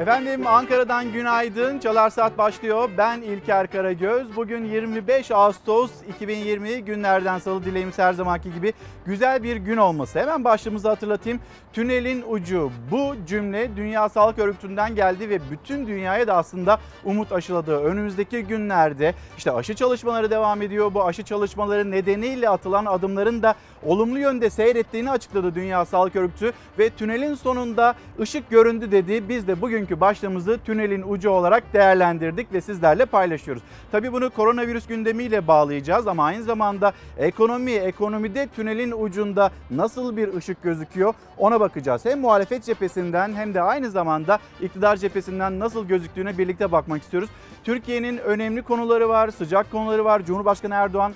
Efendim Ankara'dan günaydın. Çalar Saat başlıyor. Ben İlker Karagöz. Bugün 25 Ağustos 2020 günlerden salı dileğimiz her zamanki gibi güzel bir gün olması. Hemen başlığımızı hatırlatayım. Tünelin ucu. Bu cümle Dünya Sağlık Örgütü'nden geldi ve bütün dünyaya da aslında umut aşıladı. Önümüzdeki günlerde işte aşı çalışmaları devam ediyor. Bu aşı çalışmaları nedeniyle atılan adımların da olumlu yönde seyrettiğini açıkladı Dünya Sağlık Örgütü ve tünelin sonunda ışık göründü dedi. Biz de bugünkü başlığımızı tünelin ucu olarak değerlendirdik ve sizlerle paylaşıyoruz. Tabii bunu koronavirüs gündemiyle bağlayacağız ama aynı zamanda ekonomi, ekonomide tünelin ucunda nasıl bir ışık gözüküyor ona bakacağız. Hem muhalefet cephesinden hem de aynı zamanda iktidar cephesinden nasıl gözüktüğüne birlikte bakmak istiyoruz. Türkiye'nin önemli konuları var, sıcak konuları var. Cumhurbaşkanı Erdoğan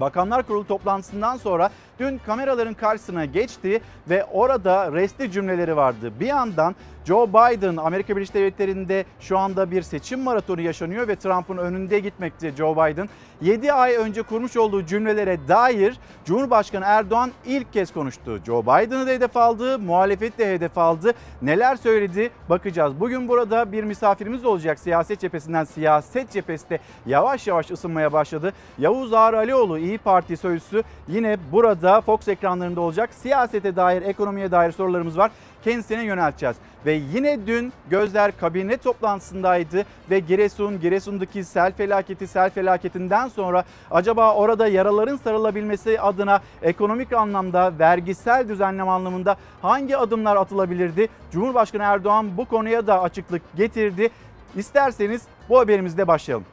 Bakanlar Kurulu toplantısından sonra dün kameraların karşısına geçti ve orada resti cümleleri vardı. Bir yandan Joe Biden Amerika Birleşik Devletleri'nde şu anda bir seçim maratonu yaşanıyor ve Trump'ın önünde gitmekte Joe Biden. 7 ay önce kurmuş olduğu cümlelere dair Cumhurbaşkanı Erdoğan ilk kez konuştu. Joe Biden'ı da hedef aldı, muhalefet de hedef aldı. Neler söyledi bakacağız. Bugün burada bir misafirimiz olacak siyaset cephesinden. Siyaset cephesi de yavaş yavaş ısınmaya başladı. Yavuz Ağar Alioğlu İyi Parti sözcüsü yine burada Fox ekranlarında olacak. Siyasete dair, ekonomiye dair sorularımız var kendisine yönelteceğiz. Ve yine dün gözler kabine toplantısındaydı ve Giresun, Giresun'daki sel felaketi, sel felaketinden sonra acaba orada yaraların sarılabilmesi adına ekonomik anlamda, vergisel düzenleme anlamında hangi adımlar atılabilirdi? Cumhurbaşkanı Erdoğan bu konuya da açıklık getirdi. İsterseniz bu haberimizde başlayalım.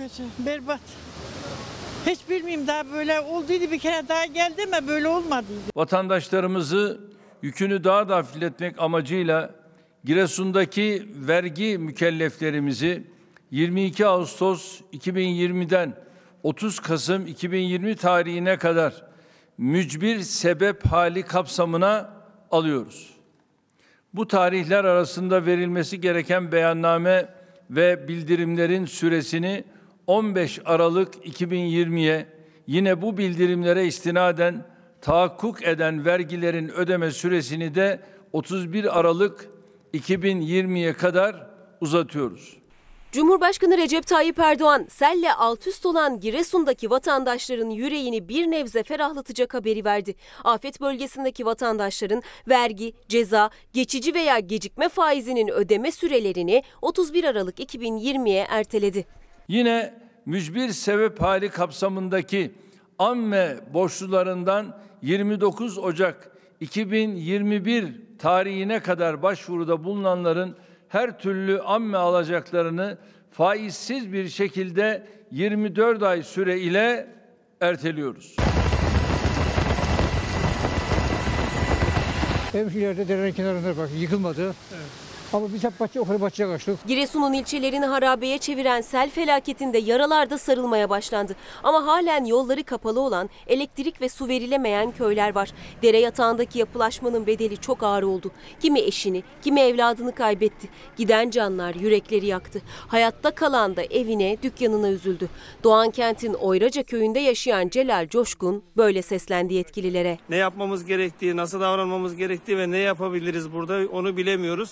Kötü, berbat. Hiç bilmiyorum daha böyle olduydu bir kere daha geldi ama böyle olmadıydı. vatandaşlarımızı yükünü daha da hafifletmek amacıyla Giresun'daki vergi mükelleflerimizi 22 Ağustos 2020'den 30 Kasım 2020 tarihine kadar mücbir sebep hali kapsamına alıyoruz. Bu tarihler arasında verilmesi gereken beyanname ve bildirimlerin süresini 15 Aralık 2020'ye yine bu bildirimlere istinaden tahakkuk eden vergilerin ödeme süresini de 31 Aralık 2020'ye kadar uzatıyoruz. Cumhurbaşkanı Recep Tayyip Erdoğan, selle alt üst olan Giresun'daki vatandaşların yüreğini bir nebze ferahlatacak haberi verdi. Afet bölgesindeki vatandaşların vergi, ceza, geçici veya gecikme faizinin ödeme sürelerini 31 Aralık 2020'ye erteledi. Yine mücbir sebep hali kapsamındaki amme borçlularından 29 Ocak 2021 tarihine kadar başvuruda bulunanların her türlü amme alacaklarını faizsiz bir şekilde 24 ay süre ile erteliyoruz. Ev ileride derenin kenarında bak yıkılmadı. Ama biz hep bahçe, yukarı bahçeye kaçtık. Giresun'un ilçelerini harabeye çeviren sel felaketinde yaralar da sarılmaya başlandı. Ama halen yolları kapalı olan, elektrik ve su verilemeyen köyler var. Dere yatağındaki yapılaşmanın bedeli çok ağır oldu. Kimi eşini, kimi evladını kaybetti. Giden canlar yürekleri yaktı. Hayatta kalan da evine, dükkanına üzüldü. Doğan kentin Oyraca köyünde yaşayan Celal Coşkun böyle seslendi yetkililere. ne yapmamız gerektiği, nasıl davranmamız gerektiği ve ne yapabiliriz burada onu bilemiyoruz.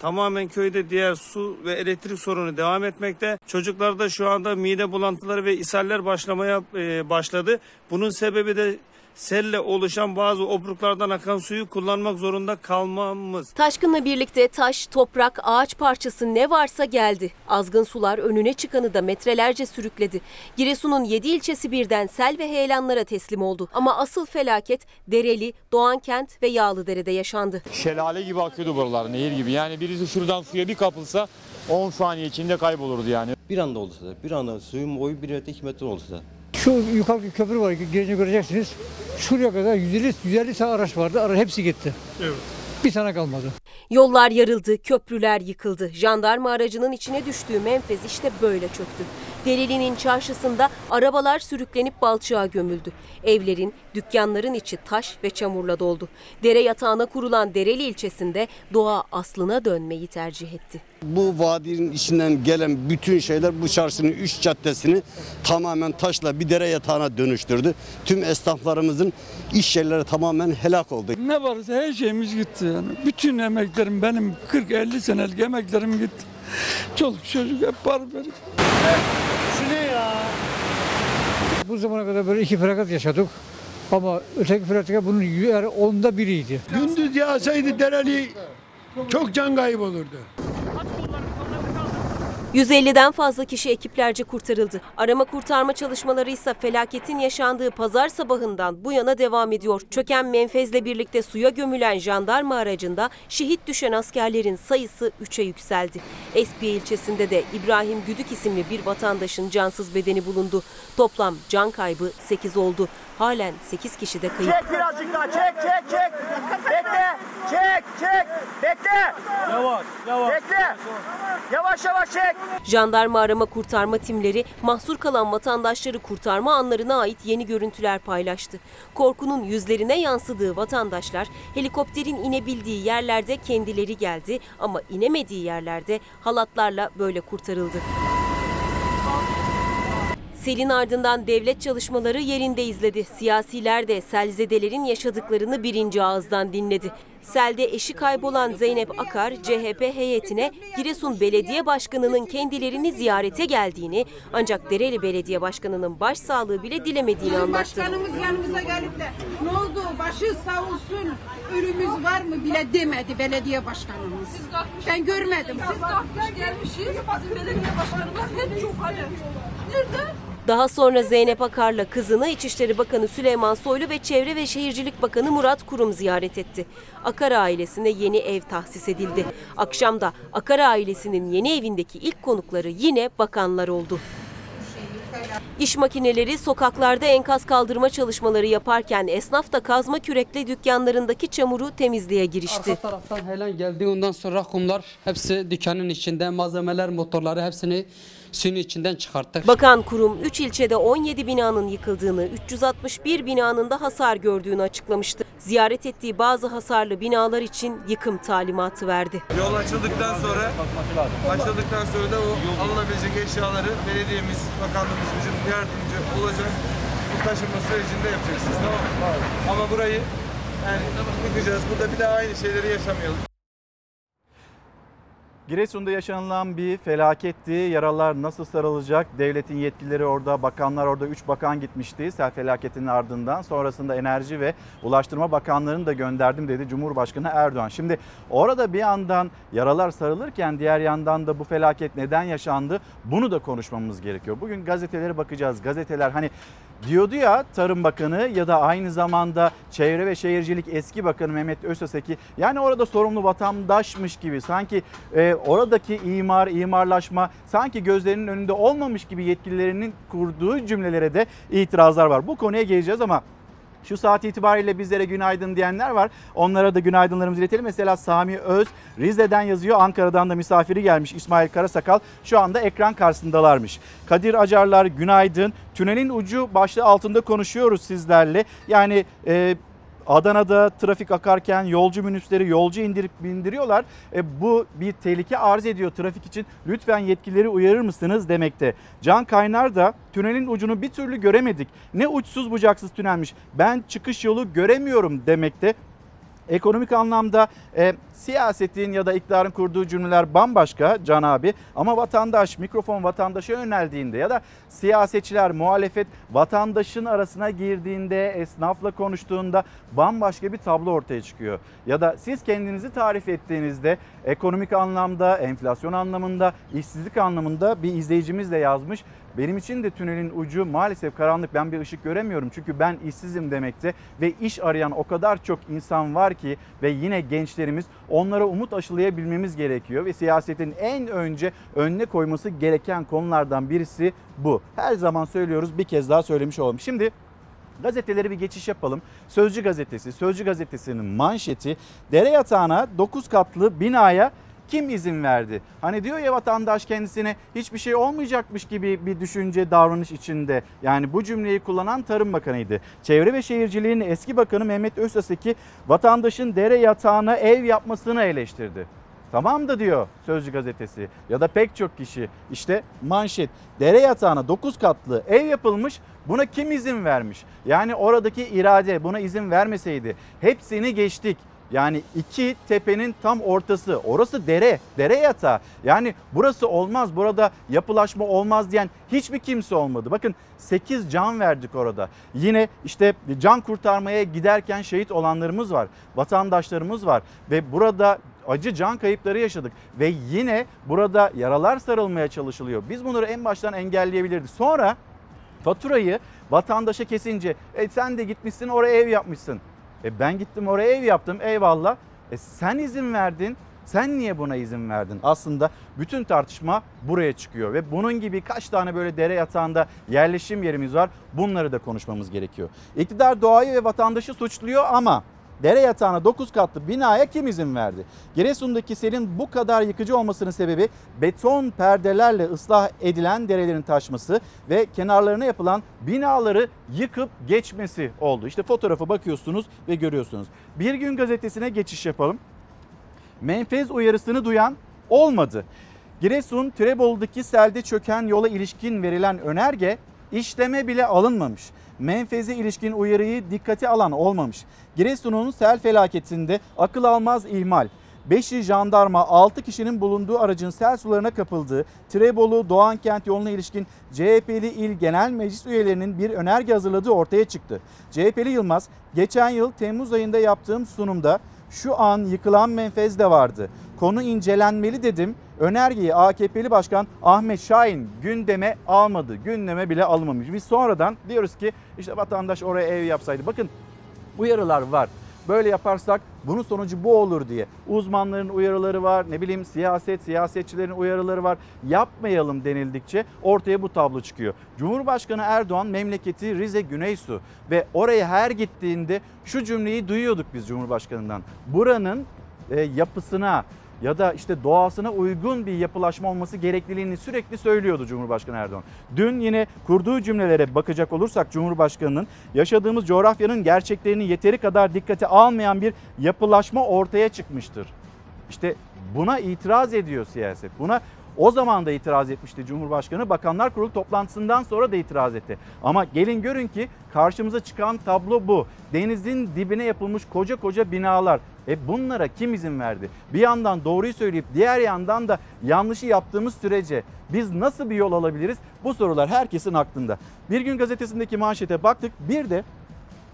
Tamamen köyde diğer su ve elektrik sorunu devam etmekte. Çocuklarda şu anda mide bulantıları ve ishaller başlamaya e, başladı. Bunun sebebi de selle oluşan bazı obruklardan akan suyu kullanmak zorunda kalmamız. Taşkınla birlikte taş, toprak, ağaç parçası ne varsa geldi. Azgın sular önüne çıkanı da metrelerce sürükledi. Giresun'un 7 ilçesi birden sel ve heyelanlara teslim oldu. Ama asıl felaket Dereli, Doğankent ve Yağlıdere'de yaşandı. şelale gibi akıyordu buralar, nehir gibi. Yani birisi şuradan suya bir kapılsa 10 saniye içinde kaybolurdu yani. Bir anda olsa da, bir anda suyun boyu 1 metre 2 metre olsa da. Şu yukarıdaki köprü var, gelince göreceksiniz. Şuraya kadar 150, 150 tane araç vardı, ara hepsi gitti. Evet. Bir tane kalmadı. Yollar yarıldı, köprüler yıkıldı. Jandarma aracının içine düştüğü Menfez işte böyle çöktü. Dereli'nin çarşısında arabalar sürüklenip balçığa gömüldü. Evlerin, dükkanların içi taş ve çamurla doldu. Dere yatağına kurulan Dereli ilçesinde doğa aslına dönmeyi tercih etti. Bu vadinin içinden gelen bütün şeyler bu çarşının üç caddesini tamamen taşla bir dere yatağına dönüştürdü. Tüm esnaflarımızın iş yerleri tamamen helak oldu. Ne varsa her şeyimiz gitti yani. Bütün emeklerim benim 40-50 senelik emeklerim gitti. Çoluk çocuk hep barberi. Bu zamana kadar böyle iki felaket yaşadık. Ama öteki felaket bunun yani onda biriydi. Gündüz yağsaydı dereli çok can kaybı olurdu. 150'den fazla kişi ekiplerce kurtarıldı. Arama kurtarma çalışmaları ise felaketin yaşandığı pazar sabahından bu yana devam ediyor. Çöken menfezle birlikte suya gömülen jandarma aracında şehit düşen askerlerin sayısı 3'e yükseldi. Espiye ilçesinde de İbrahim Güdük isimli bir vatandaşın cansız bedeni bulundu. Toplam can kaybı 8 oldu. Halen 8 kişi de kayıp. Çek birazcık daha çek çek çek. Bekle. Çek çek. Bekle. Yavaş yavaş. Bekle. Yavaş yavaş çek. Jandarma arama kurtarma timleri mahsur kalan vatandaşları kurtarma anlarına ait yeni görüntüler paylaştı. Korkunun yüzlerine yansıdığı vatandaşlar helikopterin inebildiği yerlerde kendileri geldi ama inemediği yerlerde halatlarla böyle kurtarıldı. Selin ardından devlet çalışmaları yerinde izledi. Siyasiler de selzedelerin yaşadıklarını birinci ağızdan dinledi. Selde eşi kaybolan Zeynep Akar, CHP heyetine Giresun Belediye Başkanı'nın kendilerini ziyarete geldiğini ancak Dereli Belediye Başkanı'nın başsağlığı bile dilemediğini anlattı. Başkanımız yanımıza gelip de ne oldu başı sağ olsun ölümümüz var mı bile demedi belediye başkanımız. Ben görmedim. Siz kalkmış gelmişiz. Bizim belediye başkanımız hep çok hani. Nerede? Daha sonra Zeynep Akar'la kızını İçişleri Bakanı Süleyman Soylu ve Çevre ve Şehircilik Bakanı Murat Kurum ziyaret etti. Akar ailesine yeni ev tahsis edildi. Akşam da Akar ailesinin yeni evindeki ilk konukları yine bakanlar oldu. İş makineleri sokaklarda enkaz kaldırma çalışmaları yaparken esnaf da kazma kürekle dükkanlarındaki çamuru temizliğe girişti. Arka taraftan helen geldi. Ondan sonra kumlar hepsi dükkanın içinde. Malzemeler, motorları hepsini suyun içinden çıkarttık. Bakan kurum 3 ilçede 17 binanın yıkıldığını, 361 binanın da hasar gördüğünü açıklamıştı. Ziyaret ettiği bazı hasarlı binalar için yıkım talimatı verdi. Yol açıldıktan sonra açıldıktan sonra da o alınabilecek eşyaları belediyemiz, bakanlığımız bizim yardımcı olacak. Bu taşınma sürecinde yapacaksınız tamam mı? Ama burayı yani yıkacağız. Burada bir daha aynı şeyleri yaşamayalım. Giresun'da yaşanılan bir felaketti. Yaralar nasıl sarılacak? Devletin yetkilileri orada, bakanlar orada. 3 bakan gitmişti sel felaketinin ardından. Sonrasında Enerji ve Ulaştırma Bakanlarını da gönderdim dedi Cumhurbaşkanı Erdoğan. Şimdi orada bir yandan yaralar sarılırken diğer yandan da bu felaket neden yaşandı? Bunu da konuşmamız gerekiyor. Bugün gazetelere bakacağız. Gazeteler hani diyordu ya Tarım Bakanı ya da aynı zamanda Çevre ve Şehircilik eski bakanı Mehmet Özteseki yani orada sorumlu vatandaşmış gibi sanki e, oradaki imar, imarlaşma sanki gözlerinin önünde olmamış gibi yetkililerinin kurduğu cümlelere de itirazlar var. Bu konuya geleceğiz ama şu saat itibariyle bizlere günaydın diyenler var. Onlara da günaydınlarımızı iletelim. Mesela Sami Öz Rize'den yazıyor. Ankara'dan da misafiri gelmiş İsmail Karasakal. Şu anda ekran karşısındalarmış. Kadir Acarlar günaydın. Tünelin ucu başlığı altında konuşuyoruz sizlerle. Yani e, Adana'da trafik akarken yolcu minibüsleri yolcu indirip bindiriyorlar. E, bu bir tehlike arz ediyor trafik için. Lütfen yetkilileri uyarır mısınız demekte. Can Kaynar da tünelin ucunu bir türlü göremedik. Ne uçsuz bucaksız tünelmiş. Ben çıkış yolu göremiyorum demekte. Ekonomik anlamda e, siyasetin ya da iktidarın kurduğu cümleler bambaşka Can abi ama vatandaş mikrofon vatandaşa yöneldiğinde ya da siyasetçiler muhalefet vatandaşın arasına girdiğinde esnafla konuştuğunda bambaşka bir tablo ortaya çıkıyor. Ya da siz kendinizi tarif ettiğinizde ekonomik anlamda, enflasyon anlamında, işsizlik anlamında bir izleyicimiz de yazmış. Benim için de tünelin ucu maalesef karanlık. Ben bir ışık göremiyorum çünkü ben işsizim demekte ve iş arayan o kadar çok insan var ki ve yine gençlerimiz onlara umut aşılayabilmemiz gerekiyor ve siyasetin en önce önüne koyması gereken konulardan birisi bu. Her zaman söylüyoruz bir kez daha söylemiş olalım. Şimdi Gazeteleri bir geçiş yapalım. Sözcü gazetesi, Sözcü gazetesinin manşeti dere yatağına 9 katlı binaya kim izin verdi? Hani diyor ya vatandaş kendisine hiçbir şey olmayacakmış gibi bir düşünce davranış içinde. Yani bu cümleyi kullanan Tarım Bakanı'ydı. Çevre ve Şehirciliğin eski bakanı Mehmet Özaseki vatandaşın dere yatağına ev yapmasını eleştirdi. Tamam da diyor Sözcü gazetesi ya da pek çok kişi işte manşet dere yatağına 9 katlı ev yapılmış buna kim izin vermiş? Yani oradaki irade buna izin vermeseydi hepsini geçtik. Yani iki tepenin tam ortası. Orası dere, dere yatağı. Yani burası olmaz, burada yapılaşma olmaz diyen hiçbir kimse olmadı. Bakın 8 can verdik orada. Yine işte can kurtarmaya giderken şehit olanlarımız var. Vatandaşlarımız var ve burada acı can kayıpları yaşadık ve yine burada yaralar sarılmaya çalışılıyor. Biz bunları en baştan engelleyebilirdik. Sonra faturayı vatandaşa kesince e sen de gitmişsin oraya ev yapmışsın. E ben gittim oraya ev yaptım eyvallah. E sen izin verdin. Sen niye buna izin verdin? Aslında bütün tartışma buraya çıkıyor ve bunun gibi kaç tane böyle dere yatağında yerleşim yerimiz var. Bunları da konuşmamız gerekiyor. İktidar doğayı ve vatandaşı suçluyor ama dere yatağına 9 katlı binaya kim izin verdi? Giresun'daki selin bu kadar yıkıcı olmasının sebebi beton perdelerle ıslah edilen derelerin taşması ve kenarlarına yapılan binaları yıkıp geçmesi oldu. İşte fotoğrafı bakıyorsunuz ve görüyorsunuz. Bir gün gazetesine geçiş yapalım. Menfez uyarısını duyan olmadı. Giresun Tirebolu'daki selde çöken yola ilişkin verilen önerge işleme bile alınmamış. Menfeze ilişkin uyarıyı dikkate alan olmamış. Giresun'un sel felaketinde akıl almaz ihmal. 5'i jandarma 6 kişinin bulunduğu aracın sel sularına kapıldığı Tirebolu Doğankent yoluna ilişkin CHP'li il genel meclis üyelerinin bir önerge hazırladığı ortaya çıktı. CHP'li Yılmaz geçen yıl Temmuz ayında yaptığım sunumda şu an yıkılan menfez de vardı. Konu incelenmeli dedim. Önergeyi AKP'li Başkan Ahmet Şahin gündeme almadı. Gündeme bile almamış. Biz sonradan diyoruz ki işte vatandaş oraya ev yapsaydı. Bakın uyarılar var. Böyle yaparsak bunun sonucu bu olur diye. Uzmanların uyarıları var, ne bileyim siyaset, siyasetçilerin uyarıları var. Yapmayalım denildikçe ortaya bu tablo çıkıyor. Cumhurbaşkanı Erdoğan memleketi Rize Güneysu ve oraya her gittiğinde şu cümleyi duyuyorduk biz Cumhurbaşkanı'ndan. Buranın e, yapısına ya da işte doğasına uygun bir yapılaşma olması gerekliliğini sürekli söylüyordu Cumhurbaşkanı Erdoğan. Dün yine kurduğu cümlelere bakacak olursak Cumhurbaşkanı'nın yaşadığımız coğrafyanın gerçeklerini yeteri kadar dikkate almayan bir yapılaşma ortaya çıkmıştır. İşte buna itiraz ediyor siyaset. Buna o zaman da itiraz etmişti Cumhurbaşkanı. Bakanlar Kurulu toplantısından sonra da itiraz etti. Ama gelin görün ki karşımıza çıkan tablo bu. Denizin dibine yapılmış koca koca binalar. E bunlara kim izin verdi? Bir yandan doğruyu söyleyip diğer yandan da yanlışı yaptığımız sürece biz nasıl bir yol alabiliriz? Bu sorular herkesin aklında. Bir gün gazetesindeki manşete baktık. Bir de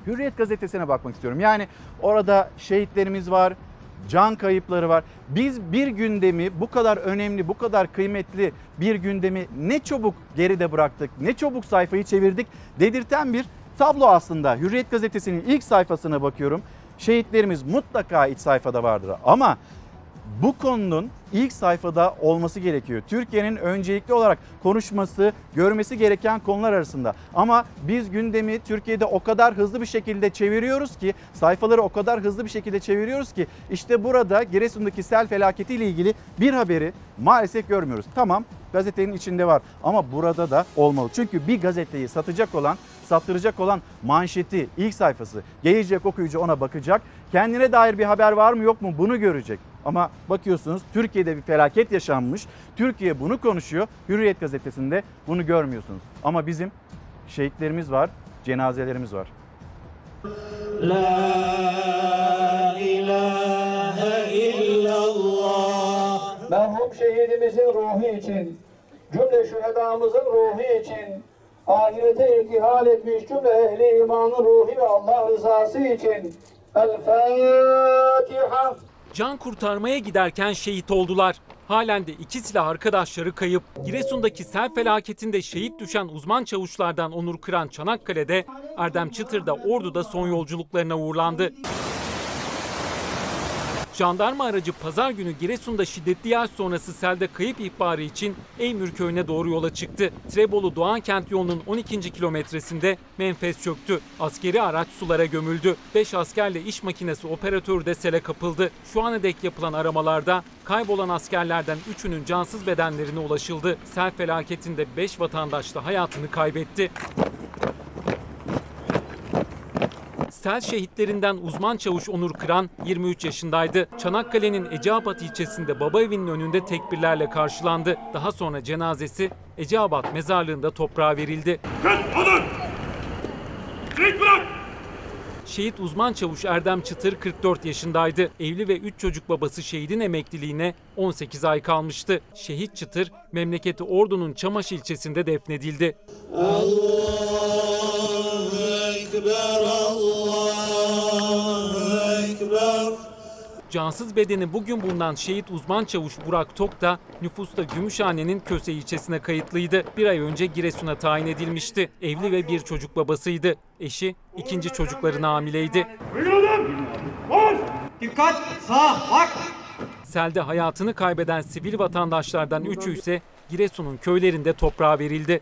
Hürriyet gazetesine bakmak istiyorum. Yani orada şehitlerimiz var, can kayıpları var. Biz bir gündemi bu kadar önemli, bu kadar kıymetli bir gündemi ne çabuk geride bıraktık, ne çabuk sayfayı çevirdik dedirten bir tablo aslında. Hürriyet gazetesinin ilk sayfasına bakıyorum. Şehitlerimiz mutlaka iç sayfada vardır ama bu konunun ilk sayfada olması gerekiyor. Türkiye'nin öncelikli olarak konuşması, görmesi gereken konular arasında. Ama biz gündemi Türkiye'de o kadar hızlı bir şekilde çeviriyoruz ki, sayfaları o kadar hızlı bir şekilde çeviriyoruz ki işte burada Giresun'daki sel felaketiyle ilgili bir haberi maalesef görmüyoruz. Tamam gazetenin içinde var ama burada da olmalı. Çünkü bir gazeteyi satacak olan, sattıracak olan manşeti, ilk sayfası, gelecek okuyucu ona bakacak. Kendine dair bir haber var mı yok mu bunu görecek. Ama bakıyorsunuz Türkiye'de bir felaket yaşanmış. Türkiye bunu konuşuyor. Hürriyet gazetesinde bunu görmüyorsunuz. Ama bizim şehitlerimiz var, cenazelerimiz var. La ilahe illallah. Merhum şehidimizin ruhu için, cümle şühedamızın ruhu için, ahirete irtihal etmiş cümle ehli imanın ruhu ve Allah rızası için. El Fatiha. Can kurtarmaya giderken şehit oldular. Halen de iki silah arkadaşları kayıp. Giresun'daki sel felaketinde şehit düşen uzman çavuşlardan Onur Kıran Çanakkale'de, Erdem Çıtır da Ordu'da son yolculuklarına uğurlandı. Jandarma aracı pazar günü Giresun'da şiddetli yağış sonrası selde kayıp ihbarı için Eymür köyüne doğru yola çıktı. Trebolu Doğan kent yolunun 12. kilometresinde menfez çöktü. Askeri araç sulara gömüldü. 5 askerle iş makinesi operatörü de sele kapıldı. Şu ana dek yapılan aramalarda kaybolan askerlerden 3'ünün cansız bedenlerine ulaşıldı. Sel felaketinde 5 vatandaş da hayatını kaybetti. Sel şehitlerinden uzman çavuş Onur Kıran 23 yaşındaydı. Çanakkale'nin Eceabat ilçesinde baba evinin önünde tekbirlerle karşılandı. Daha sonra cenazesi Eceabat mezarlığında toprağa verildi. Şehit uzman çavuş Erdem Çıtır 44 yaşındaydı. Evli ve 3 çocuk babası şehidin emekliliğine 18 ay kalmıştı. Şehit Çıtır memleketi Ordu'nun Çamaş ilçesinde defnedildi. Cansız bedeni bugün bulunan şehit uzman çavuş Burak Tok da nüfusta Gümüşhane'nin Köse ilçesine kayıtlıydı. Bir ay önce Giresun'a tayin edilmişti. Evli ve bir çocuk babasıydı. Eşi ikinci çocuklarına hamileydi. Dikkat sağ bak. Selde hayatını kaybeden sivil vatandaşlardan üçü ise Giresun'un köylerinde toprağa verildi.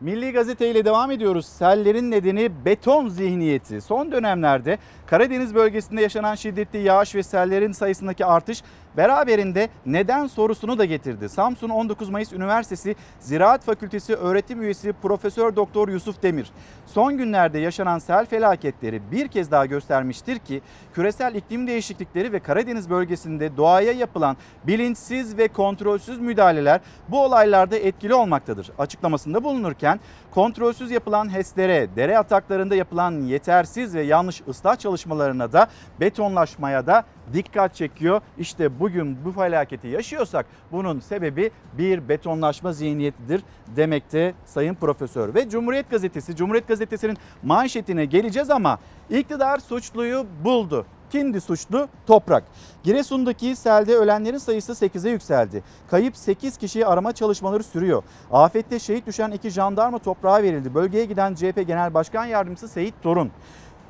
Milli Gazete ile devam ediyoruz. Sellerin nedeni beton zihniyeti. Son dönemlerde Karadeniz bölgesinde yaşanan şiddetli yağış ve sellerin sayısındaki artış beraberinde neden sorusunu da getirdi. Samsun 19 Mayıs Üniversitesi Ziraat Fakültesi öğretim üyesi Profesör Doktor Yusuf Demir son günlerde yaşanan sel felaketleri bir kez daha göstermiştir ki küresel iklim değişiklikleri ve Karadeniz bölgesinde doğaya yapılan bilinçsiz ve kontrolsüz müdahaleler bu olaylarda etkili olmaktadır. Açıklamasında bulunurken kontrolsüz yapılan HES'lere, dere ataklarında yapılan yetersiz ve yanlış ıslah çalışmalarına da betonlaşmaya da dikkat çekiyor. İşte bugün bu felaketi yaşıyorsak bunun sebebi bir betonlaşma zihniyetidir demekte Sayın Profesör. Ve Cumhuriyet Gazetesi, Cumhuriyet Gazetesi'nin manşetine geleceğiz ama iktidar suçluyu buldu. Kimdi suçlu? Toprak. Giresun'daki selde ölenlerin sayısı 8'e yükseldi. Kayıp 8 kişiyi arama çalışmaları sürüyor. Afette şehit düşen iki jandarma toprağa verildi. Bölgeye giden CHP Genel Başkan Yardımcısı Seyit Torun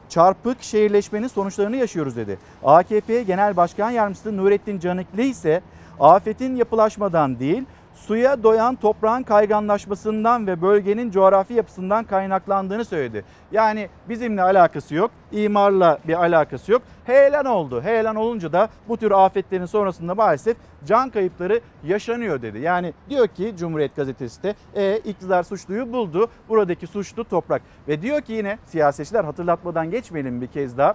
çarpık şehirleşmenin sonuçlarını yaşıyoruz dedi. AKP Genel Başkan Yardımcısı Nurettin Canikli ise afetin yapılaşmadan değil suya doyan toprağın kayganlaşmasından ve bölgenin coğrafi yapısından kaynaklandığını söyledi. Yani bizimle alakası yok, imarla bir alakası yok. Heyelan oldu. Heyelan olunca da bu tür afetlerin sonrasında maalesef can kayıpları yaşanıyor dedi. Yani diyor ki Cumhuriyet Gazetesi de e, iktidar suçluyu buldu. Buradaki suçlu toprak. Ve diyor ki yine siyasetçiler hatırlatmadan geçmeyelim bir kez daha.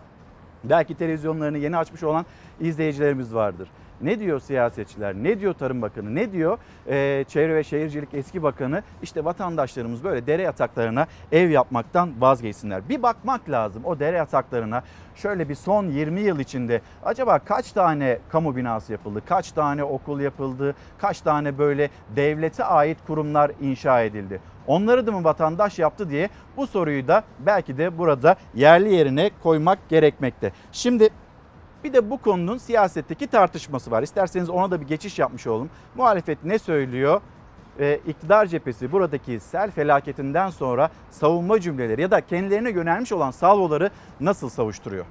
Belki televizyonlarını yeni açmış olan izleyicilerimiz vardır. Ne diyor siyasetçiler? Ne diyor Tarım Bakanı? Ne diyor ee, Çevre ve Şehircilik eski bakanı? İşte vatandaşlarımız böyle dere yataklarına ev yapmaktan vazgeçsinler. Bir bakmak lazım o dere yataklarına. Şöyle bir son 20 yıl içinde acaba kaç tane kamu binası yapıldı? Kaç tane okul yapıldı? Kaç tane böyle devlete ait kurumlar inşa edildi? Onları da mı vatandaş yaptı diye bu soruyu da belki de burada yerli yerine koymak gerekmekte. Şimdi bir de bu konunun siyasetteki tartışması var. İsterseniz ona da bir geçiş yapmış olalım. Muhalefet ne söylüyor? Ee, iktidar cephesi buradaki sel felaketinden sonra savunma cümleleri ya da kendilerine yönelmiş olan salvoları nasıl savuşturuyor?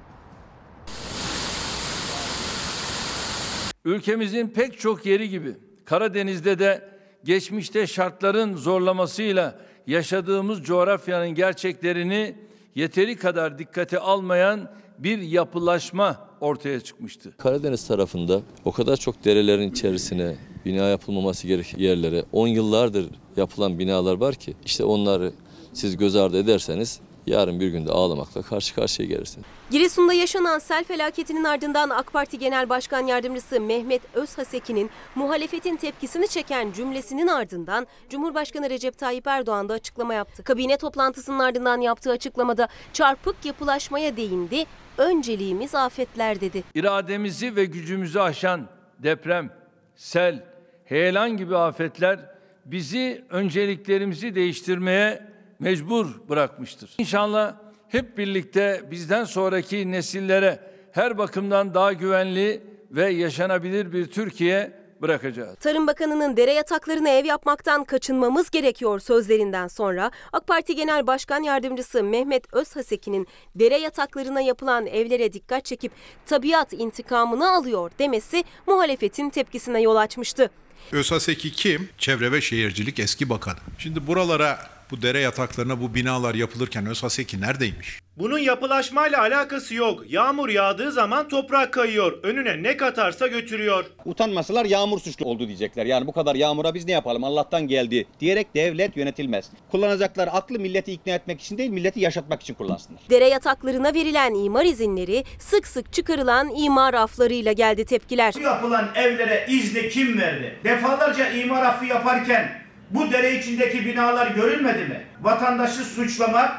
Ülkemizin pek çok yeri gibi Karadeniz'de de geçmişte şartların zorlamasıyla yaşadığımız coğrafyanın gerçeklerini yeteri kadar dikkate almayan bir yapılaşma ortaya çıkmıştı. Karadeniz tarafında o kadar çok derelerin içerisine bina yapılmaması gereken yerlere 10 yıllardır yapılan binalar var ki işte onları siz göz ardı ederseniz yarın bir günde ağlamakla karşı karşıya gelirsiniz. Giresun'da yaşanan sel felaketinin ardından AK Parti Genel Başkan Yardımcısı Mehmet Özhaseki'nin muhalefetin tepkisini çeken cümlesinin ardından Cumhurbaşkanı Recep Tayyip Erdoğan da açıklama yaptı. Kabine toplantısının ardından yaptığı açıklamada çarpık yapılaşmaya değindi. Önceliğimiz afetler dedi. İrademizi ve gücümüzü aşan deprem, sel, heyelan gibi afetler bizi önceliklerimizi değiştirmeye mecbur bırakmıştır. İnşallah hep birlikte bizden sonraki nesillere her bakımdan daha güvenli ve yaşanabilir bir Türkiye bırakacağız. Tarım Bakanı'nın dere yataklarına ev yapmaktan kaçınmamız gerekiyor sözlerinden sonra AK Parti Genel Başkan Yardımcısı Mehmet Özhaseki'nin dere yataklarına yapılan evlere dikkat çekip tabiat intikamını alıyor demesi muhalefetin tepkisine yol açmıştı. ÖSASEK'i kim? Çevre ve Şehircilik eski bakanı. Şimdi buralara bu dere yataklarına bu binalar yapılırken ÖSASEK'i neredeymiş? Bunun yapılaşmayla alakası yok. Yağmur yağdığı zaman toprak kayıyor. Önüne ne katarsa götürüyor. Utanmasalar yağmur suçlu oldu diyecekler. Yani bu kadar yağmura biz ne yapalım Allah'tan geldi diyerek devlet yönetilmez. Kullanacaklar aklı milleti ikna etmek için değil milleti yaşatmak için kullansınlar. Dere yataklarına verilen imar izinleri sık sık çıkarılan imar aflarıyla geldi tepkiler. Bu yapılan evlere izni kim verdi? Defalarca imar affı yaparken bu dere içindeki binalar görülmedi mi? Vatandaşı suçlamak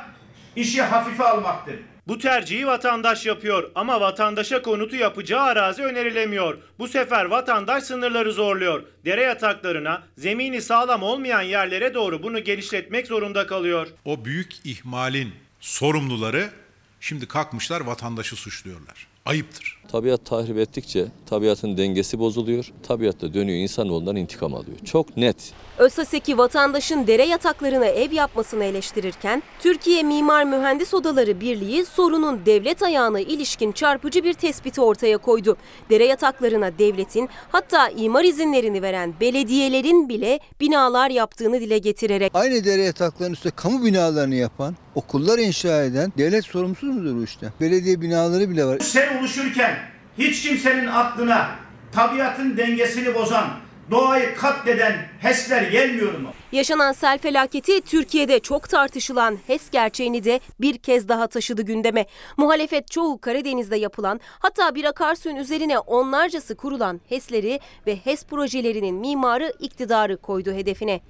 işi hafife almaktır. Bu tercihi vatandaş yapıyor ama vatandaşa konutu yapacağı arazi önerilemiyor. Bu sefer vatandaş sınırları zorluyor. Dere yataklarına, zemini sağlam olmayan yerlere doğru bunu genişletmek zorunda kalıyor. O büyük ihmalin sorumluları şimdi kalkmışlar vatandaşı suçluyorlar. Ayıptır. Tabiat tahrip ettikçe tabiatın dengesi bozuluyor. Tabiat da dönüyor insanoğlundan intikam alıyor. Çok net. Özsaseki vatandaşın dere yataklarına ev yapmasını eleştirirken, Türkiye Mimar Mühendis Odaları Birliği sorunun devlet ayağına ilişkin çarpıcı bir tespiti ortaya koydu. Dere yataklarına devletin hatta imar izinlerini veren belediyelerin bile binalar yaptığını dile getirerek. Aynı dere yataklarının üstünde kamu binalarını yapan, okullar inşa eden devlet sorumsuz mudur bu işte? Belediye binaları bile var. Sen oluşurken hiç kimsenin aklına tabiatın dengesini bozan, doğayı katleden HES'ler gelmiyor mu? Yaşanan sel felaketi Türkiye'de çok tartışılan HES gerçeğini de bir kez daha taşıdı gündeme. Muhalefet çoğu Karadeniz'de yapılan hatta bir akarsuyun üzerine onlarcası kurulan HES'leri ve HES projelerinin mimarı iktidarı koydu hedefine.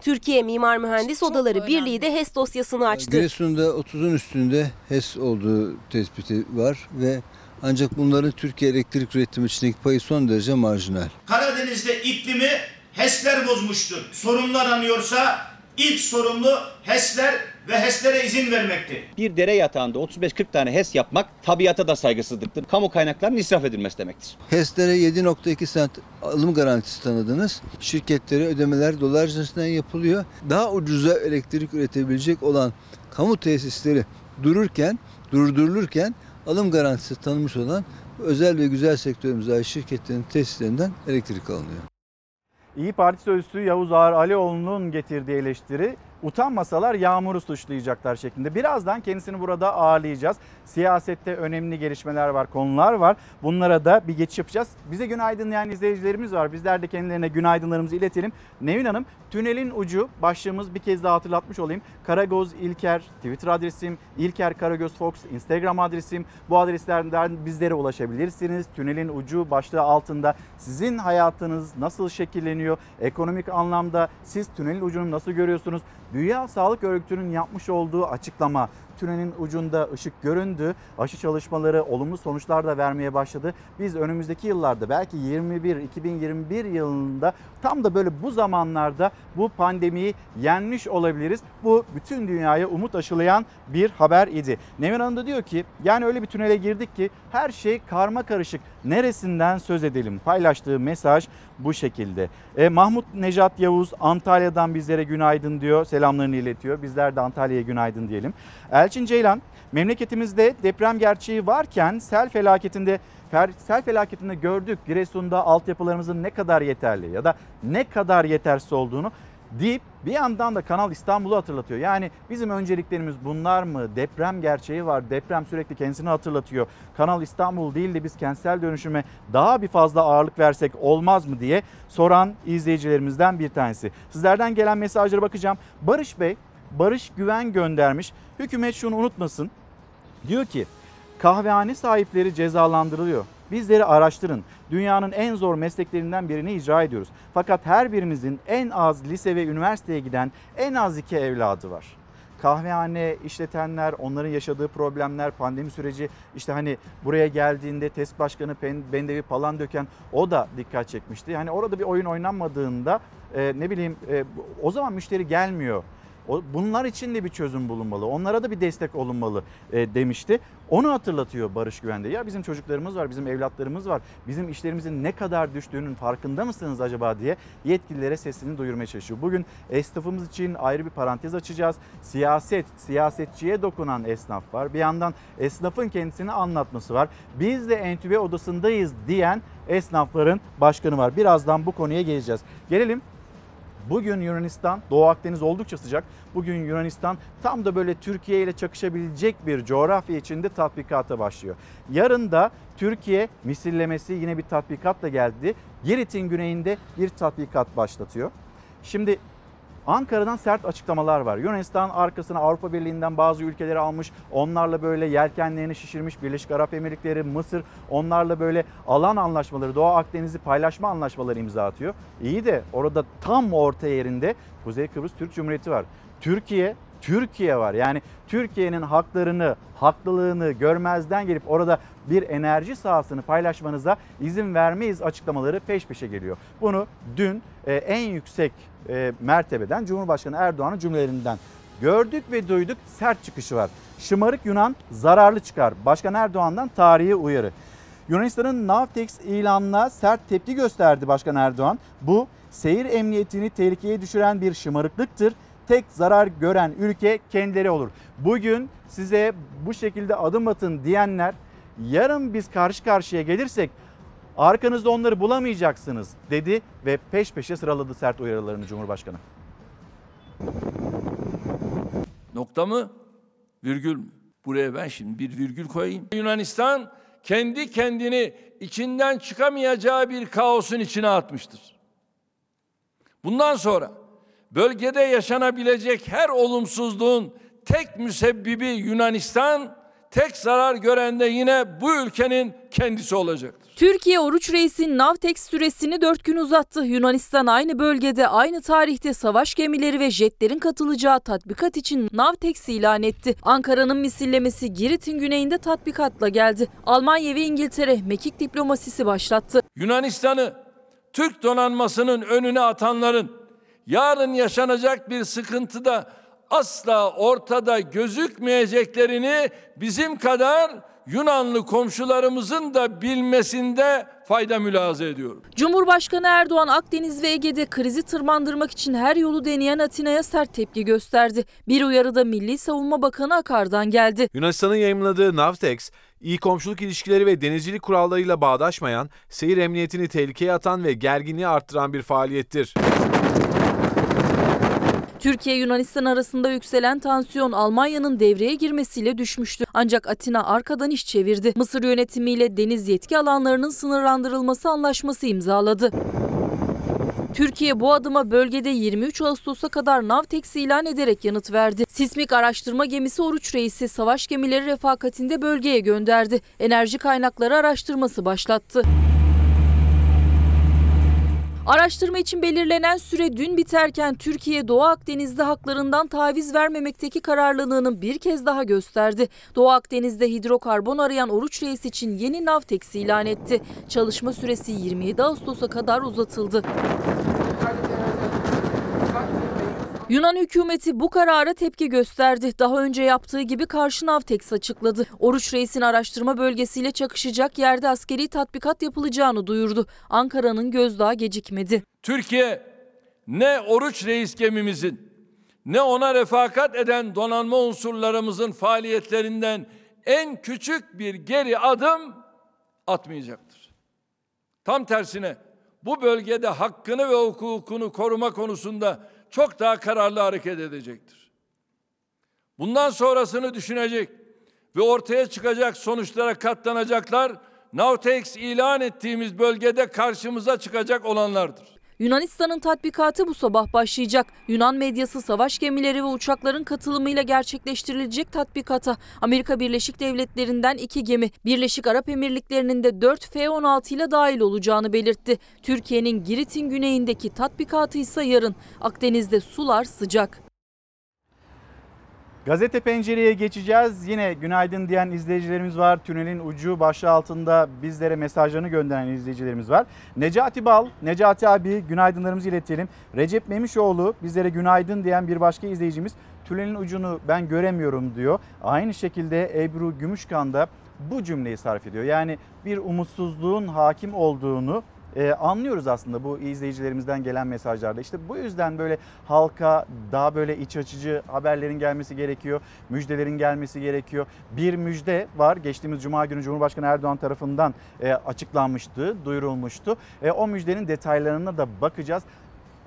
Türkiye Mimar Mühendis Odaları Birliği de HES dosyasını açtı. Giresun'da 30'un üstünde HES olduğu tespiti var ve ancak bunların Türkiye elektrik üretimi içindeki payı son derece marjinal. Karadeniz'de iklimi HES'ler bozmuştur. Sorumlu aranıyorsa ilk sorumlu HES'ler ve HES'lere izin vermektir. Bir dere yatağında 35-40 tane HES yapmak tabiata da saygısızlıktır. Kamu kaynaklarının israf edilmesi demektir. HES'lere 7.2 sent alım garantisi tanıdınız. Şirketlere ödemeler dolar cinsinden yapılıyor. Daha ucuza elektrik üretebilecek olan kamu tesisleri dururken, durdurulurken alım garantisi tanınmış olan özel ve güzel sektörümüze ait şirketlerin tesislerinden elektrik alınıyor. İyi Parti sözcüsü Yavuz Ağar Alioğlu'nun getirdiği eleştiri utanmasalar yağmuru suçlayacaklar şeklinde. Birazdan kendisini burada ağırlayacağız. Siyasette önemli gelişmeler var, konular var. Bunlara da bir geçiş yapacağız. Bize günaydın yani izleyicilerimiz var. Bizler de kendilerine günaydınlarımızı iletelim. Nevin Hanım, tünelin ucu başlığımız bir kez daha hatırlatmış olayım. Karagöz İlker Twitter adresim, İlker Karagöz Fox Instagram adresim. Bu adreslerden bizlere ulaşabilirsiniz. Tünelin ucu başlığı altında sizin hayatınız nasıl şekilleniyor? Ekonomik anlamda siz tünelin ucunu nasıl görüyorsunuz? Dünya Sağlık Örgütü'nün yapmış olduğu açıklama tünelin ucunda ışık göründü. Aşı çalışmaları olumlu sonuçlar da vermeye başladı. Biz önümüzdeki yıllarda belki 21 2021 yılında tam da böyle bu zamanlarda bu pandemiyi yenmiş olabiliriz. Bu bütün dünyaya umut aşılayan bir haber idi. Nevin Hanım da diyor ki yani öyle bir tünele girdik ki her şey karma karışık. Neresinden söz edelim? Paylaştığı mesaj bu şekilde. E, Mahmut Nejat Yavuz Antalya'dan bizlere günaydın diyor. Selamlarını iletiyor. Bizler de Antalya'ya günaydın diyelim. Elçin Ceylan memleketimizde deprem gerçeği varken sel felaketinde sel felaketinde gördük Giresun'da altyapılarımızın ne kadar yeterli ya da ne kadar yetersiz olduğunu deyip bir yandan da Kanal İstanbul'u hatırlatıyor. Yani bizim önceliklerimiz bunlar mı? Deprem gerçeği var. Deprem sürekli kendisini hatırlatıyor. Kanal İstanbul değil de biz kentsel dönüşüme daha bir fazla ağırlık versek olmaz mı diye soran izleyicilerimizden bir tanesi. Sizlerden gelen mesajlara bakacağım. Barış Bey, Barış Güven göndermiş. Hükümet şunu unutmasın. Diyor ki kahvehane sahipleri cezalandırılıyor. Bizleri araştırın. Dünyanın en zor mesleklerinden birini icra ediyoruz. Fakat her birimizin en az lise ve üniversiteye giden en az iki evladı var. Kahvehane işletenler, onların yaşadığı problemler, pandemi süreci işte hani buraya geldiğinde TESK Başkanı Bendevi Palan döken o da dikkat çekmişti. Yani orada bir oyun oynanmadığında e, ne bileyim e, o zaman müşteri gelmiyor bunlar için de bir çözüm bulunmalı. Onlara da bir destek olunmalı e, demişti. Onu hatırlatıyor Barış Güvende. Ya bizim çocuklarımız var, bizim evlatlarımız var. Bizim işlerimizin ne kadar düştüğünün farkında mısınız acaba diye yetkililere sesini duyurmaya çalışıyor. Bugün esnafımız için ayrı bir parantez açacağız. Siyaset, siyasetçiye dokunan esnaf var. Bir yandan esnafın kendisini anlatması var. Biz de entübe odasındayız diyen esnafların başkanı var. Birazdan bu konuya geleceğiz. Gelelim Bugün Yunanistan, Doğu Akdeniz oldukça sıcak. Bugün Yunanistan tam da böyle Türkiye ile çakışabilecek bir coğrafya içinde tatbikata başlıyor. Yarın da Türkiye misillemesi yine bir tatbikatla geldi. Girit'in güneyinde bir tatbikat başlatıyor. Şimdi Ankara'dan sert açıklamalar var. Yunanistan arkasına Avrupa Birliği'nden bazı ülkeleri almış. Onlarla böyle yelkenlerini şişirmiş. Birleşik Arap Emirlikleri, Mısır onlarla böyle alan anlaşmaları, Doğu Akdeniz'i paylaşma anlaşmaları imza atıyor. İyi de orada tam orta yerinde Kuzey Kıbrıs Türk Cumhuriyeti var. Türkiye Türkiye var. Yani Türkiye'nin haklarını, haklılığını görmezden gelip orada bir enerji sahasını paylaşmanıza izin vermeyiz açıklamaları peş peşe geliyor. Bunu dün e, en yüksek e, mertebeden Cumhurbaşkanı Erdoğan'ın cümlelerinden gördük ve duyduk sert çıkışı var. Şımarık Yunan zararlı çıkar. Başkan Erdoğan'dan tarihi uyarı. Yunanistan'ın Navtex ilanına sert tepki gösterdi Başkan Erdoğan. Bu seyir emniyetini tehlikeye düşüren bir şımarıklıktır tek zarar gören ülke kendileri olur. Bugün size bu şekilde adım atın diyenler yarın biz karşı karşıya gelirsek arkanızda onları bulamayacaksınız dedi ve peş peşe sıraladı sert uyarılarını Cumhurbaşkanı. Nokta mı? Virgül mü? Buraya ben şimdi bir virgül koyayım. Yunanistan kendi kendini içinden çıkamayacağı bir kaosun içine atmıştır. Bundan sonra bölgede yaşanabilecek her olumsuzluğun tek müsebbibi Yunanistan, tek zarar gören de yine bu ülkenin kendisi olacaktır. Türkiye Oruç Reis'in Navtex süresini 4 gün uzattı. Yunanistan aynı bölgede aynı tarihte savaş gemileri ve jetlerin katılacağı tatbikat için Navtex ilan etti. Ankara'nın misillemesi Girit'in güneyinde tatbikatla geldi. Almanya ve İngiltere mekik diplomasisi başlattı. Yunanistan'ı Türk donanmasının önüne atanların yarın yaşanacak bir sıkıntıda asla ortada gözükmeyeceklerini bizim kadar Yunanlı komşularımızın da bilmesinde fayda mülahaza ediyorum. Cumhurbaşkanı Erdoğan Akdeniz ve Ege'de krizi tırmandırmak için her yolu deneyen Atina'ya sert tepki gösterdi. Bir uyarıda Milli Savunma Bakanı Akar'dan geldi. Yunanistan'ın yayımladığı Navtex, iyi komşuluk ilişkileri ve denizcilik kurallarıyla bağdaşmayan, seyir emniyetini tehlikeye atan ve gerginliği arttıran bir faaliyettir. Türkiye Yunanistan arasında yükselen tansiyon Almanya'nın devreye girmesiyle düşmüştü. Ancak Atina arkadan iş çevirdi. Mısır yönetimiyle deniz yetki alanlarının sınırlandırılması anlaşması imzaladı. Türkiye bu adıma bölgede 23 Ağustos'a kadar Navtex ilan ederek yanıt verdi. Sismik araştırma gemisi Oruç Reis'i savaş gemileri refakatinde bölgeye gönderdi. Enerji kaynakları araştırması başlattı. Araştırma için belirlenen süre dün biterken Türkiye Doğu Akdeniz'de haklarından taviz vermemekteki kararlılığını bir kez daha gösterdi. Doğu Akdeniz'de hidrokarbon arayan Oruç Reis için yeni Navtex ilan etti. Çalışma süresi 27 Ağustos'a kadar uzatıldı. Yunan hükümeti bu karara tepki gösterdi. Daha önce yaptığı gibi karşı Navtex açıkladı. Oruç Reis'in araştırma bölgesiyle çakışacak yerde askeri tatbikat yapılacağını duyurdu. Ankara'nın gözdağı gecikmedi. Türkiye ne Oruç Reis gemimizin ne ona refakat eden donanma unsurlarımızın faaliyetlerinden en küçük bir geri adım atmayacaktır. Tam tersine bu bölgede hakkını ve hukukunu koruma konusunda çok daha kararlı hareket edecektir. Bundan sonrasını düşünecek ve ortaya çıkacak sonuçlara katlanacaklar Navtex ilan ettiğimiz bölgede karşımıza çıkacak olanlardır. Yunanistan'ın tatbikatı bu sabah başlayacak. Yunan medyası savaş gemileri ve uçakların katılımıyla gerçekleştirilecek tatbikata Amerika Birleşik Devletleri'nden iki gemi, Birleşik Arap Emirlikleri'nin de 4 F-16 ile dahil olacağını belirtti. Türkiye'nin Girit'in güneyindeki tatbikatı ise yarın. Akdeniz'de sular sıcak. Gazete pencereye geçeceğiz. Yine günaydın diyen izleyicilerimiz var. Tünelin ucu başlığı altında bizlere mesajlarını gönderen izleyicilerimiz var. Necati Bal, Necati abi günaydınlarımızı iletelim. Recep Memişoğlu bizlere günaydın diyen bir başka izleyicimiz. Tünelin ucunu ben göremiyorum diyor. Aynı şekilde Ebru Gümüşkan da bu cümleyi sarf ediyor. Yani bir umutsuzluğun hakim olduğunu e, anlıyoruz aslında bu izleyicilerimizden gelen mesajlarda. İşte bu yüzden böyle halka daha böyle iç açıcı haberlerin gelmesi gerekiyor. Müjdelerin gelmesi gerekiyor. Bir müjde var. Geçtiğimiz Cuma günü Cumhurbaşkanı Erdoğan tarafından e, açıklanmıştı, duyurulmuştu. E, o müjdenin detaylarına da bakacağız.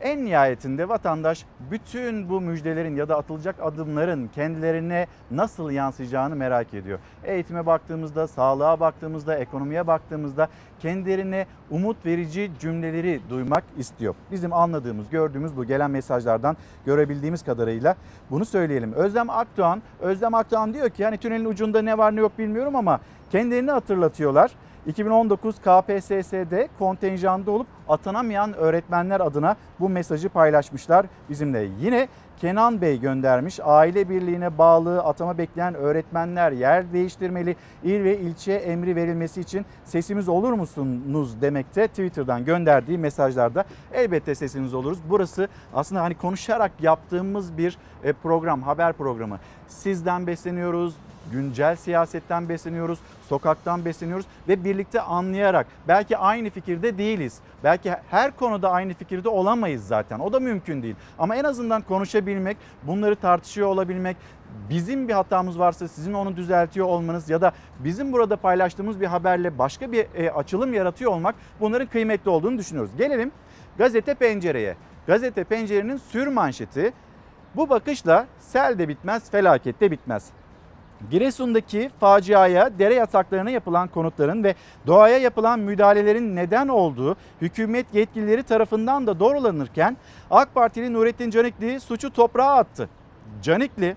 En nihayetinde vatandaş bütün bu müjdelerin ya da atılacak adımların kendilerine nasıl yansıyacağını merak ediyor. Eğitime baktığımızda, sağlığa baktığımızda, ekonomiye baktığımızda kendilerine umut verici cümleleri duymak istiyor. Bizim anladığımız, gördüğümüz bu gelen mesajlardan görebildiğimiz kadarıyla bunu söyleyelim. Özlem Akdoğan, Özlem Akdoğan diyor ki hani tünelin ucunda ne var ne yok bilmiyorum ama kendilerini hatırlatıyorlar. 2019 KPSS'de kontenjanda olup atanamayan öğretmenler adına bu mesajı paylaşmışlar bizimle. Yine Kenan Bey göndermiş. Aile birliğine bağlı atama bekleyen öğretmenler yer değiştirmeli. İl ve ilçe emri verilmesi için sesimiz olur musunuz demekte Twitter'dan gönderdiği mesajlarda elbette sesiniz oluruz. Burası aslında hani konuşarak yaptığımız bir e, program, haber programı. Sizden besleniyoruz, güncel siyasetten besleniyoruz, sokaktan besleniyoruz ve birlikte anlayarak belki aynı fikirde değiliz. Belki her konuda aynı fikirde olamayız zaten. O da mümkün değil. Ama en azından konuşabilmek, bunları tartışıyor olabilmek, bizim bir hatamız varsa sizin onu düzeltiyor olmanız ya da bizim burada paylaştığımız bir haberle başka bir e, açılım yaratıyor olmak bunların kıymetli olduğunu düşünüyoruz. Gelelim gazete pencereye. Gazete pencerenin sür manşeti bu bakışla sel de bitmez, felaket de bitmez. Giresun'daki faciaya dere yataklarına yapılan konutların ve doğaya yapılan müdahalelerin neden olduğu hükümet yetkilileri tarafından da doğrulanırken AK Partili Nurettin Canikli suçu toprağa attı. Canikli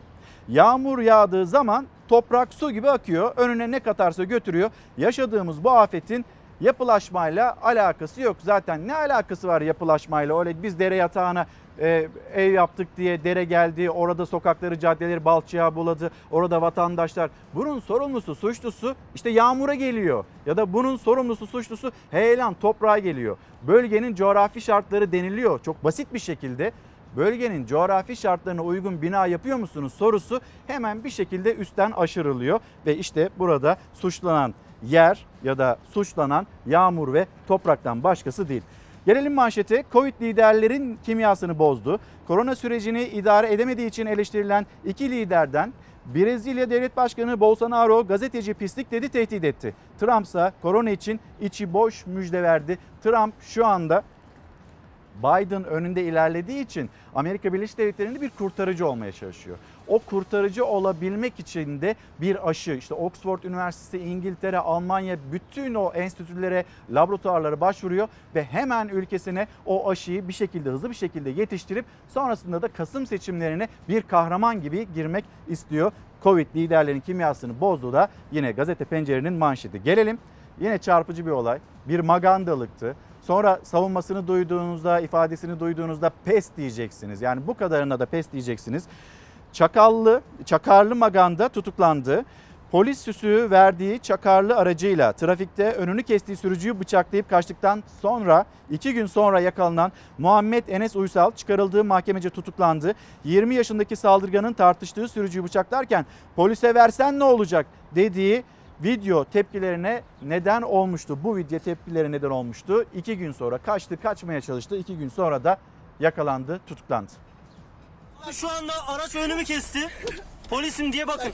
yağmur yağdığı zaman toprak su gibi akıyor önüne ne katarsa götürüyor. Yaşadığımız bu afetin yapılaşmayla alakası yok. Zaten ne alakası var yapılaşmayla? Öyle biz dere yatağına e, ev yaptık diye dere geldi. Orada sokakları, caddeleri balçığa buladı. Orada vatandaşlar bunun sorumlusu, suçlusu işte yağmura geliyor. Ya da bunun sorumlusu, suçlusu heyelan toprağa geliyor. Bölgenin coğrafi şartları deniliyor çok basit bir şekilde. Bölgenin coğrafi şartlarına uygun bina yapıyor musunuz sorusu hemen bir şekilde üstten aşırılıyor ve işte burada suçlanan yer ya da suçlanan yağmur ve topraktan başkası değil. Gelelim manşete. Covid liderlerin kimyasını bozdu. Korona sürecini idare edemediği için eleştirilen iki liderden Brezilya Devlet Başkanı Bolsonaro gazeteci pislik dedi tehdit etti. Trump ise korona için içi boş müjde verdi. Trump şu anda Biden önünde ilerlediği için Amerika Birleşik Devletleri'nde bir kurtarıcı olmaya çalışıyor. O kurtarıcı olabilmek için de bir aşı işte Oxford Üniversitesi, İngiltere, Almanya bütün o enstitülere, laboratuvarlara başvuruyor ve hemen ülkesine o aşıyı bir şekilde hızlı bir şekilde yetiştirip sonrasında da Kasım seçimlerine bir kahraman gibi girmek istiyor. Covid liderlerin kimyasını bozdu da yine gazete pencerenin manşeti. Gelelim yine çarpıcı bir olay. Bir magandalıktı. Sonra savunmasını duyduğunuzda, ifadesini duyduğunuzda pes diyeceksiniz. Yani bu kadarına da pes diyeceksiniz. Çakallı, Çakarlı Maganda tutuklandı. Polis süsü verdiği çakarlı aracıyla trafikte önünü kestiği sürücüyü bıçaklayıp kaçtıktan sonra iki gün sonra yakalanan Muhammed Enes Uysal çıkarıldığı mahkemece tutuklandı. 20 yaşındaki saldırganın tartıştığı sürücüyü bıçaklarken polise versen ne olacak dediği video tepkilerine neden olmuştu. Bu video tepkileri neden olmuştu. İki gün sonra kaçtı, kaçmaya çalıştı. İki gün sonra da yakalandı, tutuklandı. Şu anda araç önümü kesti. Polisim diye bakın.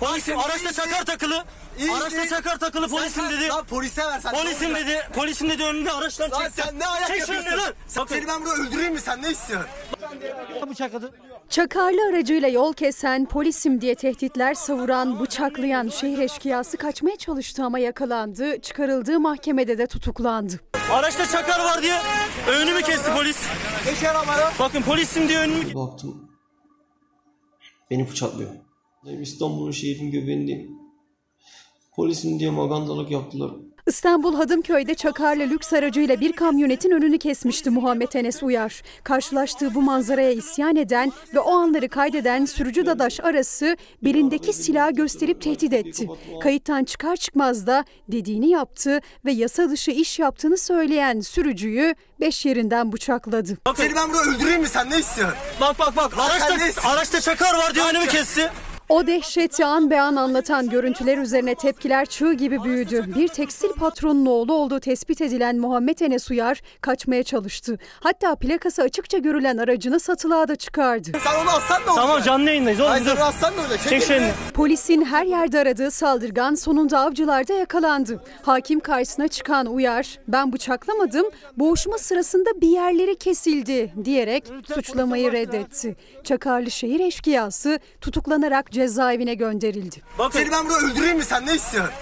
Polisim araçta çakar takılı. Araçta çakar takılı polisim dedi. Lan polise versen. Polisim dedi. Polisim dedi önünde araçtan çekti. sen ne ayak Çek yapıyorsun? Sen seni ben burada öldüreyim mi sen ne istiyorsun? Bıçakladı. Çakarlı aracıyla yol kesen, polisim diye tehditler savuran, bıçaklayan şehir eşkıyası kaçmaya çalıştı ama yakalandı. Çıkarıldığı mahkemede de tutuklandı. Araçta çakar var diye önümü kesti polis. Bakın polisim diye önümü Baktım. Beni bıçaklıyor. İstanbul'un şehrin göbeğindeyim. Polisim diye magandalık yaptılar. İstanbul Hadımköy'de Çakarlı lüks aracıyla bir kamyonetin önünü kesmişti Muhammed Enes Uyar. Karşılaştığı bu manzaraya isyan eden ve o anları kaydeden sürücü dadaş arası belindeki silahı gösterip tehdit etti. Kayıttan çıkar çıkmaz da dediğini yaptı ve yasa dışı iş yaptığını söyleyen sürücüyü beş yerinden bıçakladı. Seni ben burada öldüreyim mi sen ne istiyorsun? Bak bak bak araçta, araçta çakar var diye önümü kesti. O dehşeti an be an anlatan görüntüler üzerine tepkiler çığ gibi büyüdü. Bir tekstil patronunun oğlu olduğu tespit edilen Muhammed Enes Uyar kaçmaya çalıştı. Hatta plakası açıkça görülen aracını satılığa da çıkardı. Sen onu assan da olur. Tamam canlı yayındayız oğlum Hayır sen dur. onu assan da öyle. Çek elini. Polisin her yerde aradığı saldırgan sonunda avcılarda yakalandı. Hakim karşısına çıkan Uyar, ben bıçaklamadım, boğuşma sırasında bir yerleri kesildi diyerek suçlamayı reddetti. Çakarlı şehir eşkıyası tutuklanarak cezaevine gönderildi. Seni ben burada öldüreyim mi sen ne istiyorsun?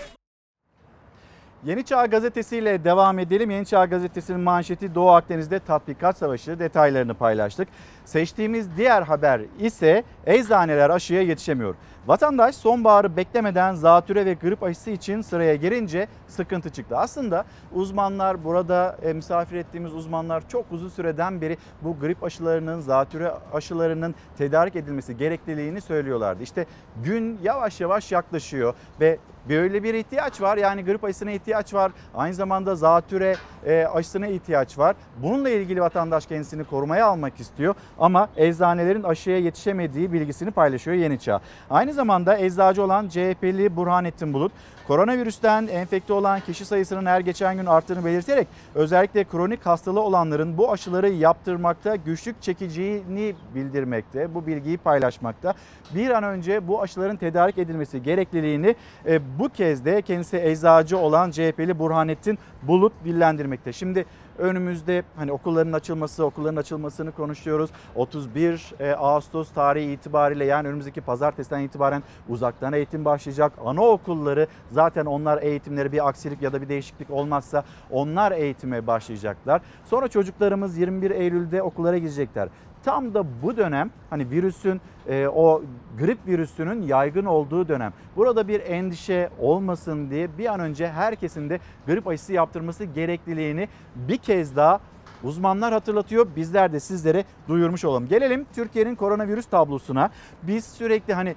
Yeni Çağ Gazetesi ile devam edelim. Yeni Çağ Gazetesi'nin manşeti Doğu Akdeniz'de tatbikat savaşı detaylarını paylaştık. Seçtiğimiz diğer haber ise eczaneler aşıya yetişemiyor. Vatandaş sonbaharı beklemeden zatüre ve grip aşısı için sıraya girince sıkıntı çıktı. Aslında uzmanlar burada e, misafir ettiğimiz uzmanlar çok uzun süreden beri bu grip aşılarının, zatüre aşılarının tedarik edilmesi gerekliliğini söylüyorlardı. İşte gün yavaş yavaş yaklaşıyor ve böyle bir ihtiyaç var. Yani grip aşısına ihtiyaç var. Aynı zamanda zatüre e, aşısına ihtiyaç var. Bununla ilgili vatandaş kendisini korumaya almak istiyor. Ama eczanelerin aşıya yetişemediği bilgisini paylaşıyor Yeni Çağ. Aynı zamanda eczacı olan CHP'li Burhanettin Bulut koronavirüsten enfekte olan kişi sayısının her geçen gün arttığını belirterek özellikle kronik hastalığı olanların bu aşıları yaptırmakta güçlük çekeceğini bildirmekte. Bu bilgiyi paylaşmakta. Bir an önce bu aşıların tedarik edilmesi gerekliliğini e, bu kez de kendisi eczacı olan CHP'li Burhanettin Bulut dillendirmekte. Şimdi önümüzde hani okulların açılması, okulların açılmasını konuşuyoruz. 31 e, Ağustos tarihi itibariyle yani önümüzdeki pazartesiden itibaren uzaktan eğitim başlayacak. Anaokulları zaten onlar eğitimleri bir aksilik ya da bir değişiklik olmazsa onlar eğitime başlayacaklar. Sonra çocuklarımız 21 Eylül'de okullara gidecekler. Tam da bu dönem hani virüsün e, o grip virüsünün yaygın olduğu dönem. Burada bir endişe olmasın diye bir an önce herkesin de grip aşısı yaptırması gerekliliğini bir kez daha uzmanlar hatırlatıyor. Bizler de sizlere duyurmuş olalım. Gelelim Türkiye'nin koronavirüs tablosuna. Biz sürekli hani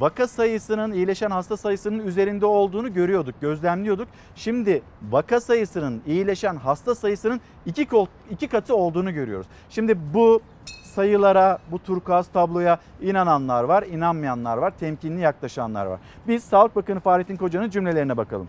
vaka sayısının iyileşen hasta sayısının üzerinde olduğunu görüyorduk, gözlemliyorduk. Şimdi vaka sayısının iyileşen hasta sayısının iki, iki katı olduğunu görüyoruz. Şimdi bu sayılara, bu turkuaz tabloya inananlar var, inanmayanlar var, temkinli yaklaşanlar var. Biz Sağlık Bakanı Fahrettin Koca'nın cümlelerine bakalım.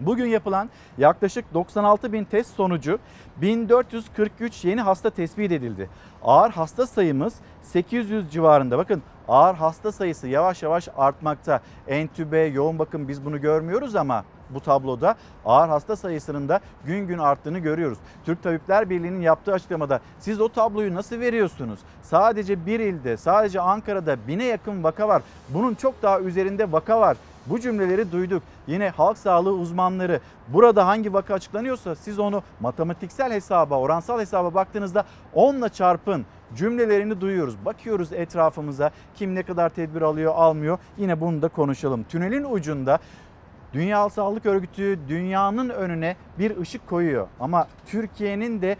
Bugün yapılan yaklaşık 96 bin test sonucu 1443 yeni hasta tespit edildi. Ağır hasta sayımız 800 civarında. Bakın ağır hasta sayısı yavaş yavaş artmakta. Entübe, yoğun bakım biz bunu görmüyoruz ama bu tabloda ağır hasta sayısının da gün gün arttığını görüyoruz. Türk Tabipler Birliği'nin yaptığı açıklamada siz o tabloyu nasıl veriyorsunuz? Sadece bir ilde, sadece Ankara'da bine yakın vaka var. Bunun çok daha üzerinde vaka var. Bu cümleleri duyduk. Yine halk sağlığı uzmanları burada hangi vaka açıklanıyorsa siz onu matematiksel hesaba, oransal hesaba baktığınızda 10 ile çarpın cümlelerini duyuyoruz. Bakıyoruz etrafımıza kim ne kadar tedbir alıyor, almıyor. Yine bunu da konuşalım. Tünelin ucunda Dünya Sağlık Örgütü dünyanın önüne bir ışık koyuyor. Ama Türkiye'nin de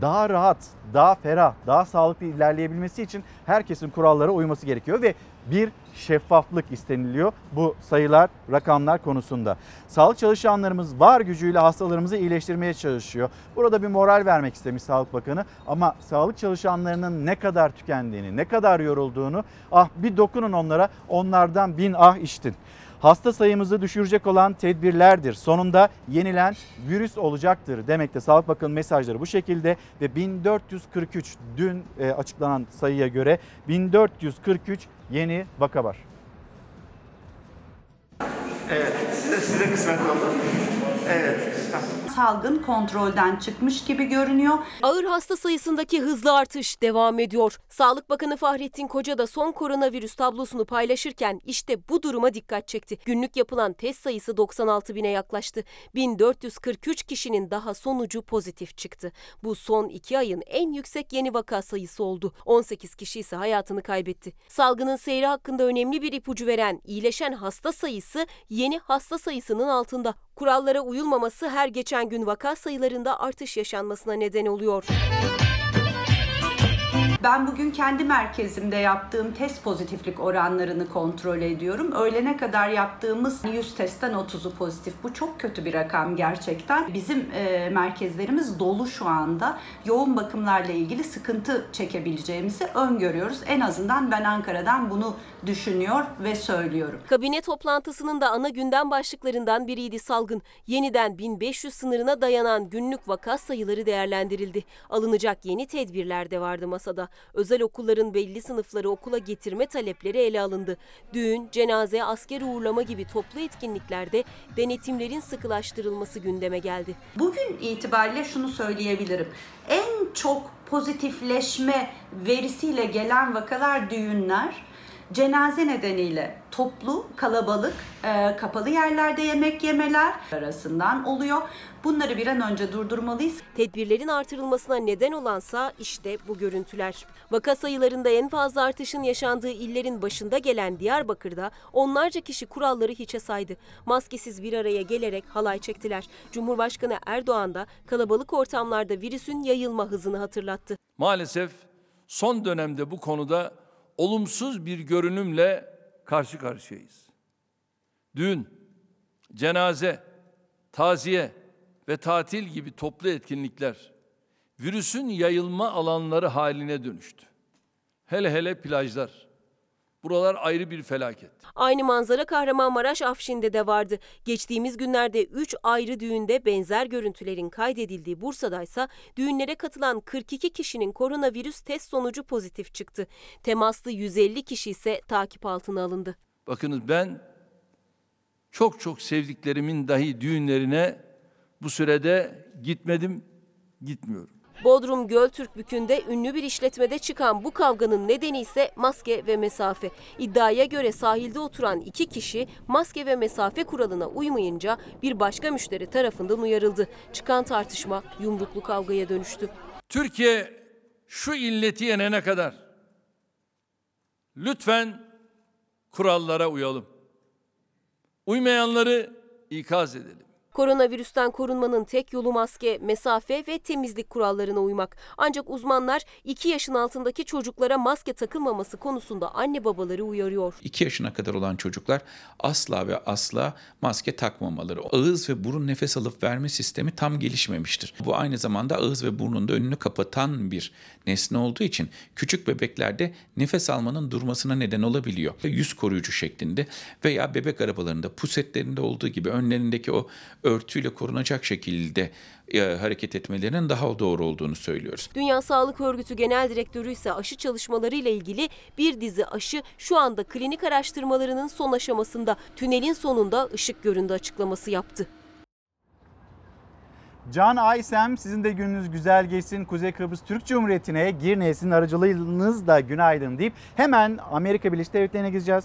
daha rahat, daha ferah, daha sağlıklı ilerleyebilmesi için herkesin kurallara uyması gerekiyor ve bir şeffaflık isteniliyor bu sayılar, rakamlar konusunda. Sağlık çalışanlarımız var gücüyle hastalarımızı iyileştirmeye çalışıyor. Burada bir moral vermek istemiş Sağlık Bakanı ama sağlık çalışanlarının ne kadar tükendiğini, ne kadar yorulduğunu ah bir dokunun onlara onlardan bin ah iştin hasta sayımızı düşürecek olan tedbirlerdir. Sonunda yenilen virüs olacaktır demekte. Sağlık Bakanı mesajları bu şekilde ve 1443 dün e, açıklanan sayıya göre 1443 yeni vaka var. Evet, size kısmet oldu. Evet. Salgın kontrolden çıkmış gibi görünüyor. Ağır hasta sayısındaki hızlı artış devam ediyor. Sağlık Bakanı Fahrettin Koca da son koronavirüs tablosunu paylaşırken işte bu duruma dikkat çekti. Günlük yapılan test sayısı 96 bine yaklaştı. 1443 kişinin daha sonucu pozitif çıktı. Bu son iki ayın en yüksek yeni vaka sayısı oldu. 18 kişi ise hayatını kaybetti. Salgının seyri hakkında önemli bir ipucu veren iyileşen hasta sayısı yeni hasta sayısının altında. Kurallara uyulmaması her geçen gün vaka sayılarında artış yaşanmasına neden oluyor. Ben bugün kendi merkezimde yaptığım test pozitiflik oranlarını kontrol ediyorum. Öğlene kadar yaptığımız 100 testten 30'u pozitif. Bu çok kötü bir rakam gerçekten. Bizim e, merkezlerimiz dolu şu anda. Yoğun bakımlarla ilgili sıkıntı çekebileceğimizi öngörüyoruz. En azından ben Ankara'dan bunu düşünüyor ve söylüyorum. Kabine toplantısının da ana gündem başlıklarından biriydi salgın. Yeniden 1500 sınırına dayanan günlük vaka sayıları değerlendirildi. Alınacak yeni tedbirler de vardı masada. Özel okulların belli sınıfları okula getirme talepleri ele alındı. Düğün, cenaze, asker uğurlama gibi toplu etkinliklerde denetimlerin sıkılaştırılması gündeme geldi. Bugün itibariyle şunu söyleyebilirim. En çok pozitifleşme verisiyle gelen vakalar düğünler, cenaze nedeniyle toplu, kalabalık, e, kapalı yerlerde yemek yemeler arasından oluyor. Bunları bir an önce durdurmalıyız. Tedbirlerin artırılmasına neden olansa işte bu görüntüler. Vaka sayılarında en fazla artışın yaşandığı illerin başında gelen Diyarbakır'da onlarca kişi kuralları hiçe saydı. Maskesiz bir araya gelerek halay çektiler. Cumhurbaşkanı Erdoğan da kalabalık ortamlarda virüsün yayılma hızını hatırlattı. Maalesef son dönemde bu konuda olumsuz bir görünümle karşı karşıyayız. Düğün, cenaze, taziye ve tatil gibi toplu etkinlikler virüsün yayılma alanları haline dönüştü. Hele hele plajlar. Buralar ayrı bir felaket. Aynı manzara Kahramanmaraş Afşin'de de vardı. Geçtiğimiz günlerde 3 ayrı düğünde benzer görüntülerin kaydedildiği Bursa'daysa düğünlere katılan 42 kişinin koronavirüs test sonucu pozitif çıktı. Temaslı 150 kişi ise takip altına alındı. Bakınız ben çok çok sevdiklerimin dahi düğünlerine bu sürede gitmedim, gitmiyorum. Bodrum Göltürkbükü'nde ünlü bir işletmede çıkan bu kavganın nedeni ise maske ve mesafe. İddiaya göre sahilde oturan iki kişi maske ve mesafe kuralına uymayınca bir başka müşteri tarafından uyarıldı. Çıkan tartışma yumruklu kavgaya dönüştü. Türkiye şu illeti yenene kadar lütfen kurallara uyalım. Uymayanları ikaz edelim. Koronavirüsten korunmanın tek yolu maske, mesafe ve temizlik kurallarına uymak. Ancak uzmanlar 2 yaşın altındaki çocuklara maske takılmaması konusunda anne babaları uyarıyor. 2 yaşına kadar olan çocuklar asla ve asla maske takmamaları. Ağız ve burun nefes alıp verme sistemi tam gelişmemiştir. Bu aynı zamanda ağız ve burnun da önünü kapatan bir nesne olduğu için küçük bebeklerde nefes almanın durmasına neden olabiliyor. Yüz koruyucu şeklinde veya bebek arabalarında pusetlerinde olduğu gibi önlerindeki o örtüyle korunacak şekilde e, hareket etmelerinin daha doğru olduğunu söylüyoruz. Dünya Sağlık Örgütü Genel Direktörü ise aşı çalışmaları ile ilgili bir dizi aşı şu anda klinik araştırmalarının son aşamasında. Tünelin sonunda ışık göründü açıklaması yaptı. Can Aysem sizin de gününüz güzel geçsin. Kuzey Kıbrıs Türk Cumhuriyeti'ne Girne'sin aracılığınızla günaydın deyip hemen Amerika Birleşik Devletleri'ne gideceğiz.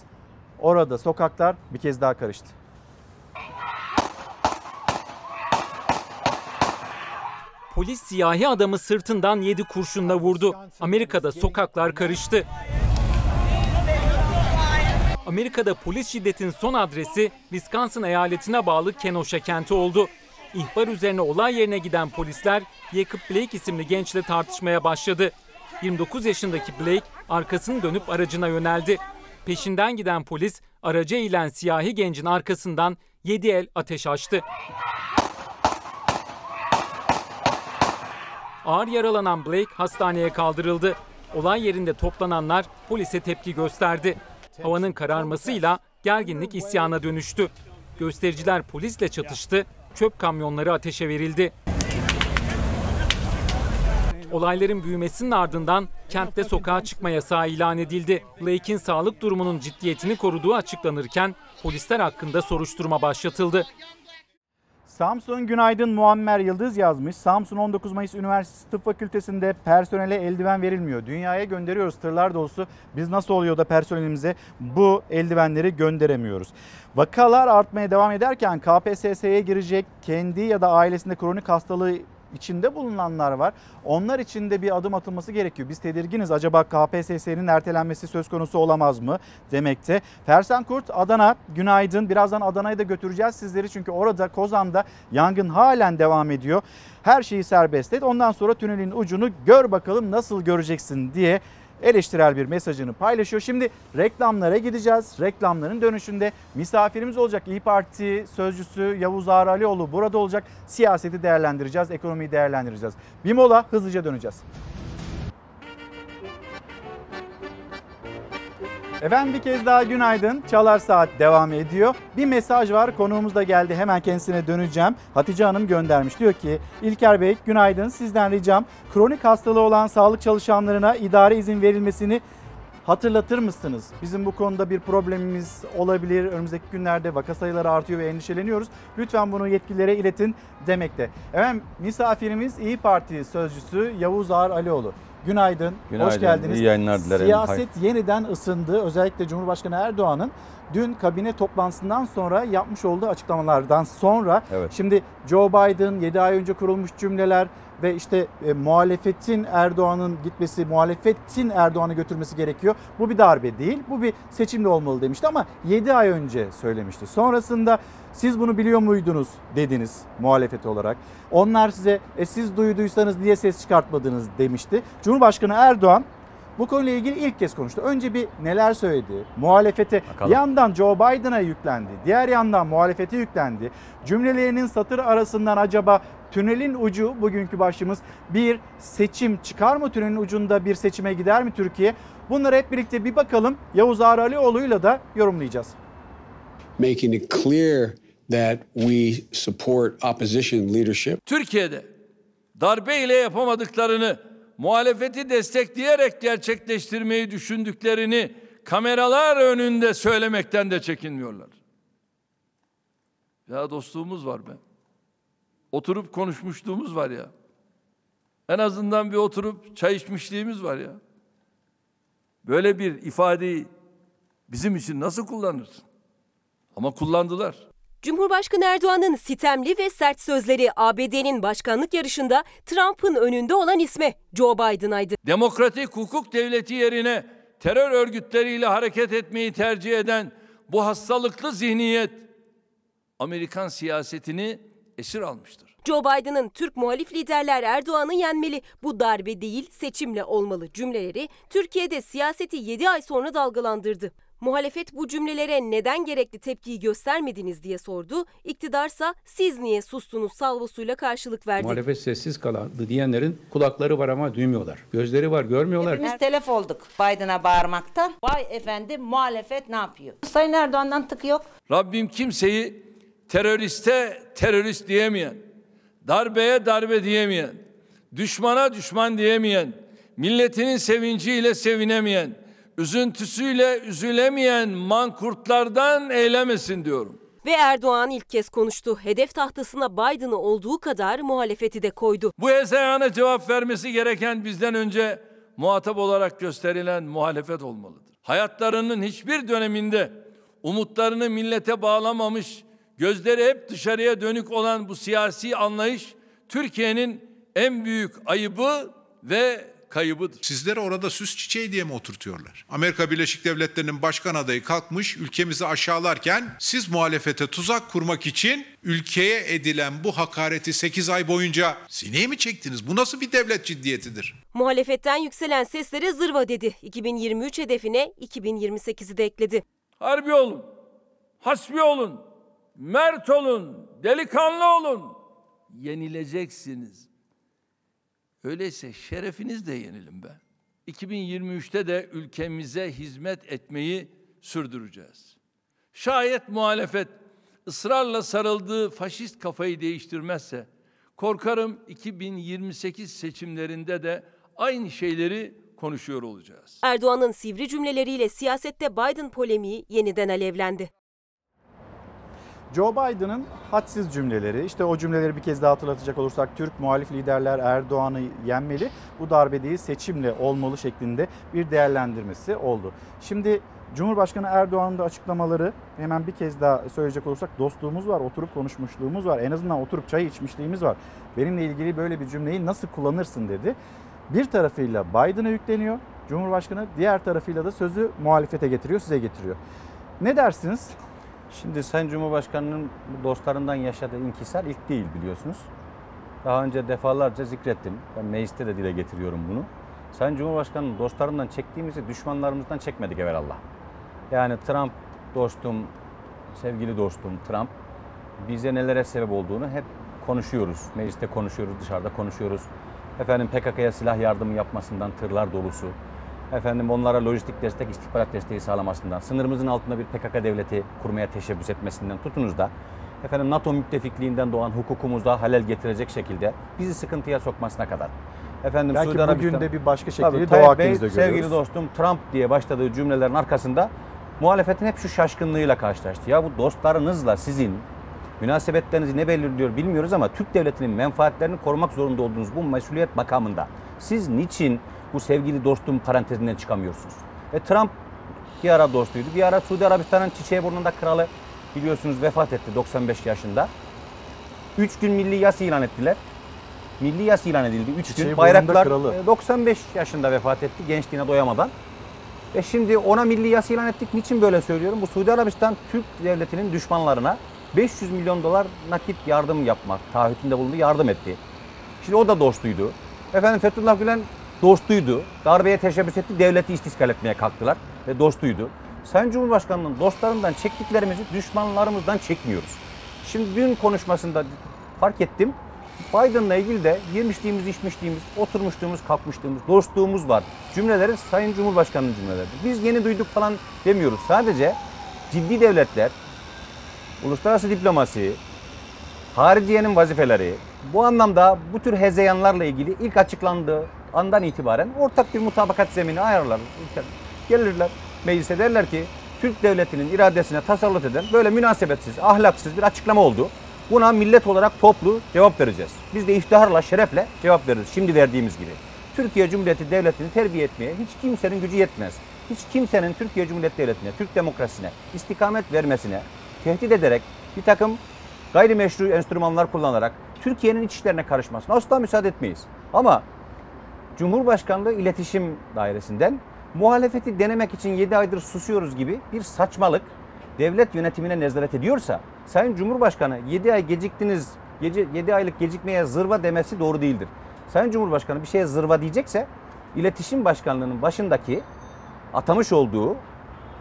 Orada sokaklar bir kez daha karıştı. Polis siyahi adamı sırtından 7 kurşunla vurdu. Amerika'da sokaklar karıştı. Amerika'da polis şiddetin son adresi Wisconsin eyaletine bağlı Kenosha kenti oldu. İhbar üzerine olay yerine giden polisler Jacob Blake isimli gençle tartışmaya başladı. 29 yaşındaki Blake arkasını dönüp aracına yöneldi. Peşinden giden polis araca eğilen siyahi gencin arkasından 7 el ateş açtı. Ağır yaralanan Blake hastaneye kaldırıldı. Olay yerinde toplananlar polise tepki gösterdi. Havanın kararmasıyla gerginlik isyana dönüştü. Göstericiler polisle çatıştı, çöp kamyonları ateşe verildi. Olayların büyümesinin ardından kentte sokağa çıkma yasağı ilan edildi. Blake'in sağlık durumunun ciddiyetini koruduğu açıklanırken polisler hakkında soruşturma başlatıldı. Samsun Günaydın Muammer Yıldız yazmış. Samsun 19 Mayıs Üniversitesi Tıp Fakültesi'nde personele eldiven verilmiyor. Dünyaya gönderiyoruz tırlar dolusu. Biz nasıl oluyor da personelimize bu eldivenleri gönderemiyoruz? Vakalar artmaya devam ederken KPSS'ye girecek kendi ya da ailesinde kronik hastalığı içinde bulunanlar var. Onlar için de bir adım atılması gerekiyor. Biz tedirginiz. Acaba KPSS'nin ertelenmesi söz konusu olamaz mı demekte. Fersen Kurt Adana günaydın. Birazdan Adana'ya da götüreceğiz sizleri çünkü orada Kozan'da yangın halen devam ediyor. Her şeyi serbest et. Ondan sonra tünelin ucunu gör bakalım nasıl göreceksin diye eleştirel bir mesajını paylaşıyor. Şimdi reklamlara gideceğiz. Reklamların dönüşünde misafirimiz olacak. İyi Parti sözcüsü Yavuz Ağar Alioğlu burada olacak. Siyaseti değerlendireceğiz, ekonomiyi değerlendireceğiz. Bir mola hızlıca döneceğiz. Efendim bir kez daha günaydın. Çalar Saat devam ediyor. Bir mesaj var. Konuğumuz da geldi. Hemen kendisine döneceğim. Hatice Hanım göndermiş. Diyor ki İlker Bey günaydın. Sizden ricam kronik hastalığı olan sağlık çalışanlarına idare izin verilmesini hatırlatır mısınız? Bizim bu konuda bir problemimiz olabilir. Önümüzdeki günlerde vaka sayıları artıyor ve endişeleniyoruz. Lütfen bunu yetkililere iletin demekte. Efendim misafirimiz İyi Parti sözcüsü Yavuz Ağar Alioğlu. Günaydın, Günaydın, hoş geldiniz. iyi yayınlar dilerim. Siyaset yeniden ısındı. Özellikle Cumhurbaşkanı Erdoğan'ın dün kabine toplantısından sonra yapmış olduğu açıklamalardan sonra Evet. şimdi Joe Biden 7 ay önce kurulmuş cümleler ve işte e, muhalefetin Erdoğan'ın gitmesi, muhalefetin Erdoğan'ı götürmesi gerekiyor. Bu bir darbe değil, bu bir seçimde olmalı demişti ama 7 ay önce söylemişti. Sonrasında siz bunu biliyor muydunuz dediniz muhalefet olarak. Onlar size e, siz duyduysanız niye ses çıkartmadınız demişti. Cumhurbaşkanı Erdoğan bu konuyla ilgili ilk kez konuştu. Önce bir neler söyledi? Muhalefete Bakalım. yandan Joe Biden'a yüklendi. Diğer yandan muhalefete yüklendi. Cümlelerinin satır arasından acaba tünelin ucu bugünkü başlığımız bir seçim çıkar mı? Tünelin ucunda bir seçime gider mi Türkiye? Bunları hep birlikte bir bakalım. Yavuz Ağar Alioğlu'yla da yorumlayacağız. making it clear that we support opposition leadership. Türkiye'de darbe ile yapamadıklarını muhalefeti destekleyerek gerçekleştirmeyi düşündüklerini kameralar önünde söylemekten de çekinmiyorlar. Ya dostluğumuz var be. Oturup konuşmuşluğumuz var ya. En azından bir oturup çay içmişliğimiz var ya. Böyle bir ifadeyi bizim için nasıl kullanırsın? Ama kullandılar. Cumhurbaşkanı Erdoğan'ın sitemli ve sert sözleri ABD'nin başkanlık yarışında Trump'ın önünde olan isme Joe Biden'aydı. Demokratik hukuk devleti yerine terör örgütleriyle hareket etmeyi tercih eden bu hastalıklı zihniyet Amerikan siyasetini esir almıştır. Joe Biden'ın Türk muhalif liderler Erdoğan'ı yenmeli, bu darbe değil seçimle olmalı cümleleri Türkiye'de siyaseti 7 ay sonra dalgalandırdı. Muhalefet bu cümlelere neden gerekli tepkiyi göstermediniz diye sordu. İktidarsa siz niye sustunuz salvosuyla karşılık verdi. Muhalefet sessiz kalandı diyenlerin kulakları var ama duymuyorlar. Gözleri var görmüyorlar. Hepimiz telef olduk Biden'a bağırmaktan. Vay efendim muhalefet ne yapıyor? Sayın Erdoğan'dan tık yok. Rabbim kimseyi teröriste terörist diyemeyen, darbeye darbe diyemeyen, düşmana düşman diyemeyen, milletinin sevinciyle sevinemeyen, üzüntüsüyle üzülemeyen mankurtlardan eylemesin diyorum. Ve Erdoğan ilk kez konuştu. Hedef tahtasına Biden'ı olduğu kadar muhalefeti de koydu. Bu hezeyana cevap vermesi gereken bizden önce muhatap olarak gösterilen muhalefet olmalıdır. Hayatlarının hiçbir döneminde umutlarını millete bağlamamış, gözleri hep dışarıya dönük olan bu siyasi anlayış Türkiye'nin en büyük ayıbı ve kaybıdır. Sizleri orada süs çiçeği diye mi oturtuyorlar? Amerika Birleşik Devletleri'nin başkan adayı kalkmış ülkemizi aşağılarken siz muhalefete tuzak kurmak için ülkeye edilen bu hakareti 8 ay boyunca sineye mi çektiniz? Bu nasıl bir devlet ciddiyetidir? Muhalefetten yükselen seslere zırva dedi. 2023 hedefine 2028'i de ekledi. Harbi olun, hasbi olun, mert olun, delikanlı olun. Yenileceksiniz. Öyleyse şerefinizle yenilin be. 2023'te de ülkemize hizmet etmeyi sürdüreceğiz. Şayet muhalefet ısrarla sarıldığı faşist kafayı değiştirmezse korkarım 2028 seçimlerinde de aynı şeyleri konuşuyor olacağız. Erdoğan'ın sivri cümleleriyle siyasette Biden polemiği yeniden alevlendi. Joe Biden'ın hadsiz cümleleri, işte o cümleleri bir kez daha hatırlatacak olursak Türk muhalif liderler Erdoğan'ı yenmeli, bu darbe değil seçimle olmalı şeklinde bir değerlendirmesi oldu. Şimdi Cumhurbaşkanı Erdoğan'ın da açıklamaları hemen bir kez daha söyleyecek olursak dostluğumuz var, oturup konuşmuşluğumuz var. En azından oturup çay içmişliğimiz var. Benimle ilgili böyle bir cümleyi nasıl kullanırsın dedi. Bir tarafıyla Biden'a yükleniyor Cumhurbaşkanı, diğer tarafıyla da sözü muhalefete getiriyor, size getiriyor. Ne dersiniz? Şimdi Sayın Cumhurbaşkanı'nın dostlarından yaşadığı inkisar ilk değil biliyorsunuz. Daha önce defalarca zikrettim. Ben mecliste de dile getiriyorum bunu. Sayın Cumhurbaşkanı'nın dostlarından çektiğimizi düşmanlarımızdan çekmedik evvelallah. Yani Trump dostum, sevgili dostum Trump bize nelere sebep olduğunu hep konuşuyoruz. Mecliste konuşuyoruz, dışarıda konuşuyoruz. Efendim PKK'ya silah yardımı yapmasından tırlar dolusu. Efendim onlara lojistik destek, istihbarat desteği sağlamasından, sınırımızın altında bir PKK devleti kurmaya teşebbüs etmesinden tutunuz da efendim NATO müttefikliğinden doğan hukukumuza halel getirecek şekilde bizi sıkıntıya sokmasına kadar. Efendim Belki Suudi bugün de bir başka şekilde Doğu Akdeniz'de sevgili görüyoruz. dostum Trump diye başladığı cümlelerin arkasında muhalefetin hep şu şaşkınlığıyla karşılaştı. Ya bu dostlarınızla sizin münasebetlerinizi ne belirliyor bilmiyoruz ama Türk devletinin menfaatlerini korumak zorunda olduğunuz bu mesuliyet makamında siz niçin bu sevgili dostum parantezinden çıkamıyorsunuz? E Trump bir ara dostuydu. Bir ara Suudi Arabistan'ın çiçeği burnunda kralı biliyorsunuz vefat etti 95 yaşında. 3 gün milli yas ilan ettiler. Milli yas ilan edildi. 3 Çiçeği gün bayraklar kralı. e, 95 yaşında vefat etti gençliğine doyamadan. E şimdi ona milli yas ilan ettik. Niçin böyle söylüyorum? Bu Suudi Arabistan Türk devletinin düşmanlarına 500 milyon dolar nakit yardım yapmak taahhütünde bulundu, yardım etti. Şimdi o da dostuydu. Efendim Fethullah Gülen dostuydu. Darbeye teşebbüs etti, devleti istiskal etmeye kalktılar ve dostuydu. Sayın Cumhurbaşkanı'nın dostlarından çektiklerimizi düşmanlarımızdan çekmiyoruz. Şimdi dün konuşmasında fark ettim. Biden'la ilgili de yemişliğimiz, içmişliğimiz, oturmuşluğumuz, kalkmışlığımız, dostluğumuz var. Cümleleri Sayın Cumhurbaşkanı'nın cümleleri. Biz yeni duyduk falan demiyoruz. Sadece ciddi devletler, uluslararası diplomasi, hariciyenin vazifeleri, bu anlamda bu tür hezeyanlarla ilgili ilk açıklandığı andan itibaren ortak bir mutabakat zemini ayarlar. Gelirler meclise derler ki Türk devletinin iradesine tasallut eden böyle münasebetsiz, ahlaksız bir açıklama oldu. Buna millet olarak toplu cevap vereceğiz. Biz de iftiharla, şerefle cevap veririz. Şimdi verdiğimiz gibi. Türkiye Cumhuriyeti Devleti'ni terbiye etmeye hiç kimsenin gücü yetmez. Hiç kimsenin Türkiye Cumhuriyeti Devleti'ne, Türk demokrasisine istikamet vermesine tehdit ederek bir takım gayrimeşru enstrümanlar kullanarak Türkiye'nin iç işlerine karışmasına asla müsaade etmeyiz. Ama Cumhurbaşkanlığı İletişim Dairesi'nden muhalefeti denemek için 7 aydır susuyoruz gibi bir saçmalık devlet yönetimine nezaret ediyorsa Sayın Cumhurbaşkanı 7 ay geciktiniz, 7 aylık gecikmeye zırva demesi doğru değildir. Sayın Cumhurbaşkanı bir şeye zırva diyecekse İletişim Başkanlığı'nın başındaki atamış olduğu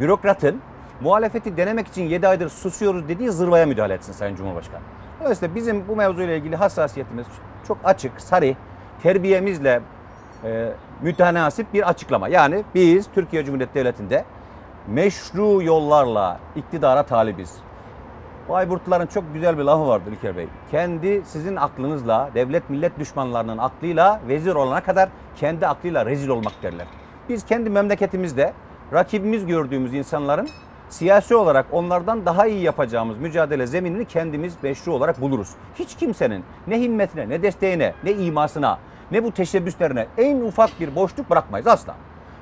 bürokratın muhalefeti denemek için 7 aydır susuyoruz dediği zırvaya müdahale etsin Sayın Cumhurbaşkanı. Dolayısıyla bizim bu mevzuyla ilgili hassasiyetimiz çok açık, sarih, terbiyemizle e, mütenasip bir açıklama. Yani biz Türkiye Cumhuriyeti Devleti'nde meşru yollarla iktidara talibiz. Bayburtluların çok güzel bir lafı vardır İlker Bey. Kendi sizin aklınızla, devlet millet düşmanlarının aklıyla vezir olana kadar kendi aklıyla rezil olmak derler. Biz kendi memleketimizde rakibimiz gördüğümüz insanların siyasi olarak onlardan daha iyi yapacağımız mücadele zeminini kendimiz meşru olarak buluruz. Hiç kimsenin ne himmetine, ne desteğine, ne imasına, ne bu teşebbüslerine en ufak bir boşluk bırakmayız asla.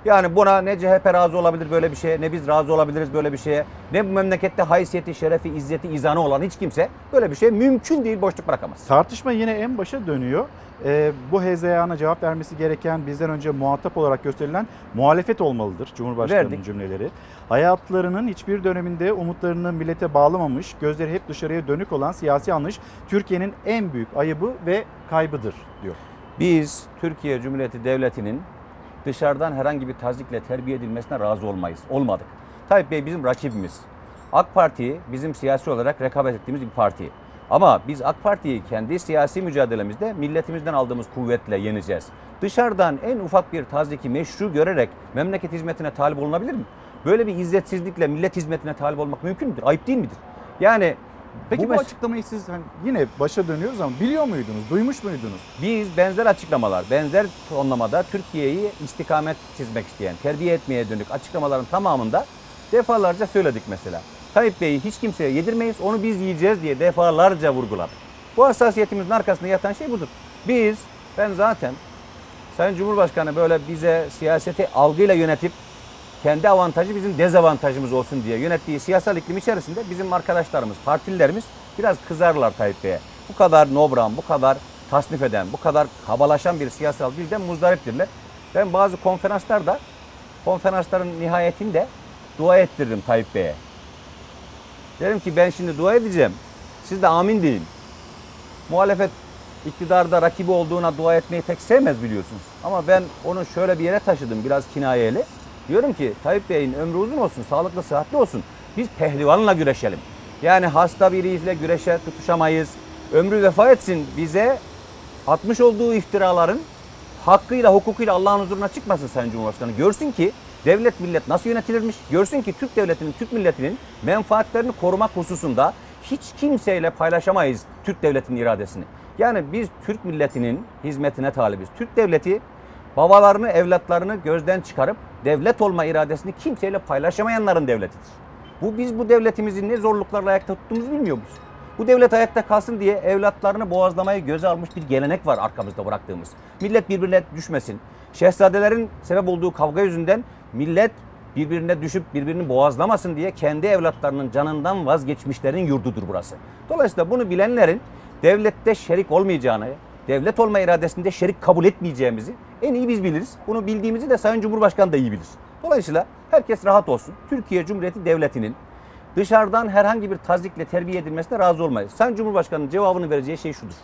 Yani buna ne CHP razı olabilir böyle bir şeye, ne biz razı olabiliriz böyle bir şeye, ne bu memlekette haysiyeti, şerefi, izzeti, izanı olan hiç kimse böyle bir şey mümkün değil boşluk bırakamaz. Tartışma yine en başa dönüyor. Ee, bu hezeyana cevap vermesi gereken bizden önce muhatap olarak gösterilen muhalefet olmalıdır Cumhurbaşkanı'nın Verdik. cümleleri. Hayatlarının hiçbir döneminde umutlarını millete bağlamamış, gözleri hep dışarıya dönük olan siyasi anlayış Türkiye'nin en büyük ayıbı ve kaybıdır diyor. Biz Türkiye Cumhuriyeti Devleti'nin dışarıdan herhangi bir tazikle terbiye edilmesine razı olmayız. Olmadık. Tayyip Bey bizim rakibimiz. AK Parti bizim siyasi olarak rekabet ettiğimiz bir parti. Ama biz AK Parti'yi kendi siyasi mücadelemizde milletimizden aldığımız kuvvetle yeneceğiz. Dışarıdan en ufak bir taziki meşru görerek memleket hizmetine talip olunabilir mi? Böyle bir izzetsizlikle millet hizmetine talip olmak mümkün müdür? Ayıp değil midir? Yani Peki bu, mes- açıklamayı siz hani yine başa dönüyoruz ama biliyor muydunuz, duymuş muydunuz? Biz benzer açıklamalar, benzer tonlamada Türkiye'yi istikamet çizmek isteyen, terbiye etmeye dönük açıklamaların tamamında defalarca söyledik mesela. Tayyip Bey'i hiç kimseye yedirmeyiz, onu biz yiyeceğiz diye defalarca vurguladık. Bu hassasiyetimizin arkasında yatan şey budur. Biz, ben zaten Sayın Cumhurbaşkanı böyle bize siyaseti algıyla yönetip kendi avantajı bizim dezavantajımız olsun diye yönettiği siyasal iklim içerisinde bizim arkadaşlarımız, partililerimiz biraz kızarlar Tayyip Bey'e. Bu kadar nobran, bu kadar tasnif eden, bu kadar kabalaşan bir siyasal dilden muzdariptirler. Ben bazı konferanslarda, konferansların nihayetinde dua ettiririm Tayyip Bey'e. Derim ki ben şimdi dua edeceğim. Siz de amin deyin. Muhalefet iktidarda rakibi olduğuna dua etmeyi pek sevmez biliyorsunuz. Ama ben onu şöyle bir yere taşıdım biraz kinayeli. Diyorum ki Tayyip Bey'in ömrü uzun olsun, sağlıklı, sıhhatli olsun. Biz pehlivanla güreşelim. Yani hasta biriyle güreşe tutuşamayız. Ömrü vefa etsin bize atmış olduğu iftiraların hakkıyla, hukukuyla Allah'ın huzuruna çıkmasın Sayın Cumhurbaşkanı. Görsün ki devlet millet nasıl yönetilirmiş. Görsün ki Türk devletinin, Türk milletinin menfaatlerini korumak hususunda hiç kimseyle paylaşamayız Türk devletinin iradesini. Yani biz Türk milletinin hizmetine talibiz. Türk devleti babalarını, evlatlarını gözden çıkarıp devlet olma iradesini kimseyle paylaşamayanların devletidir. Bu biz bu devletimizi ne zorluklarla ayakta tuttuğumuzu bilmiyor muyuz? Bu devlet ayakta kalsın diye evlatlarını boğazlamayı göze almış bir gelenek var arkamızda bıraktığımız. Millet birbirine düşmesin. Şehzadelerin sebep olduğu kavga yüzünden millet birbirine düşüp birbirini boğazlamasın diye kendi evlatlarının canından vazgeçmişlerin yurdudur burası. Dolayısıyla bunu bilenlerin devlette şerik olmayacağını, devlet olma iradesinde şerik kabul etmeyeceğimizi en iyi biz biliriz. Bunu bildiğimizi de Sayın Cumhurbaşkanı da iyi bilir. Dolayısıyla herkes rahat olsun. Türkiye Cumhuriyeti Devleti'nin dışarıdan herhangi bir tazikle terbiye edilmesine razı olmayız. Sayın Cumhurbaşkanı'nın cevabını vereceği şey şudur.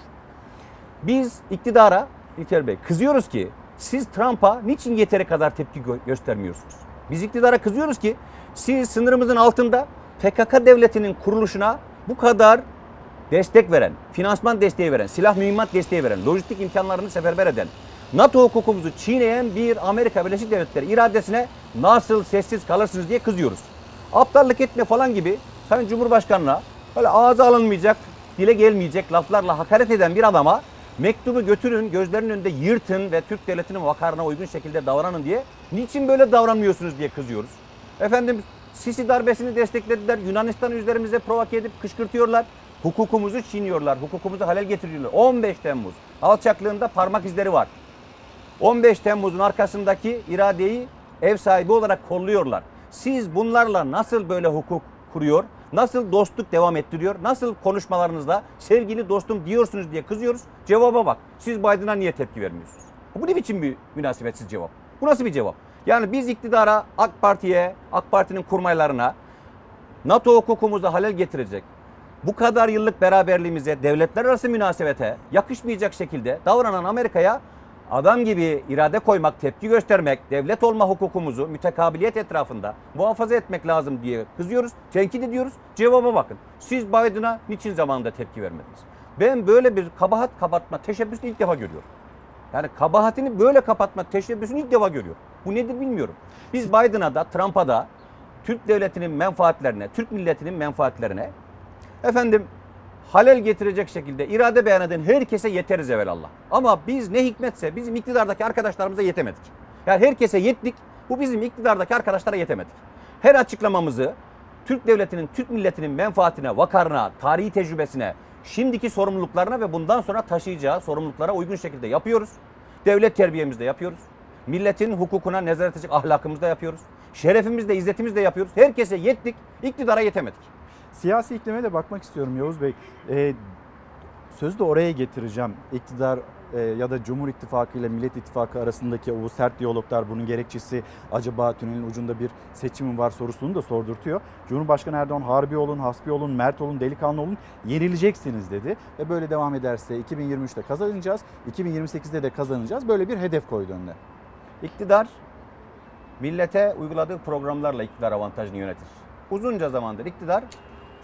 Biz iktidara İlker Bey kızıyoruz ki siz Trump'a niçin yeteri kadar tepki gö- göstermiyorsunuz? Biz iktidara kızıyoruz ki siz sınırımızın altında PKK devletinin kuruluşuna bu kadar destek veren, finansman desteği veren, silah mühimmat desteği veren, lojistik imkanlarını seferber eden, NATO hukukumuzu çiğneyen bir Amerika Birleşik Devletleri iradesine nasıl sessiz kalırsınız diye kızıyoruz. Aptallık etme falan gibi Sayın Cumhurbaşkanı'na böyle ağza alınmayacak, dile gelmeyecek laflarla hakaret eden bir adama mektubu götürün, gözlerinin önünde yırtın ve Türk devletinin vakarına uygun şekilde davranın diye niçin böyle davranmıyorsunuz diye kızıyoruz. Efendim Sisi darbesini desteklediler. Yunanistan üzerimize provoke edip kışkırtıyorlar. Hukukumuzu çiğniyorlar. Hukukumuzu halel getiriyorlar. 15 Temmuz alçaklığında parmak izleri var. 15 Temmuz'un arkasındaki iradeyi ev sahibi olarak kolluyorlar. Siz bunlarla nasıl böyle hukuk kuruyor, nasıl dostluk devam ettiriyor, nasıl konuşmalarınızda sevgili dostum diyorsunuz diye kızıyoruz. Cevaba bak. Siz Biden'a niye tepki vermiyorsunuz? Bu ne biçim bir münasebetsiz cevap? Bu nasıl bir cevap? Yani biz iktidara, AK Parti'ye, AK Parti'nin kurmaylarına NATO hukukumuzu halel getirecek, bu kadar yıllık beraberliğimize, devletler arası münasebete yakışmayacak şekilde davranan Amerika'ya adam gibi irade koymak, tepki göstermek, devlet olma hukukumuzu mütekabiliyet etrafında muhafaza etmek lazım diye kızıyoruz, tenkit ediyoruz. Cevaba bakın. Siz Biden'a niçin zamanında tepki vermediniz? Ben böyle bir kabahat kapatma teşebbüsünü ilk defa görüyorum. Yani kabahatini böyle kapatma teşebbüsünü ilk defa görüyorum. Bu nedir bilmiyorum. Biz Biden'a da Trump'a da Türk devletinin menfaatlerine, Türk milletinin menfaatlerine efendim halel getirecek şekilde irade beyan eden herkese yeteriz evvelallah. Ama biz ne hikmetse bizim iktidardaki arkadaşlarımıza yetemedik. Yani herkese yettik. Bu bizim iktidardaki arkadaşlara yetemedik. Her açıklamamızı Türk devletinin, Türk milletinin menfaatine, vakarına, tarihi tecrübesine, şimdiki sorumluluklarına ve bundan sonra taşıyacağı sorumluluklara uygun şekilde yapıyoruz. Devlet terbiyemizde yapıyoruz. Milletin hukukuna nezaret edecek ahlakımızda yapıyoruz. Şerefimizde, izzetimizde yapıyoruz. Herkese yettik, iktidara yetemedik. Siyasi iklime de bakmak istiyorum Yavuz Bey. Ee, sözü de oraya getireceğim. İktidar e, ya da Cumhur İttifakı ile Millet İttifakı arasındaki o sert diyaloglar bunun gerekçesi acaba tünelin ucunda bir seçim var sorusunu da sordurtuyor. Cumhurbaşkanı Erdoğan harbi olun, hasbi olun, mert olun, delikanlı olun yenileceksiniz dedi. Ve böyle devam ederse 2023'te kazanacağız, 2028'de de kazanacağız. Böyle bir hedef koydu önüne. İktidar millete uyguladığı programlarla iktidar avantajını yönetir. Uzunca zamandır iktidar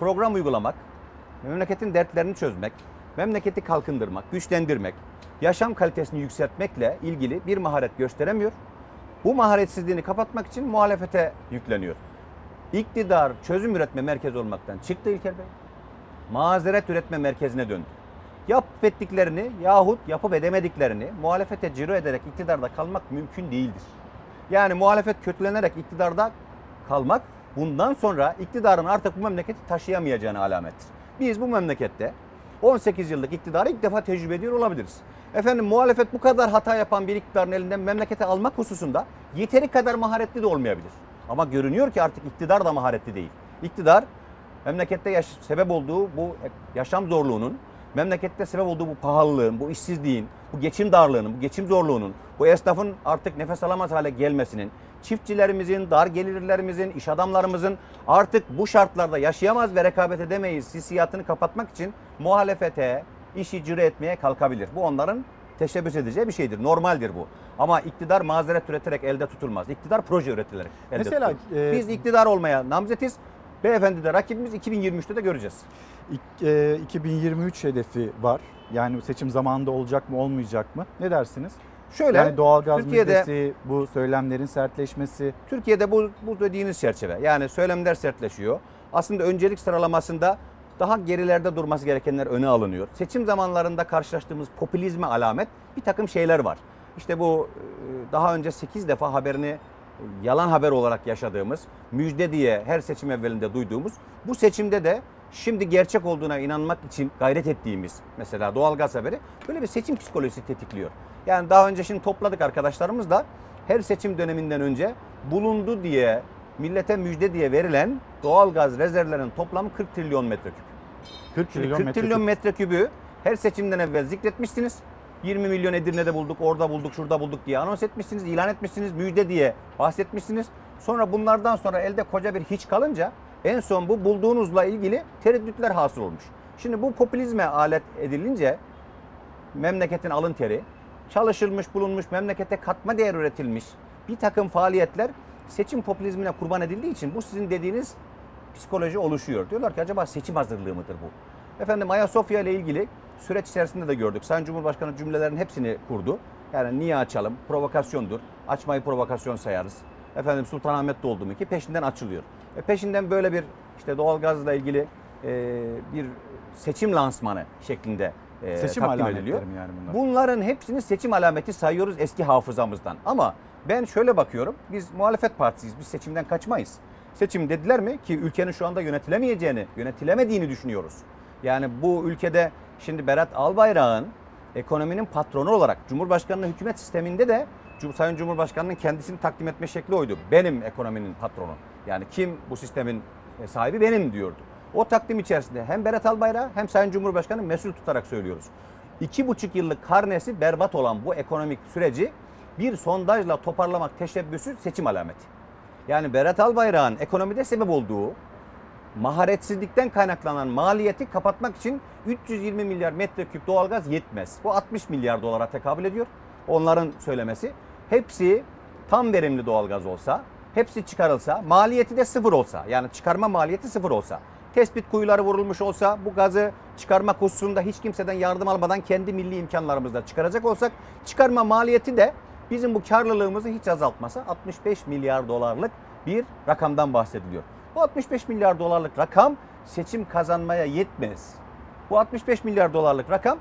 program uygulamak, memleketin dertlerini çözmek, memleketi kalkındırmak, güçlendirmek, yaşam kalitesini yükseltmekle ilgili bir maharet gösteremiyor. Bu maharetsizliğini kapatmak için muhalefete yükleniyor. İktidar çözüm üretme merkezi olmaktan çıktı İlker Bey. Mazeret üretme merkezine döndü. Yapıp ettiklerini yahut yapıp edemediklerini muhalefete ciro ederek iktidarda kalmak mümkün değildir. Yani muhalefet kötülenerek iktidarda kalmak bundan sonra iktidarın artık bu memleketi taşıyamayacağını alamettir. Biz bu memlekette 18 yıllık iktidarı ilk defa tecrübe ediyor olabiliriz. Efendim muhalefet bu kadar hata yapan bir iktidarın elinden memlekete almak hususunda yeteri kadar maharetli de olmayabilir. Ama görünüyor ki artık iktidar da maharetli değil. İktidar memlekette yaş- sebep olduğu bu yaşam zorluğunun, memlekette sebep olduğu bu pahalılığın, bu işsizliğin, bu geçim darlığının, bu geçim zorluğunun, bu esnafın artık nefes alamaz hale gelmesinin, çiftçilerimizin, dar gelirlerimizin, iş adamlarımızın artık bu şartlarda yaşayamaz ve rekabet edemeyiz hissiyatını kapatmak için muhalefete, işi cüre etmeye kalkabilir. Bu onların teşebbüs edeceği bir şeydir. Normaldir bu. Ama iktidar mazeret üreterek elde tutulmaz. İktidar proje üretilerek elde Mesela, tutulur. e, Biz iktidar olmaya namzetiz. Beyefendi de rakibimiz 2023'te de göreceğiz. İk- e, 2023 hedefi var. Yani seçim zamanında olacak mı olmayacak mı? Ne dersiniz? Şöyle, yani doğalgaz Türkiye'de- müjdesi, bu söylemlerin sertleşmesi. Türkiye'de bu, bu dediğiniz çerçeve. Yani söylemler sertleşiyor. Aslında öncelik sıralamasında daha gerilerde durması gerekenler öne alınıyor. Seçim zamanlarında karşılaştığımız popülizme alamet bir takım şeyler var. İşte bu e, daha önce 8 defa haberini e, yalan haber olarak yaşadığımız, müjde diye her seçim evvelinde duyduğumuz, bu seçimde de şimdi gerçek olduğuna inanmak için gayret ettiğimiz mesela doğalgaz haberi böyle bir seçim psikolojisi tetikliyor. Yani daha önce şimdi topladık arkadaşlarımız da her seçim döneminden önce bulundu diye millete müjde diye verilen doğalgaz rezervlerinin toplamı 40 trilyon metreküp. 40 Şimdi trilyon 40 metreküp. trilyon metrekübü her seçimden evvel zikretmişsiniz. 20 milyon Edirne'de bulduk, orada bulduk, şurada bulduk diye anons etmişsiniz, ilan etmişsiniz, müjde diye bahsetmişsiniz. Sonra bunlardan sonra elde koca bir hiç kalınca en son bu bulduğunuzla ilgili tereddütler hasıl olmuş. Şimdi bu popülizme alet edilince memleketin alın teri, çalışılmış, bulunmuş, memlekete katma değer üretilmiş bir takım faaliyetler seçim popülizmine kurban edildiği için bu sizin dediğiniz psikoloji oluşuyor. Diyorlar ki acaba seçim hazırlığı mıdır bu? Efendim Ayasofya ile ilgili süreç içerisinde de gördük. Sayın Cumhurbaşkanı cümlelerin hepsini kurdu. Yani niye açalım? Provokasyondur. Açmayı provokasyon sayarız. Efendim Sultanahmet'te oldu mu ki peşinden açılıyor. E peşinden böyle bir işte doğalgazla ilgili e, bir seçim lansmanı şeklinde e, Seçim takdim alametleri ediliyor. yani bunlar? Bunların hepsini seçim alameti sayıyoruz eski hafızamızdan. Ama ben şöyle bakıyorum. Biz muhalefet partisiyiz. Biz seçimden kaçmayız. Seçim dediler mi ki ülkenin şu anda yönetilemeyeceğini, yönetilemediğini düşünüyoruz. Yani bu ülkede şimdi Berat Albayrak'ın ekonominin patronu olarak Cumhurbaşkanlığı hükümet sisteminde de Sayın Cumhurbaşkanı'nın kendisini takdim etme şekli oydu. Benim ekonominin patronu. Yani kim bu sistemin e, sahibi benim diyordu. O takdim içerisinde hem Berat Albayrak hem Sayın Cumhurbaşkanı mesul tutarak söylüyoruz. İki buçuk yıllık karnesi berbat olan bu ekonomik süreci bir sondajla toparlamak teşebbüsü seçim alameti. Yani Berat Albayrak'ın ekonomide sebep olduğu maharetsizlikten kaynaklanan maliyeti kapatmak için 320 milyar metreküp doğalgaz yetmez. Bu 60 milyar dolara tekabül ediyor. Onların söylemesi. Hepsi tam verimli doğalgaz olsa, hepsi çıkarılsa, maliyeti de sıfır olsa, yani çıkarma maliyeti sıfır olsa, tespit kuyuları vurulmuş olsa, bu gazı çıkarma hususunda hiç kimseden yardım almadan kendi milli imkanlarımızla çıkaracak olsak, çıkarma maliyeti de bizim bu karlılığımızı hiç azaltmasa 65 milyar dolarlık bir rakamdan bahsediliyor. Bu 65 milyar dolarlık rakam seçim kazanmaya yetmez. Bu 65 milyar dolarlık rakam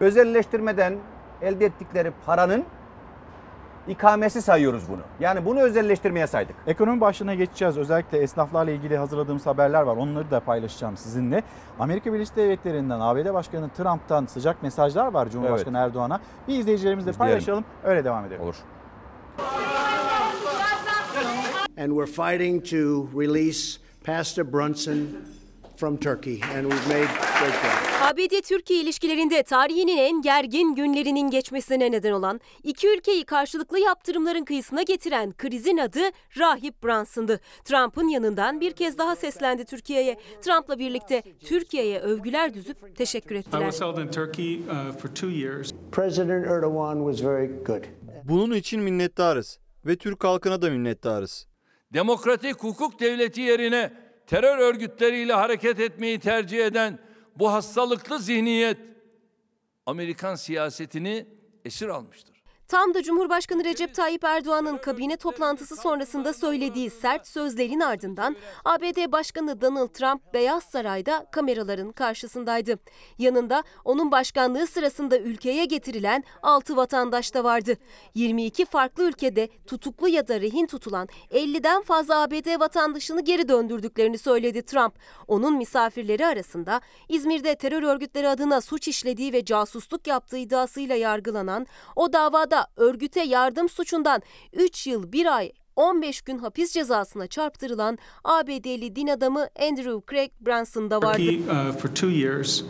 özelleştirmeden elde ettikleri paranın ikamesi sayıyoruz bunu. Yani bunu özelleştirmeye saydık. Ekonomi başlığına geçeceğiz. Özellikle esnaflarla ilgili hazırladığımız haberler var. Onları da paylaşacağım sizinle. Amerika Birleşik Devletleri'nden ABD Başkanı Trump'tan sıcak mesajlar var Cumhurbaşkanı Erdoğan'a. Bir izleyicilerimizle İzleyelim. paylaşalım. Öyle devam edelim. Olur. and we're fighting to release Pastor Brunson from Turkey, and we've made great progress. ABD-Türkiye ilişkilerinde tarihinin en gergin günlerinin geçmesine neden olan, iki ülkeyi karşılıklı yaptırımların kıyısına getiren krizin adı Rahip Brunson'dı. Trump'ın yanından bir kez daha seslendi Türkiye'ye. Trump'la birlikte Türkiye'ye övgüler düzüp teşekkür I ettiler. was held in Turkey uh, for two years. President Erdogan was very good. Bunun için minnettarız ve Türk halkına da minnettarız. demokratik hukuk devleti yerine terör örgütleriyle hareket etmeyi tercih eden bu hastalıklı zihniyet Amerikan siyasetini esir almıştır. Tam da Cumhurbaşkanı Recep Tayyip Erdoğan'ın kabine toplantısı sonrasında söylediği sert sözlerin ardından ABD Başkanı Donald Trump Beyaz Saray'da kameraların karşısındaydı. Yanında onun başkanlığı sırasında ülkeye getirilen 6 vatandaş da vardı. 22 farklı ülkede tutuklu ya da rehin tutulan 50'den fazla ABD vatandaşını geri döndürdüklerini söyledi Trump. Onun misafirleri arasında İzmir'de terör örgütleri adına suç işlediği ve casusluk yaptığı iddiasıyla yargılanan, o davada örgüte yardım suçundan 3 yıl 1 ay 15 gün hapis cezasına çarptırılan ABD'li din adamı Andrew Craig Brunson da vardı. Turkey uh, for two years.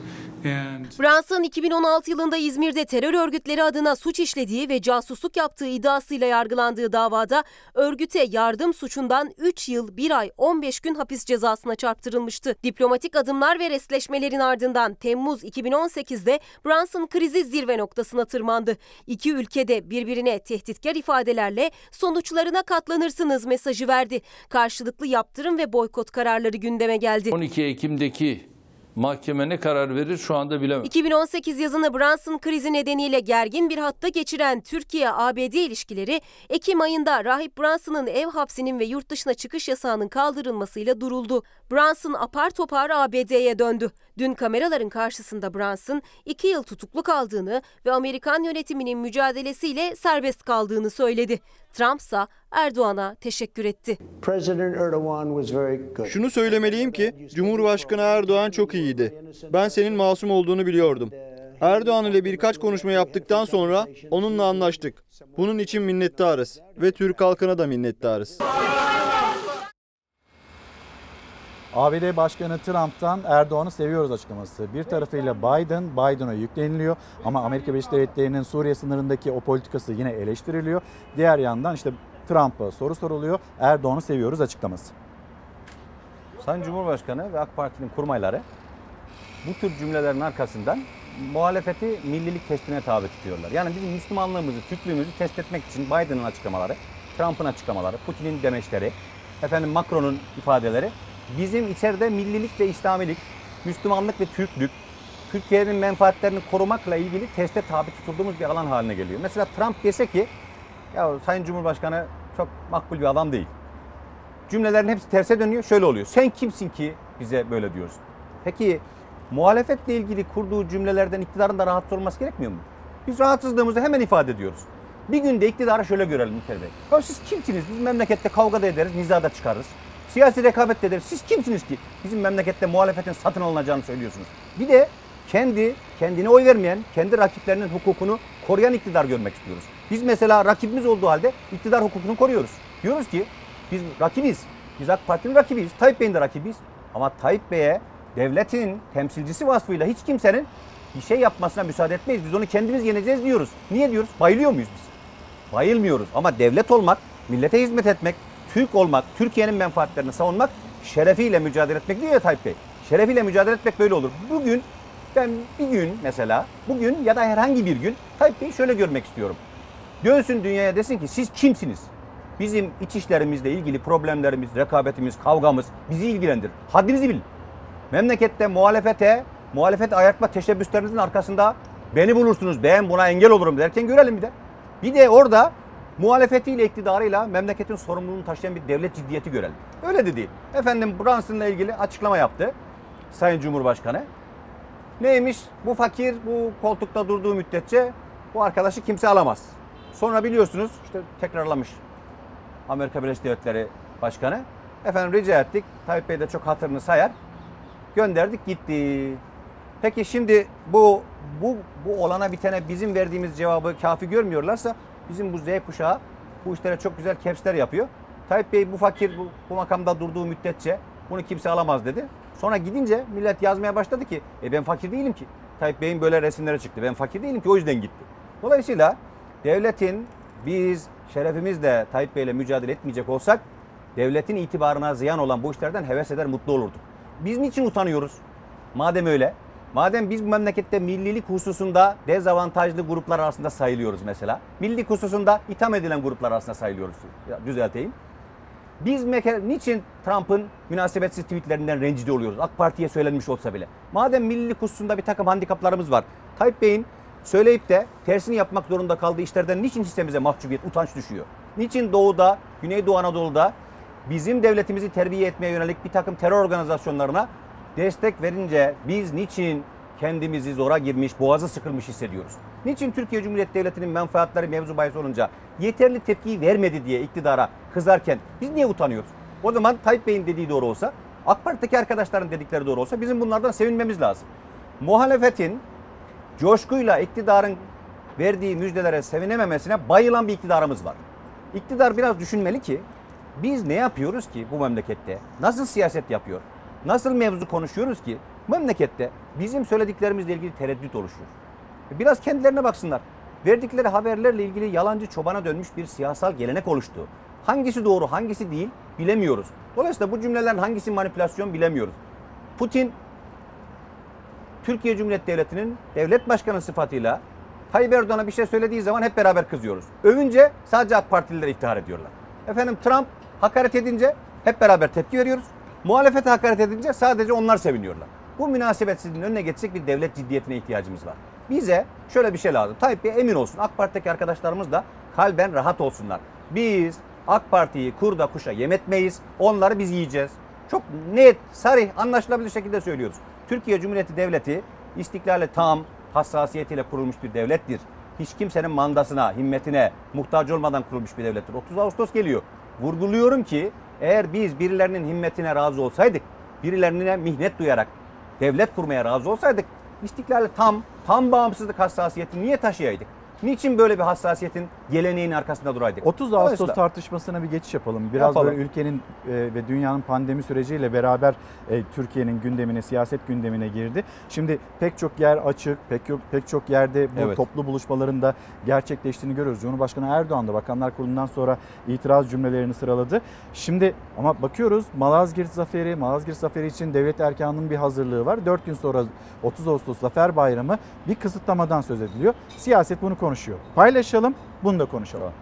Brunson 2016 yılında İzmir'de terör örgütleri adına suç işlediği ve casusluk yaptığı iddiasıyla yargılandığı davada örgüte yardım suçundan 3 yıl 1 ay 15 gün hapis cezasına çarptırılmıştı. Diplomatik adımlar ve restleşmelerin ardından Temmuz 2018'de Brunson krizi zirve noktasına tırmandı. İki ülkede birbirine tehditkar ifadelerle sonuçlarına katlanırsınız mesajı verdi. Karşılıklı yaptırım ve boykot kararları gündeme geldi. 12 Ekim'deki mahkeme ne karar verir şu anda bilemem. 2018 yazını Brunson krizi nedeniyle gergin bir hatta geçiren Türkiye-ABD ilişkileri Ekim ayında Rahip Brunson'ın ev hapsinin ve yurt dışına çıkış yasağının kaldırılmasıyla duruldu. Brunson apar topar ABD'ye döndü. Dün kameraların karşısında Brunson iki yıl tutuklu kaldığını ve Amerikan yönetiminin mücadelesiyle serbest kaldığını söyledi. Trump ise Erdoğan'a teşekkür etti. Şunu söylemeliyim ki Cumhurbaşkanı Erdoğan çok iyiydi. Ben senin masum olduğunu biliyordum. Erdoğan ile birkaç konuşma yaptıktan sonra onunla anlaştık. Bunun için minnettarız ve Türk halkına da minnettarız. ABD Başkanı Trump'tan Erdoğan'ı seviyoruz açıklaması. Bir tarafıyla Biden, Biden'a yükleniliyor ama Amerika Birleşik Devletleri'nin Suriye sınırındaki o politikası yine eleştiriliyor. Diğer yandan işte Trump'a soru soruluyor. Erdoğan'ı seviyoruz açıklaması. Sayın Cumhurbaşkanı ve AK Parti'nin kurmayları bu tür cümlelerin arkasından muhalefeti millilik testine tabi tutuyorlar. Yani bizim Müslümanlığımızı, Türklüğümüzü test etmek için Biden'ın açıklamaları, Trump'ın açıklamaları, Putin'in demeçleri, efendim Macron'un ifadeleri bizim içeride millilik ve İslamilik, Müslümanlık ve Türklük, Türkiye'nin menfaatlerini korumakla ilgili teste tabi tutulduğumuz bir alan haline geliyor. Mesela Trump dese ki ya Sayın Cumhurbaşkanı çok makbul bir adam değil. Cümlelerin hepsi terse dönüyor. Şöyle oluyor. Sen kimsin ki bize böyle diyorsun? Peki muhalefetle ilgili kurduğu cümlelerden iktidarın da rahatsız olması gerekmiyor mu? Biz rahatsızlığımızı hemen ifade ediyoruz. Bir günde iktidarı şöyle görelim İlker Bey. Ya siz kimsiniz? Biz memlekette kavga da ederiz, nizada çıkarız. Siyasi rekabet de ederiz. Siz kimsiniz ki? Bizim memlekette muhalefetin satın alınacağını söylüyorsunuz. Bir de kendi, kendine oy vermeyen, kendi rakiplerinin hukukunu koruyan iktidar görmek istiyoruz. Biz mesela rakibimiz olduğu halde iktidar hukukunu koruyoruz. Diyoruz ki biz rakibiz. Biz AK Parti'nin rakibiyiz. Tayyip Bey'in de rakibiyiz. Ama Tayyip Bey'e devletin temsilcisi vasfıyla hiç kimsenin bir şey yapmasına müsaade etmeyiz. Biz onu kendimiz yeneceğiz diyoruz. Niye diyoruz? Bayılıyor muyuz biz? Bayılmıyoruz. Ama devlet olmak, millete hizmet etmek, Türk olmak, Türkiye'nin menfaatlerini savunmak, şerefiyle mücadele etmek diyor ya Tayyip Bey. Şerefiyle mücadele etmek böyle olur. Bugün ben bir gün mesela, bugün ya da herhangi bir gün Tayyip Bey'i şöyle görmek istiyorum. Dönsün dünyaya desin ki siz kimsiniz? Bizim iç işlerimizle ilgili problemlerimiz, rekabetimiz, kavgamız bizi ilgilendirir. Haddinizi bilin. Memlekette muhalefete, muhalefet ayartma teşebbüslerinizin arkasında beni bulursunuz, ben buna engel olurum derken görelim bir de. Bir de orada muhalefetiyle, iktidarıyla memleketin sorumluluğunu taşıyan bir devlet ciddiyeti görelim. Öyle de değil. Efendim Brunson'la ilgili açıklama yaptı Sayın Cumhurbaşkanı. Neymiş? Bu fakir bu koltukta durduğu müddetçe bu arkadaşı kimse alamaz. Sonra biliyorsunuz işte tekrarlamış Amerika Birleşik Devletleri Başkanı. Efendim rica ettik. Tayyip Bey de çok hatırını sayar. Gönderdik gitti. Peki şimdi bu bu bu olana bitene bizim verdiğimiz cevabı kafi görmüyorlarsa bizim bu Z kuşağı bu işlere çok güzel kepsler yapıyor. Tayyip Bey bu fakir bu, bu makamda durduğu müddetçe bunu kimse alamaz dedi. Sonra gidince millet yazmaya başladı ki e ben fakir değilim ki. Tayyip Bey'in böyle resimleri çıktı. Ben fakir değilim ki o yüzden gitti. Dolayısıyla devletin biz şerefimizle Tayyip Bey'le mücadele etmeyecek olsak devletin itibarına ziyan olan bu işlerden heves eder mutlu olurduk. Biz niçin utanıyoruz? Madem öyle. Madem biz bu memlekette millilik hususunda dezavantajlı gruplar arasında sayılıyoruz mesela. Millilik hususunda itham edilen gruplar arasında sayılıyoruz. Ya, düzelteyim. Biz niçin Trump'ın münasebetsiz tweetlerinden rencide oluyoruz? AK Parti'ye söylenmiş olsa bile. Madem millilik hususunda bir takım handikaplarımız var. Tayyip Bey'in söyleyip de tersini yapmak zorunda kaldığı işlerden niçin hissemize mahcubiyet, utanç düşüyor? Niçin Doğu'da, Güneydoğu Anadolu'da bizim devletimizi terbiye etmeye yönelik bir takım terör organizasyonlarına destek verince biz niçin kendimizi zora girmiş, boğazı sıkılmış hissediyoruz? Niçin Türkiye Cumhuriyeti Devleti'nin menfaatleri mevzu bahis olunca yeterli tepkiyi vermedi diye iktidara kızarken biz niye utanıyoruz? O zaman Tayyip Bey'in dediği doğru olsa, AK Parti'deki arkadaşların dedikleri doğru olsa bizim bunlardan sevinmemiz lazım. Muhalefetin coşkuyla iktidarın verdiği müjdelere sevinememesine bayılan bir iktidarımız var. İktidar biraz düşünmeli ki biz ne yapıyoruz ki bu memlekette? Nasıl siyaset yapıyor? Nasıl mevzu konuşuyoruz ki memlekette bizim söylediklerimizle ilgili tereddüt oluşuyor. Biraz kendilerine baksınlar. Verdikleri haberlerle ilgili yalancı çobana dönmüş bir siyasal gelenek oluştu. Hangisi doğru, hangisi değil bilemiyoruz. Dolayısıyla bu cümlelerin hangisi manipülasyon bilemiyoruz. Putin Türkiye Cumhuriyeti Devleti'nin devlet başkanı sıfatıyla Tayyip Erdoğan'a bir şey söylediği zaman hep beraber kızıyoruz. Övünce sadece AK Partililer iftihar ediyorlar. Efendim Trump hakaret edince hep beraber tepki veriyoruz. Muhalefete hakaret edince sadece onlar seviniyorlar. Bu münasebetsizliğin önüne geçecek bir devlet ciddiyetine ihtiyacımız var. Bize şöyle bir şey lazım. Tayyip Bey emin olsun AK Parti'deki arkadaşlarımız da kalben rahat olsunlar. Biz AK Parti'yi kurda kuşa yem etmeyiz. Onları biz yiyeceğiz. Çok net, sarih, anlaşılabilir şekilde söylüyoruz. Türkiye Cumhuriyeti Devleti istiklale tam, hassasiyetiyle kurulmuş bir devlettir. Hiç kimsenin mandasına, himmetine muhtaç olmadan kurulmuş bir devlettir. 30 Ağustos geliyor. Vurguluyorum ki eğer biz birilerinin himmetine razı olsaydık, birilerine mihnet duyarak devlet kurmaya razı olsaydık, istiklale tam, tam bağımsızlık hassasiyetini niye taşıyaydık? Niçin böyle bir hassasiyetin geleneğin arkasında duraydık? 30 Ağustos tartışmasına bir geçiş yapalım. Biraz Yapalım. böyle ülkenin e, ve dünyanın pandemi süreciyle beraber e, Türkiye'nin gündemine, siyaset gündemine girdi. Şimdi pek çok yer açık, pek çok pek çok yerde bu Evet. toplu buluşmaların da gerçekleştiğini görüyoruz. Cumhurbaşkanı Erdoğan da Bakanlar Kurulu'ndan sonra itiraz cümlelerini sıraladı. Şimdi ama bakıyoruz Malazgirt Zaferi, Malazgirt Zaferi için devlet erkanının bir hazırlığı var. 4 gün sonra 30 Ağustos Zafer Bayramı bir kısıtlamadan söz ediliyor. Siyaset bunu konuşuyor. Paylaşalım, bunu da konuşalım.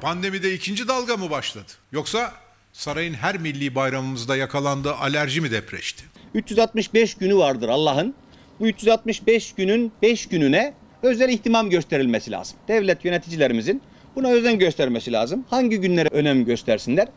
Pandemide ikinci dalga mı başladı? Yoksa sarayın her milli bayramımızda yakalandığı alerji mi depreşti? 365 günü vardır Allah'ın. Bu 365 günün 5 gününe özel ihtimam gösterilmesi lazım. Devlet yöneticilerimizin buna özen göstermesi lazım. Hangi günlere önem göstersinler?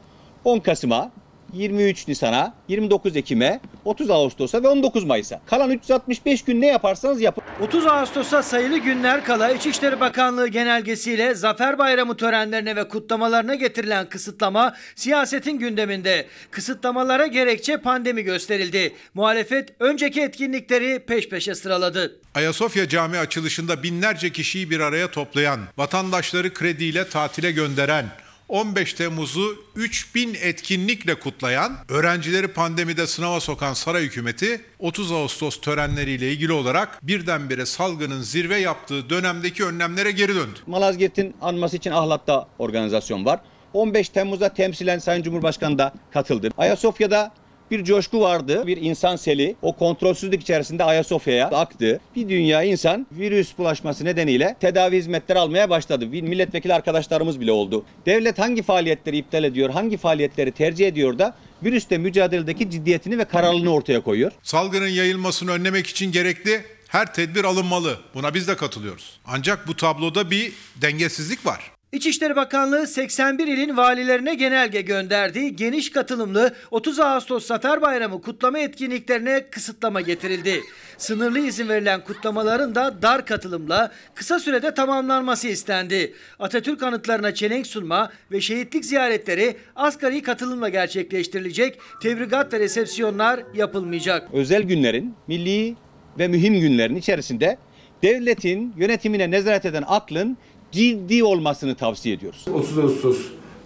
10 Kasım'a, 23 Nisan'a, 29 Ekim'e, 30 Ağustos'a ve 19 Mayıs'a. Kalan 365 gün ne yaparsanız yapın. 30 Ağustos'a sayılı günler kala İçişleri Bakanlığı genelgesiyle Zafer Bayramı törenlerine ve kutlamalarına getirilen kısıtlama siyasetin gündeminde. Kısıtlamalara gerekçe pandemi gösterildi. Muhalefet önceki etkinlikleri peş peşe sıraladı. Ayasofya Camii açılışında binlerce kişiyi bir araya toplayan, vatandaşları krediyle tatile gönderen, 15 Temmuz'u 3000 etkinlikle kutlayan, öğrencileri pandemide sınava sokan saray hükümeti 30 Ağustos törenleriyle ilgili olarak birdenbire salgının zirve yaptığı dönemdeki önlemlere geri döndü. Malazgirt'in anması için Ahlat'ta organizasyon var. 15 Temmuz'da temsilen Sayın Cumhurbaşkanı da katıldı. Ayasofya'da bir coşku vardı. Bir insan seli o kontrolsüzlük içerisinde Ayasofya'ya aktı. Bir dünya insan virüs bulaşması nedeniyle tedavi hizmetleri almaya başladı. Bir milletvekili arkadaşlarımız bile oldu. Devlet hangi faaliyetleri iptal ediyor, hangi faaliyetleri tercih ediyor da virüsle mücadeledeki ciddiyetini ve kararlılığını ortaya koyuyor. Salgının yayılmasını önlemek için gerekli her tedbir alınmalı. Buna biz de katılıyoruz. Ancak bu tabloda bir dengesizlik var. İçişleri Bakanlığı 81 ilin valilerine genelge gönderdi. Geniş katılımlı 30 Ağustos Zafer Bayramı kutlama etkinliklerine kısıtlama getirildi. Sınırlı izin verilen kutlamaların da dar katılımla kısa sürede tamamlanması istendi. Atatürk anıtlarına çelenk sunma ve şehitlik ziyaretleri asgari katılımla gerçekleştirilecek. Tebrigat ve resepsiyonlar yapılmayacak. Özel günlerin, milli ve mühim günlerin içerisinde devletin yönetimine nezaret eden aklın ciddi olmasını tavsiye ediyoruz. 30 Ağustos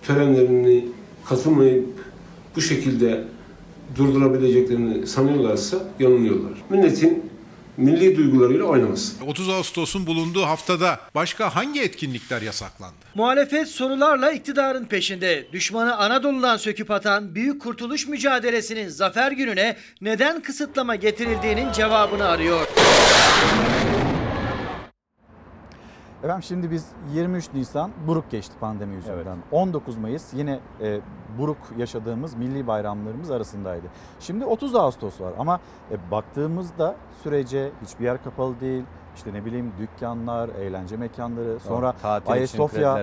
törenlerini katılmayıp bu şekilde durdurabileceklerini sanıyorlarsa yanılıyorlar. Milletin milli duygularıyla oynaması. 30 Ağustos'un bulunduğu haftada başka hangi etkinlikler yasaklandı? Muhalefet sorularla iktidarın peşinde. Düşmanı Anadolu'dan söküp atan büyük kurtuluş mücadelesinin zafer gününe neden kısıtlama getirildiğinin cevabını arıyor. Efendim şimdi biz 23 Nisan buruk geçti pandemi yüzünden. 19 Mayıs yine e, buruk yaşadığımız milli bayramlarımız arasındaydı. Şimdi 30 Ağustos var ama e, baktığımızda sürece hiçbir yer kapalı değil. İşte ne bileyim dükkanlar, eğlence mekanları, sonra tatil Ayasofya.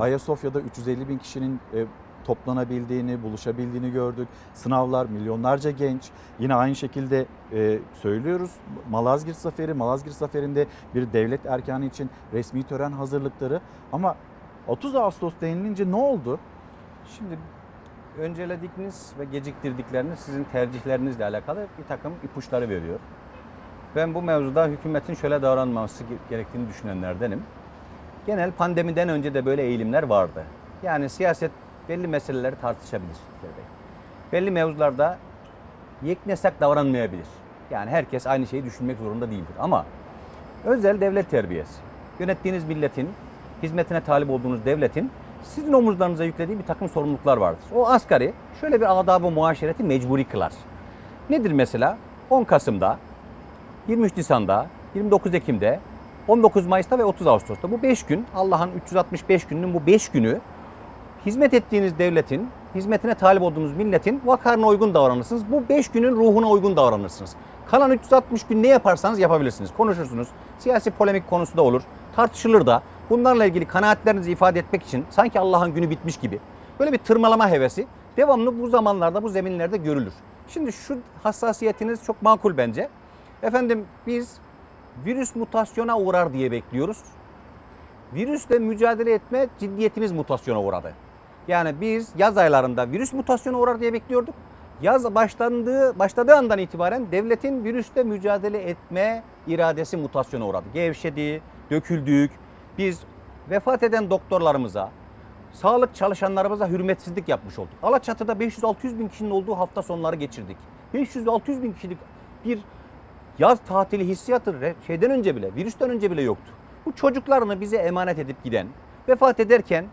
Ayasofya'da 350 bin kişinin e, toplanabildiğini, buluşabildiğini gördük. Sınavlar, milyonlarca genç. Yine aynı şekilde e, söylüyoruz. Malazgirt Zaferi, Malazgirt Zaferi'nde bir devlet erkanı için resmi tören hazırlıkları. Ama 30 Ağustos denilince ne oldu? Şimdi önceledikleriniz ve geciktirdikleriniz sizin tercihlerinizle alakalı bir takım ipuçları veriyor. Ben bu mevzuda hükümetin şöyle davranması gerektiğini düşünenlerdenim. Genel pandemiden önce de böyle eğilimler vardı. Yani siyaset belli meseleleri tartışabilir. Belli mevzularda yeknesak davranmayabilir. Yani herkes aynı şeyi düşünmek zorunda değildir. Ama özel devlet terbiyesi, yönettiğiniz milletin, hizmetine talip olduğunuz devletin sizin omuzlarınıza yüklediği bir takım sorumluluklar vardır. O asgari şöyle bir adab-ı muaşereti mecburi kılar. Nedir mesela? 10 Kasım'da, 23 Nisan'da, 29 Ekim'de, 19 Mayıs'ta ve 30 Ağustos'ta bu 5 gün Allah'ın 365 gününün bu 5 günü hizmet ettiğiniz devletin, hizmetine talip olduğunuz milletin vakarına uygun davranırsınız. Bu 5 günün ruhuna uygun davranırsınız. Kalan 360 gün ne yaparsanız yapabilirsiniz. Konuşursunuz. Siyasi polemik konusu da olur. Tartışılır da. Bunlarla ilgili kanaatlerinizi ifade etmek için sanki Allah'ın günü bitmiş gibi böyle bir tırmalama hevesi devamlı bu zamanlarda, bu zeminlerde görülür. Şimdi şu hassasiyetiniz çok makul bence. Efendim biz virüs mutasyona uğrar diye bekliyoruz. Virüsle mücadele etme ciddiyetimiz mutasyona uğradı. Yani biz yaz aylarında virüs mutasyona uğrar diye bekliyorduk. Yaz başlandığı başladığı andan itibaren devletin virüsle mücadele etme iradesi mutasyona uğradı. Gevşedi, döküldük. Biz vefat eden doktorlarımıza, sağlık çalışanlarımıza hürmetsizlik yapmış olduk. Alaçatı'da 500-600 bin kişinin olduğu hafta sonları geçirdik. 500-600 bin kişilik bir yaz tatili hissiyatı şeyden önce bile, virüsten önce bile yoktu. Bu çocuklarını bize emanet edip giden, vefat ederken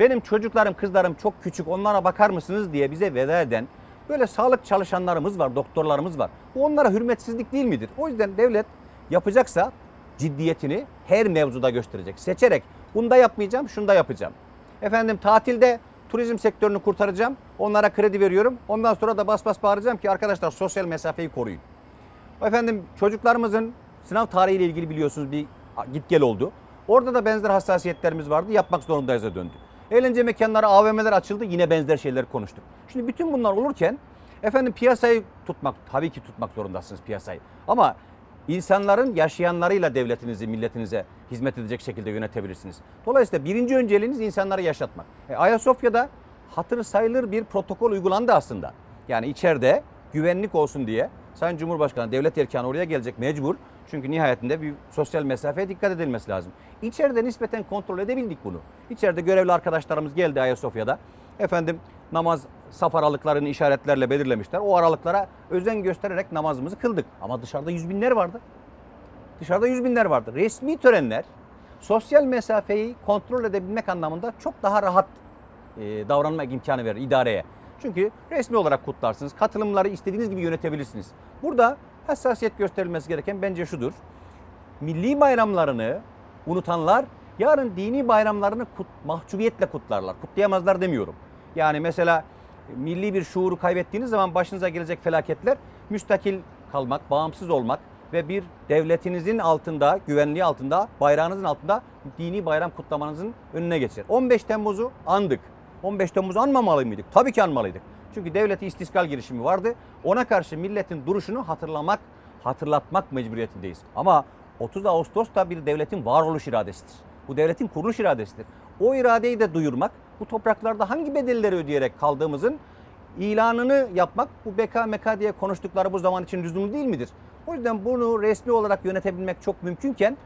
benim çocuklarım, kızlarım çok küçük onlara bakar mısınız diye bize veda eden böyle sağlık çalışanlarımız var, doktorlarımız var. Bu onlara hürmetsizlik değil midir? O yüzden devlet yapacaksa ciddiyetini her mevzuda gösterecek. Seçerek bunda yapmayacağım, şunda yapacağım. Efendim tatilde turizm sektörünü kurtaracağım. Onlara kredi veriyorum. Ondan sonra da bas bas bağıracağım ki arkadaşlar sosyal mesafeyi koruyun. Efendim çocuklarımızın sınav tarihiyle ilgili biliyorsunuz bir git gel oldu. Orada da benzer hassasiyetlerimiz vardı. Yapmak zorundayız'a döndü. Eğlence mekanları, AVM'ler açıldı. Yine benzer şeyler konuştuk. Şimdi bütün bunlar olurken efendim piyasayı tutmak, tabii ki tutmak zorundasınız piyasayı. Ama insanların yaşayanlarıyla devletinizi, milletinize hizmet edecek şekilde yönetebilirsiniz. Dolayısıyla birinci önceliğiniz insanları yaşatmak. E, Ayasofya'da hatırı sayılır bir protokol uygulandı aslında. Yani içeride güvenlik olsun diye Sayın Cumhurbaşkanı devlet erkanı oraya gelecek mecbur. Çünkü nihayetinde bir sosyal mesafeye dikkat edilmesi lazım. İçeride nispeten kontrol edebildik bunu. İçeride görevli arkadaşlarımız geldi Ayasofya'da. Efendim namaz saf aralıklarını işaretlerle belirlemişler. O aralıklara özen göstererek namazımızı kıldık. Ama dışarıda yüz binler vardı. Dışarıda yüz binler vardı. Resmi törenler sosyal mesafeyi kontrol edebilmek anlamında çok daha rahat e, davranmak imkanı verir idareye. Çünkü resmi olarak kutlarsınız. Katılımları istediğiniz gibi yönetebilirsiniz. Burada hassasiyet gösterilmesi gereken bence şudur. Milli bayramlarını unutanlar yarın dini bayramlarını kut, mahcubiyetle kutlarlar. Kutlayamazlar demiyorum. Yani mesela milli bir şuuru kaybettiğiniz zaman başınıza gelecek felaketler müstakil kalmak, bağımsız olmak ve bir devletinizin altında, güvenliği altında, bayrağınızın altında dini bayram kutlamanızın önüne geçer. 15 Temmuz'u andık. 15 Temmuz'u anmamalı mıydık? Tabii ki anmalıydık. Çünkü devleti istiskal girişimi vardı. Ona karşı milletin duruşunu hatırlamak, hatırlatmak mecburiyetindeyiz. Ama 30 Ağustos da bir devletin varoluş iradesidir. Bu devletin kuruluş iradesidir. O iradeyi de duyurmak, bu topraklarda hangi bedelleri ödeyerek kaldığımızın ilanını yapmak, bu beka meka diye konuştukları bu zaman için lüzumlu değil midir? O yüzden bunu resmi olarak yönetebilmek çok mümkünken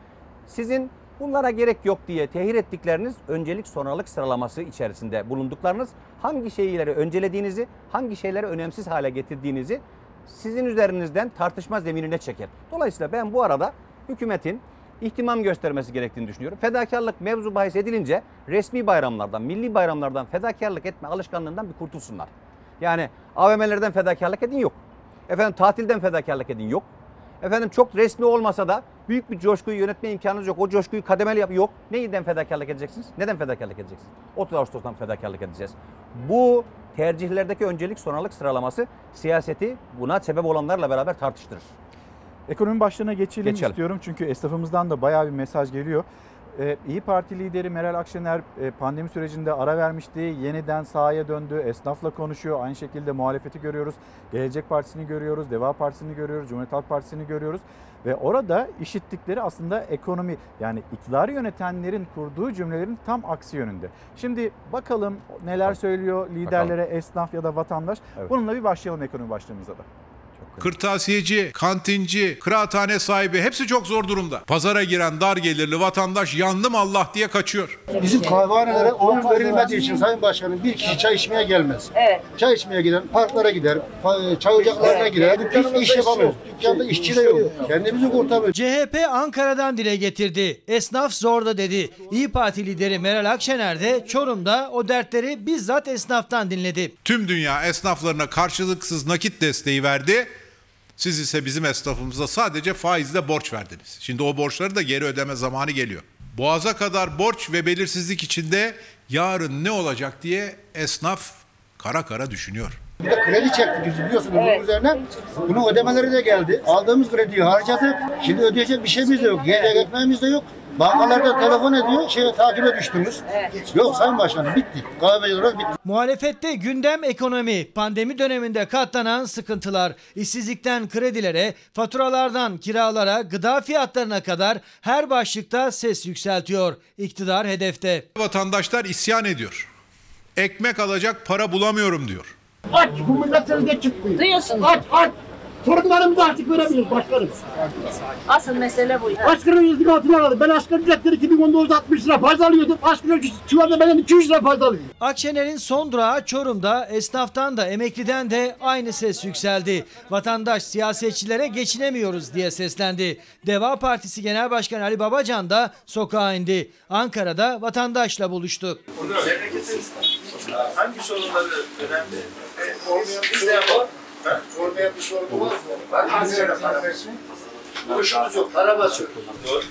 sizin bunlara gerek yok diye tehir ettikleriniz öncelik sonralık sıralaması içerisinde bulunduklarınız hangi şeyleri öncelediğinizi, hangi şeyleri önemsiz hale getirdiğinizi sizin üzerinizden tartışma zeminine çeker. Dolayısıyla ben bu arada hükümetin ihtimam göstermesi gerektiğini düşünüyorum. Fedakarlık mevzu bahis edilince resmi bayramlardan, milli bayramlardan fedakarlık etme alışkanlığından bir kurtulsunlar. Yani AVM'lerden fedakarlık edin yok. Efendim tatilden fedakarlık edin yok. Efendim çok resmi olmasa da büyük bir coşkuyu yönetme imkanınız yok. O coşkuyu kademeli yap yok. Neyden fedakarlık edeceksiniz? Neden fedakarlık edeceksiniz? 30 Ağustos'tan fedakarlık edeceğiz. Bu tercihlerdeki öncelik sonralık sıralaması siyaseti buna sebep olanlarla beraber tartıştırır. Ekonomi başlığına geçelim, Geçelim. istiyorum çünkü esnafımızdan da bayağı bir mesaj geliyor. Ee, İyi Parti lideri Meral Akşener e, pandemi sürecinde ara vermişti. Yeniden sahaya döndü. Esnafla konuşuyor. Aynı şekilde muhalefeti görüyoruz. Gelecek Partisi'ni görüyoruz. Deva Partisi'ni görüyoruz. Cumhuriyet Halk Partisi'ni görüyoruz. Ve orada işittikleri aslında ekonomi yani iktidarı yönetenlerin kurduğu cümlelerin tam aksi yönünde. Şimdi bakalım neler söylüyor liderlere, esnaf ya da vatandaş. Evet. Bununla bir başlayalım ekonomi başlığımıza da. Kırtasiyeci, kantinci, kıraathane sahibi hepsi çok zor durumda. Pazara giren dar gelirli vatandaş yandım Allah diye kaçıyor. Bizim kahvehanelere oyun verilmediği için Sayın Başkanım bir kişi çay içmeye gelmez. Evet. Çay içmeye giden parklara gider, pa- çay ocaklarına gider. Hiç iş yapamıyoruz. Dükkanda işçi de yok. Kendimizi kurtarmıyoruz. CHP Ankara'dan dile getirdi. Esnaf zorda dedi. İyi Parti lideri Meral Akşener de Çorum'da o dertleri bizzat esnaftan dinledi. Tüm dünya esnaflarına karşılıksız nakit desteği verdi. Siz ise bizim esnafımıza sadece faizle borç verdiniz. Şimdi o borçları da geri ödeme zamanı geliyor. Boğaza kadar borç ve belirsizlik içinde yarın ne olacak diye esnaf kara kara düşünüyor. Bir de kredi çektik biz biliyorsunuz bunun üzerine. Bunun ödemeleri de geldi. Aldığımız krediyi harcadık. Şimdi ödeyecek bir şeyimiz de yok. Yiyecek ekmeğimiz de yok. Bankalarda telefon ediyor, şeye takibe düştünüz. Yok Sayın Başkanım bitti. Kahveci olarak bitti. Muhalefette gündem ekonomi, pandemi döneminde katlanan sıkıntılar, işsizlikten kredilere, faturalardan kiralara, gıda fiyatlarına kadar her başlıkta ses yükseltiyor. İktidar hedefte. Vatandaşlar isyan ediyor. Ekmek alacak para bulamıyorum diyor. Aç bu millet önünde çıkmıyor. Duyuyorsunuz. Aç aç. Torunlarımızı artık veremiyoruz başkanım. Asıl mesele bu. Asgari ücret altına aldı. Ben asgari ücretleri 2019'da 60 lira fazla alıyordum. Asgari ücret şu anda benden 200 lira fazla alıyorum. Akşener'in son durağı Çorum'da esnaftan da emekliden de aynı ses yükseldi. Vatandaş siyasetçilere geçinemiyoruz diye seslendi. Deva Partisi Genel Başkanı Ali Babacan da sokağa indi. Ankara'da vatandaşla buluştu. Hangi sorunları önemli? Olmayan bir sorun var. Bir sorun var mı? Var mı? Boşumuz yok. Para basıyor.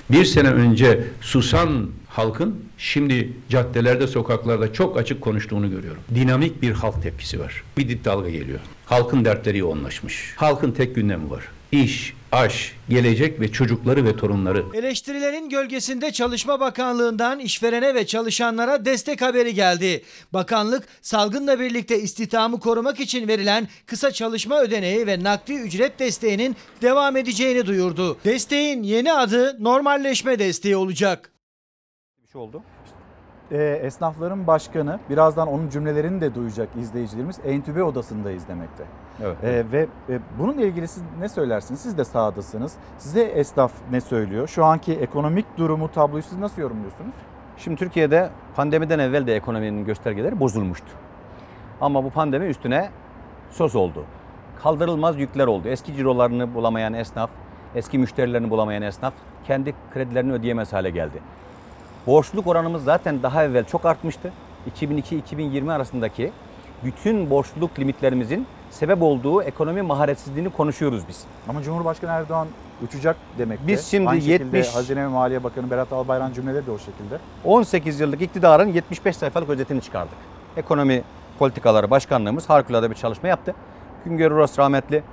Bir sene önce susan halkın şimdi caddelerde, sokaklarda çok açık konuştuğunu görüyorum. Dinamik bir halk tepkisi var. Bir dip dalga geliyor. Halkın dertleri yoğunlaşmış. Halkın tek gündemi var. İş, aş, gelecek ve çocukları ve torunları. Eleştirilerin gölgesinde Çalışma Bakanlığı'ndan işverene ve çalışanlara destek haberi geldi. Bakanlık salgınla birlikte istihdamı korumak için verilen kısa çalışma ödeneği ve nakdi ücret desteğinin devam edeceğini duyurdu. Desteğin yeni adı normalleşme desteği olacak. Bir şey oldu. Ee, esnafların başkanı birazdan onun cümlelerini de duyacak izleyicilerimiz entübe odasında izlemekte. Evet. Ee, ve e, bununla ilgili siz ne söylersiniz? Siz de sahadasınız. Size esnaf ne söylüyor? Şu anki ekonomik durumu, tabloyu siz nasıl yorumluyorsunuz? Şimdi Türkiye'de pandemiden evvel de ekonominin göstergeleri bozulmuştu. Ama bu pandemi üstüne söz oldu. Kaldırılmaz yükler oldu. Eski cirolarını bulamayan esnaf, eski müşterilerini bulamayan esnaf kendi kredilerini ödeyemez hale geldi. Borçluluk oranımız zaten daha evvel çok artmıştı. 2002-2020 arasındaki bütün borçluluk limitlerimizin sebep olduğu ekonomi maharetsizliğini konuşuyoruz biz. Ama Cumhurbaşkanı Erdoğan uçacak demekte. Biz şimdi Aynı şekilde 70 Hazine ve Maliye Bakanı Berat Albayrak cümleleri de o şekilde. 18 yıllık iktidarın 75 sayfalık özetini çıkardık. Ekonomi politikaları başkanlığımız harikulade bir çalışma yaptı. Güngör Uras rahmetli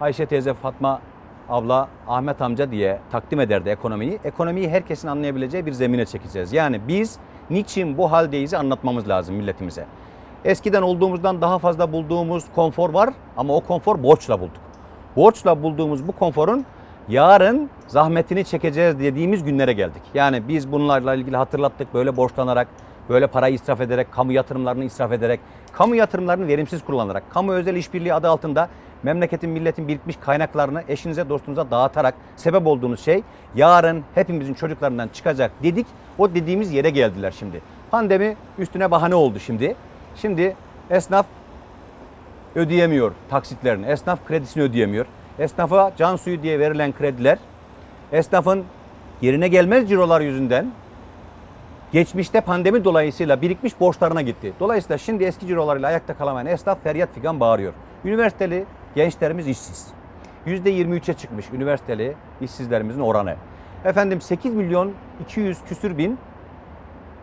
Ayşe teyze Fatma abla Ahmet amca diye takdim ederdi ekonomiyi. Ekonomiyi herkesin anlayabileceği bir zemine çekeceğiz. Yani biz niçin bu haldeyiz'i anlatmamız lazım milletimize. Eskiden olduğumuzdan daha fazla bulduğumuz konfor var ama o konfor borçla bulduk. Borçla bulduğumuz bu konforun yarın zahmetini çekeceğiz dediğimiz günlere geldik. Yani biz bunlarla ilgili hatırlattık böyle borçlanarak, böyle parayı israf ederek, kamu yatırımlarını israf ederek, kamu yatırımlarını verimsiz kullanarak, kamu özel işbirliği adı altında memleketin, milletin birikmiş kaynaklarını eşinize, dostunuza dağıtarak sebep olduğunuz şey yarın hepimizin çocuklarından çıkacak dedik. O dediğimiz yere geldiler şimdi. Pandemi üstüne bahane oldu şimdi. Şimdi esnaf ödeyemiyor taksitlerini. Esnaf kredisini ödeyemiyor. Esnafa can suyu diye verilen krediler esnafın yerine gelmez cirolar yüzünden geçmişte pandemi dolayısıyla birikmiş borçlarına gitti. Dolayısıyla şimdi eski cirolarıyla ayakta kalamayan esnaf feryat figan bağırıyor. Üniversiteli gençlerimiz işsiz. %23'e çıkmış üniversiteli işsizlerimizin oranı. Efendim 8 milyon 200 küsür bin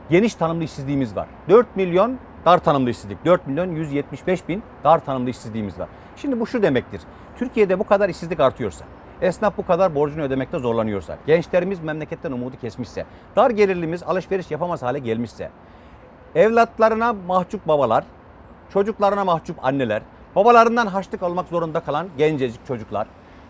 geniş tanımlı işsizliğimiz var. 4 milyon dar tanımlı işsizlik. 4 milyon 175 bin dar tanımlı işsizliğimiz var. Şimdi bu şu demektir. Türkiye'de bu kadar işsizlik artıyorsa, esnaf bu kadar borcunu ödemekte zorlanıyorsa, gençlerimiz memleketten umudu kesmişse, dar gelirlimiz alışveriş yapamaz hale gelmişse, evlatlarına mahcup babalar, çocuklarına mahcup anneler, babalarından harçlık almak zorunda kalan gencecik çocuklar,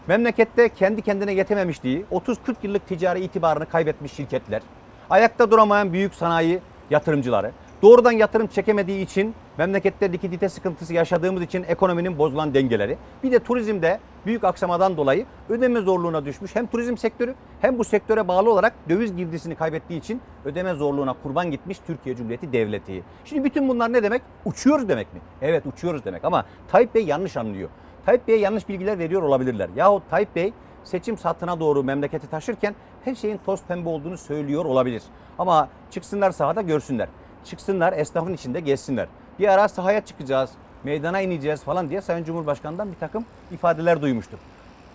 memlekette kendi kendine yetememişliği 30-40 yıllık ticari itibarını kaybetmiş şirketler, ayakta duramayan büyük sanayi yatırımcıları, Doğrudan yatırım çekemediği için memlekette likidite sıkıntısı yaşadığımız için ekonominin bozulan dengeleri. Bir de turizmde büyük aksamadan dolayı ödeme zorluğuna düşmüş. Hem turizm sektörü hem bu sektöre bağlı olarak döviz girdisini kaybettiği için ödeme zorluğuna kurban gitmiş Türkiye Cumhuriyeti Devleti. Şimdi bütün bunlar ne demek? Uçuyoruz demek mi? Evet uçuyoruz demek ama Tayyip Bey yanlış anlıyor. Tayyip Bey'e yanlış bilgiler veriyor olabilirler. Yahut Tayyip Bey seçim sattığına doğru memleketi taşırken her şeyin toz pembe olduğunu söylüyor olabilir. Ama çıksınlar sahada görsünler. Çıksınlar esnafın içinde gezsinler. Bir ara sahaya çıkacağız, meydana ineceğiz falan diye Sayın Cumhurbaşkanı'ndan bir takım ifadeler duymuştuk.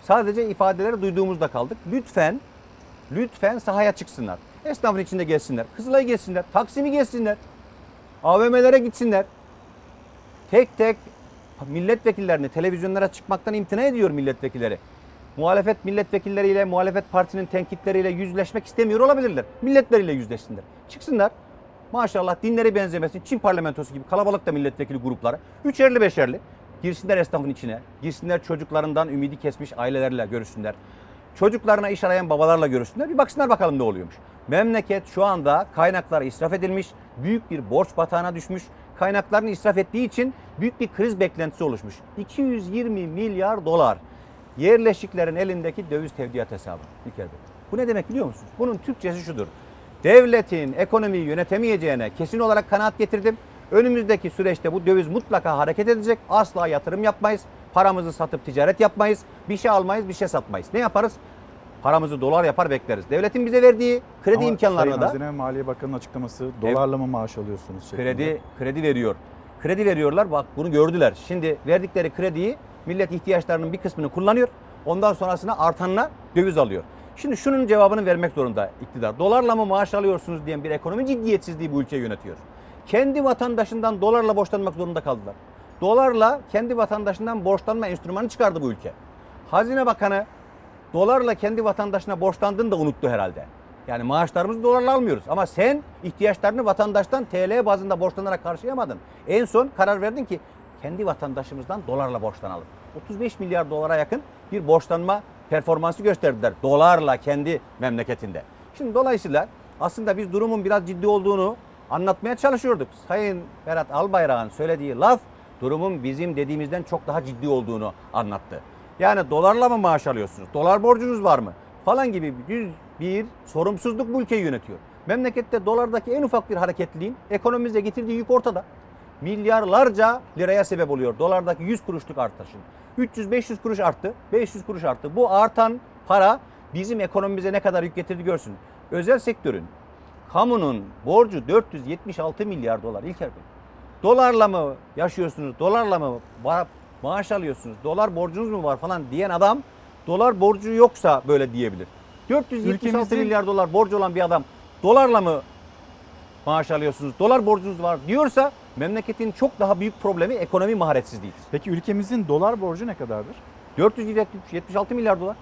Sadece ifadeleri duyduğumuzda kaldık. Lütfen, lütfen sahaya çıksınlar. Esnafın içinde gezsinler. Kızılay'ı gezsinler, Taksim'i gezsinler. AVM'lere gitsinler. Tek tek milletvekillerini televizyonlara çıkmaktan imtina ediyor milletvekilleri. Muhalefet milletvekilleriyle, muhalefet partisinin tenkitleriyle yüzleşmek istemiyor olabilirler. Milletleriyle yüzleşsinler. Çıksınlar. Maşallah dinleri benzemesin. Çin parlamentosu gibi kalabalık da milletvekili grupları. Üçerli beşerli. Girsinler esnafın içine. Girsinler çocuklarından ümidi kesmiş ailelerle görüşsünler. Çocuklarına iş arayan babalarla görüşsünler. Bir baksınlar bakalım ne oluyormuş. Memleket şu anda kaynaklar israf edilmiş. Büyük bir borç batağına düşmüş. Kaynaklarını israf ettiği için büyük bir kriz beklentisi oluşmuş. 220 milyar dolar yerleşiklerin elindeki döviz tevdiat hesabı İlker Bey. Bu ne demek biliyor musunuz? Bunun Türkçesi şudur. Devletin ekonomiyi yönetemeyeceğine kesin olarak kanaat getirdim. Önümüzdeki süreçte bu döviz mutlaka hareket edecek. Asla yatırım yapmayız. Paramızı satıp ticaret yapmayız. Bir şey almayız, bir şey satmayız. Ne yaparız? Paramızı dolar yapar bekleriz. Devletin bize verdiği kredi Ama imkanlarını Sayın da Hazine ve Maliye Bakanı'nın açıklaması dolarla mı maaş alıyorsunuz şeklinde. kredi kredi veriyor. Kredi veriyorlar. Bak bunu gördüler. Şimdi verdikleri krediyi millet ihtiyaçlarının bir kısmını kullanıyor. Ondan sonrasına artanına döviz alıyor. Şimdi şunun cevabını vermek zorunda iktidar. Dolarla mı maaş alıyorsunuz diyen bir ekonomi ciddiyetsizliği bu ülkeyi yönetiyor. Kendi vatandaşından dolarla borçlanmak zorunda kaldılar. Dolarla kendi vatandaşından borçlanma enstrümanı çıkardı bu ülke. Hazine Bakanı dolarla kendi vatandaşına borçlandığını da unuttu herhalde. Yani maaşlarımızı dolarla almıyoruz. Ama sen ihtiyaçlarını vatandaştan TL bazında borçlanarak karşılayamadın. En son karar verdin ki kendi vatandaşımızdan dolarla borçlanalım. 35 milyar dolara yakın bir borçlanma performansı gösterdiler. Dolarla kendi memleketinde. Şimdi dolayısıyla aslında biz durumun biraz ciddi olduğunu anlatmaya çalışıyorduk. Sayın Berat Albayrak'ın söylediği laf durumun bizim dediğimizden çok daha ciddi olduğunu anlattı. Yani dolarla mı maaş alıyorsunuz? Dolar borcunuz var mı? Falan gibi bir, bir sorumsuzluk bu ülkeyi yönetiyor. Memlekette dolardaki en ufak bir hareketliliğin ekonomimize getirdiği yük ortada. Milyarlarca liraya sebep oluyor dolardaki 100 kuruşluk artışın. 300-500 kuruş arttı, 500 kuruş arttı. Bu artan para bizim ekonomimize ne kadar yük getirdi görsün. Özel sektörün, kamunun borcu 476 milyar dolar İlker Bey. Dolarla mı yaşıyorsunuz, dolarla mı ba- maaş alıyorsunuz, dolar borcunuz mu var falan diyen adam dolar borcu yoksa böyle diyebilir. 476 Ülkemizin- milyar dolar borcu olan bir adam dolarla mı maaş alıyorsunuz, dolar borcunuz var diyorsa memleketin çok daha büyük problemi ekonomi maharetsizliğidir. Peki ülkemizin dolar borcu ne kadardır? 476 milyar dolar.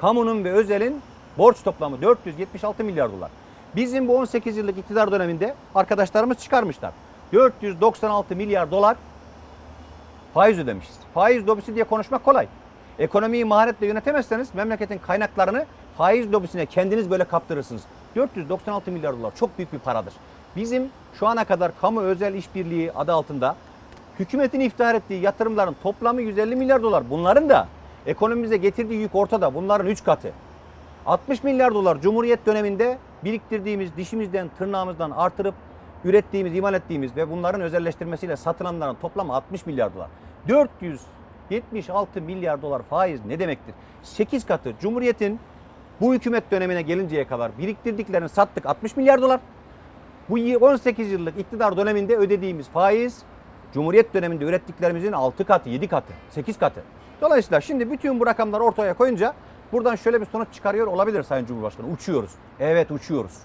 Kamunun ve özelin borç toplamı 476 milyar dolar. Bizim bu 18 yıllık iktidar döneminde arkadaşlarımız çıkarmışlar. 496 milyar dolar faiz ödemişiz. Faiz lobisi diye konuşmak kolay. Ekonomiyi maharetle yönetemezseniz memleketin kaynaklarını faiz lobisine kendiniz böyle kaptırırsınız. 496 milyar dolar çok büyük bir paradır. Bizim şu ana kadar kamu özel işbirliği adı altında hükümetin iftihar ettiği yatırımların toplamı 150 milyar dolar. Bunların da ekonomimize getirdiği yük ortada. Bunların 3 katı. 60 milyar dolar Cumhuriyet döneminde biriktirdiğimiz dişimizden tırnağımızdan artırıp ürettiğimiz, imal ettiğimiz ve bunların özelleştirmesiyle satılanların toplamı 60 milyar dolar. 476 milyar dolar faiz ne demektir? 8 katı Cumhuriyet'in bu hükümet dönemine gelinceye kadar biriktirdiklerini sattık 60 milyar dolar. Bu 18 yıllık iktidar döneminde ödediğimiz faiz Cumhuriyet döneminde ürettiklerimizin 6 katı, 7 katı, 8 katı. Dolayısıyla şimdi bütün bu rakamları ortaya koyunca buradan şöyle bir sonuç çıkarıyor olabilir Sayın Cumhurbaşkanı. Uçuyoruz. Evet uçuyoruz.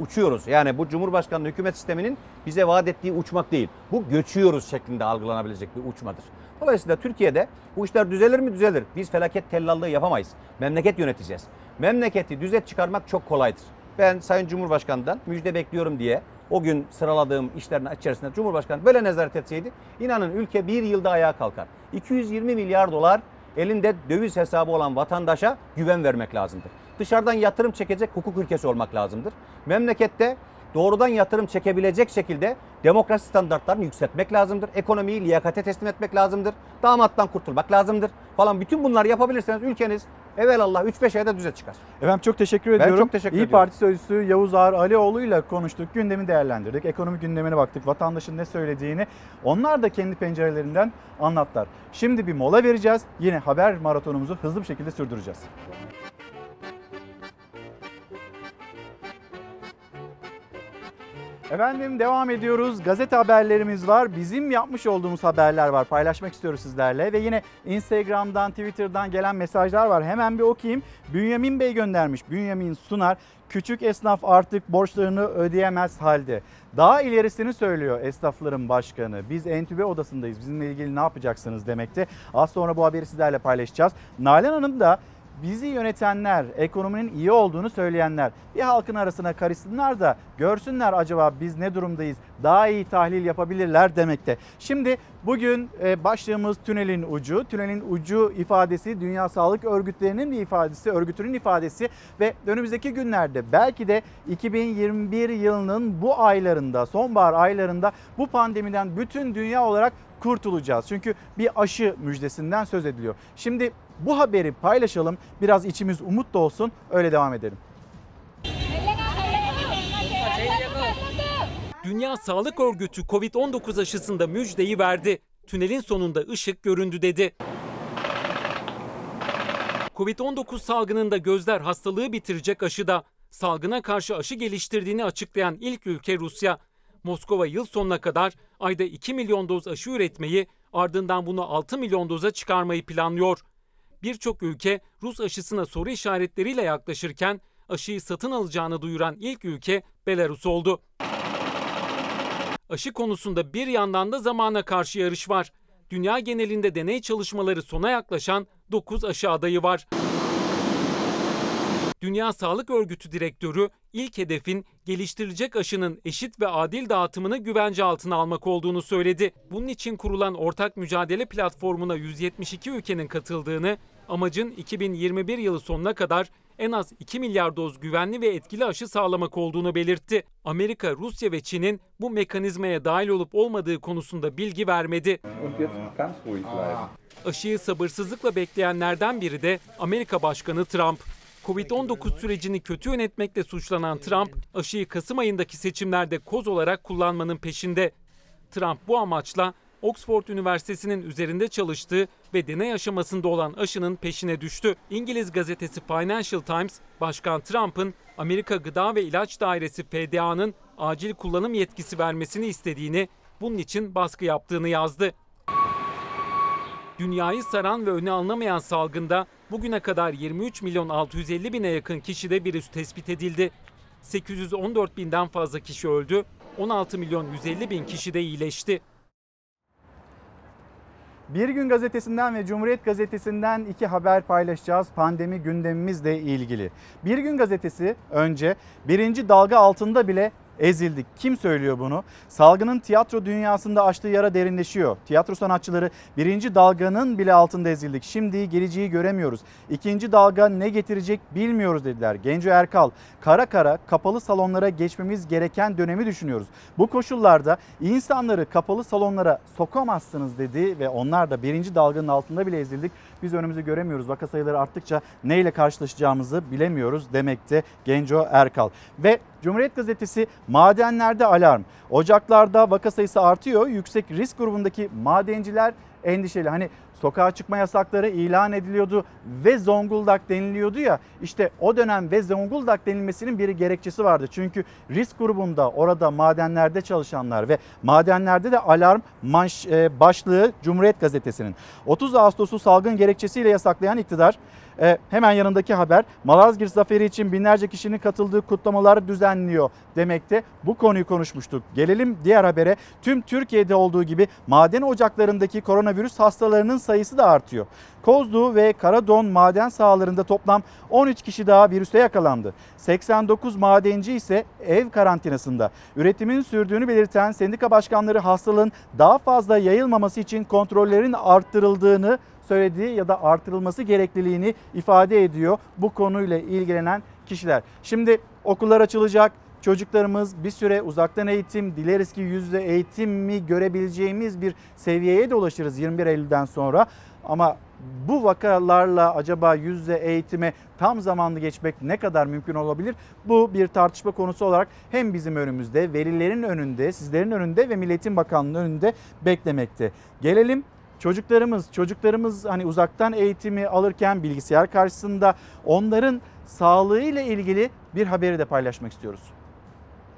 Uçuyoruz. Yani bu Cumhurbaşkanlığı hükümet sisteminin bize vaat ettiği uçmak değil. Bu göçüyoruz şeklinde algılanabilecek bir uçmadır. Dolayısıyla Türkiye'de bu işler düzelir mi? Düzelir. Biz felaket tellallığı yapamayız. Memleket yöneteceğiz. Memleketi düzet çıkarmak çok kolaydır. Ben Sayın Cumhurbaşkanı'ndan müjde bekliyorum diye o gün sıraladığım işlerin içerisinde Cumhurbaşkanı böyle nezaret etseydi inanın ülke bir yılda ayağa kalkar. 220 milyar dolar elinde döviz hesabı olan vatandaşa güven vermek lazımdır. Dışarıdan yatırım çekecek hukuk ülkesi olmak lazımdır. Memlekette doğrudan yatırım çekebilecek şekilde demokrasi standartlarını yükseltmek lazımdır. Ekonomiyi liyakate teslim etmek lazımdır. Damattan kurtulmak lazımdır falan. Bütün bunları yapabilirseniz ülkeniz evelallah 3-5 ayda düze çıkar. Efendim çok teşekkür Ben ediyorum. çok teşekkür İyi ediyorum. Parti Sözcüsü Yavuz Ağar Alioğlu ile konuştuk. Gündemi değerlendirdik. Ekonomi gündemine baktık. Vatandaşın ne söylediğini onlar da kendi pencerelerinden anlattılar. Şimdi bir mola vereceğiz. Yine haber maratonumuzu hızlı bir şekilde sürdüreceğiz. Efendim devam ediyoruz. Gazete haberlerimiz var. Bizim yapmış olduğumuz haberler var. Paylaşmak istiyoruz sizlerle. Ve yine Instagram'dan, Twitter'dan gelen mesajlar var. Hemen bir okuyayım. Bünyamin Bey göndermiş. Bünyamin Sunar. Küçük esnaf artık borçlarını ödeyemez halde. Daha ilerisini söylüyor esnafların başkanı. Biz entübe odasındayız. Bizimle ilgili ne yapacaksınız demekte. Az sonra bu haberi sizlerle paylaşacağız. Nalan Hanım da bizi yönetenler, ekonominin iyi olduğunu söyleyenler bir halkın arasına karışsınlar da görsünler acaba biz ne durumdayız, daha iyi tahlil yapabilirler demekte. Şimdi bugün e, başlığımız tünelin ucu. Tünelin ucu ifadesi Dünya Sağlık Örgütlerinin bir ifadesi, örgütünün ifadesi ve önümüzdeki günlerde belki de 2021 yılının bu aylarında, sonbahar aylarında bu pandemiden bütün dünya olarak kurtulacağız. Çünkü bir aşı müjdesinden söz ediliyor. Şimdi bu haberi paylaşalım. Biraz içimiz umut da olsun. Öyle devam edelim. Dünya Sağlık Örgütü Covid-19 aşısında müjdeyi verdi. Tünelin sonunda ışık göründü dedi. Covid-19 salgınında gözler hastalığı bitirecek aşıda. Salgına karşı aşı geliştirdiğini açıklayan ilk ülke Rusya. Moskova yıl sonuna kadar ayda 2 milyon doz aşı üretmeyi, ardından bunu 6 milyon doza çıkarmayı planlıyor. Birçok ülke Rus aşısına soru işaretleriyle yaklaşırken aşıyı satın alacağını duyuran ilk ülke Belarus oldu. Aşı konusunda bir yandan da zamana karşı yarış var. Dünya genelinde deney çalışmaları sona yaklaşan 9 aşı adayı var. Dünya Sağlık Örgütü direktörü ilk hedefin geliştirilecek aşının eşit ve adil dağıtımını güvence altına almak olduğunu söyledi. Bunun için kurulan ortak mücadele platformuna 172 ülkenin katıldığını, amacın 2021 yılı sonuna kadar en az 2 milyar doz güvenli ve etkili aşı sağlamak olduğunu belirtti. Amerika, Rusya ve Çin'in bu mekanizmaya dahil olup olmadığı konusunda bilgi vermedi. Aşıyı sabırsızlıkla bekleyenlerden biri de Amerika Başkanı Trump. Covid-19 sürecini kötü yönetmekle suçlanan Trump, aşıyı Kasım ayındaki seçimlerde koz olarak kullanmanın peşinde. Trump bu amaçla Oxford Üniversitesi'nin üzerinde çalıştığı ve deney aşamasında olan aşının peşine düştü. İngiliz gazetesi Financial Times, Başkan Trump'ın Amerika Gıda ve İlaç Dairesi FDA'nın acil kullanım yetkisi vermesini istediğini, bunun için baskı yaptığını yazdı. Dünyayı saran ve öne alınamayan salgında bugüne kadar 23 milyon 650 bine yakın kişide virüs tespit edildi. 814 binden fazla kişi öldü, 16 milyon 150 bin kişi de iyileşti. Bir Gün Gazetesi'nden ve Cumhuriyet Gazetesi'nden iki haber paylaşacağız pandemi gündemimizle ilgili. Bir Gün Gazetesi önce birinci dalga altında bile ezildik. Kim söylüyor bunu? Salgının tiyatro dünyasında açtığı yara derinleşiyor. Tiyatro sanatçıları birinci dalganın bile altında ezildik. Şimdi geleceği göremiyoruz. İkinci dalga ne getirecek bilmiyoruz dediler. Genco Erkal, kara kara kapalı salonlara geçmemiz gereken dönemi düşünüyoruz. Bu koşullarda insanları kapalı salonlara sokamazsınız dedi ve onlar da birinci dalganın altında bile ezildik. Biz önümüzü göremiyoruz. Vaka sayıları arttıkça neyle karşılaşacağımızı bilemiyoruz demekte Genco Erkal. Ve Cumhuriyet Gazetesi madenlerde alarm. Ocaklarda vaka sayısı artıyor. Yüksek risk grubundaki madenciler endişeli. Hani sokağa çıkma yasakları ilan ediliyordu ve Zonguldak deniliyordu ya. İşte o dönem ve Zonguldak denilmesinin bir gerekçesi vardı. Çünkü risk grubunda orada madenlerde çalışanlar ve madenlerde de alarm manş, e, başlığı Cumhuriyet Gazetesi'nin. 30 Ağustos'u salgın gerekçesiyle yasaklayan iktidar e, hemen yanındaki haber Malazgirt Zaferi için binlerce kişinin katıldığı kutlamalar düzenliyor demekte. Bu konuyu konuşmuştuk. Gelelim diğer habere. Tüm Türkiye'de olduğu gibi maden ocaklarındaki koronavirüs hastalarının sayısı da artıyor. Kozlu ve Karadon maden sahalarında toplam 13 kişi daha virüse yakalandı. 89 madenci ise ev karantinasında. Üretimin sürdüğünü belirten sendika başkanları hastalığın daha fazla yayılmaması için kontrollerin arttırıldığını söylediği ya da artırılması gerekliliğini ifade ediyor bu konuyla ilgilenen kişiler. Şimdi okullar açılacak, çocuklarımız bir süre uzaktan eğitim, dileriz ki yüzde eğitim mi görebileceğimiz bir seviyeye de ulaşırız 21 Eylül'den sonra. Ama bu vakalarla acaba yüzde eğitime tam zamanlı geçmek ne kadar mümkün olabilir? Bu bir tartışma konusu olarak hem bizim önümüzde, velilerin önünde, sizlerin önünde ve Milletin Bakanlığı'nın önünde beklemekte. Gelelim çocuklarımız, çocuklarımız hani uzaktan eğitimi alırken bilgisayar karşısında onların sağlığıyla ilgili bir haberi de paylaşmak istiyoruz.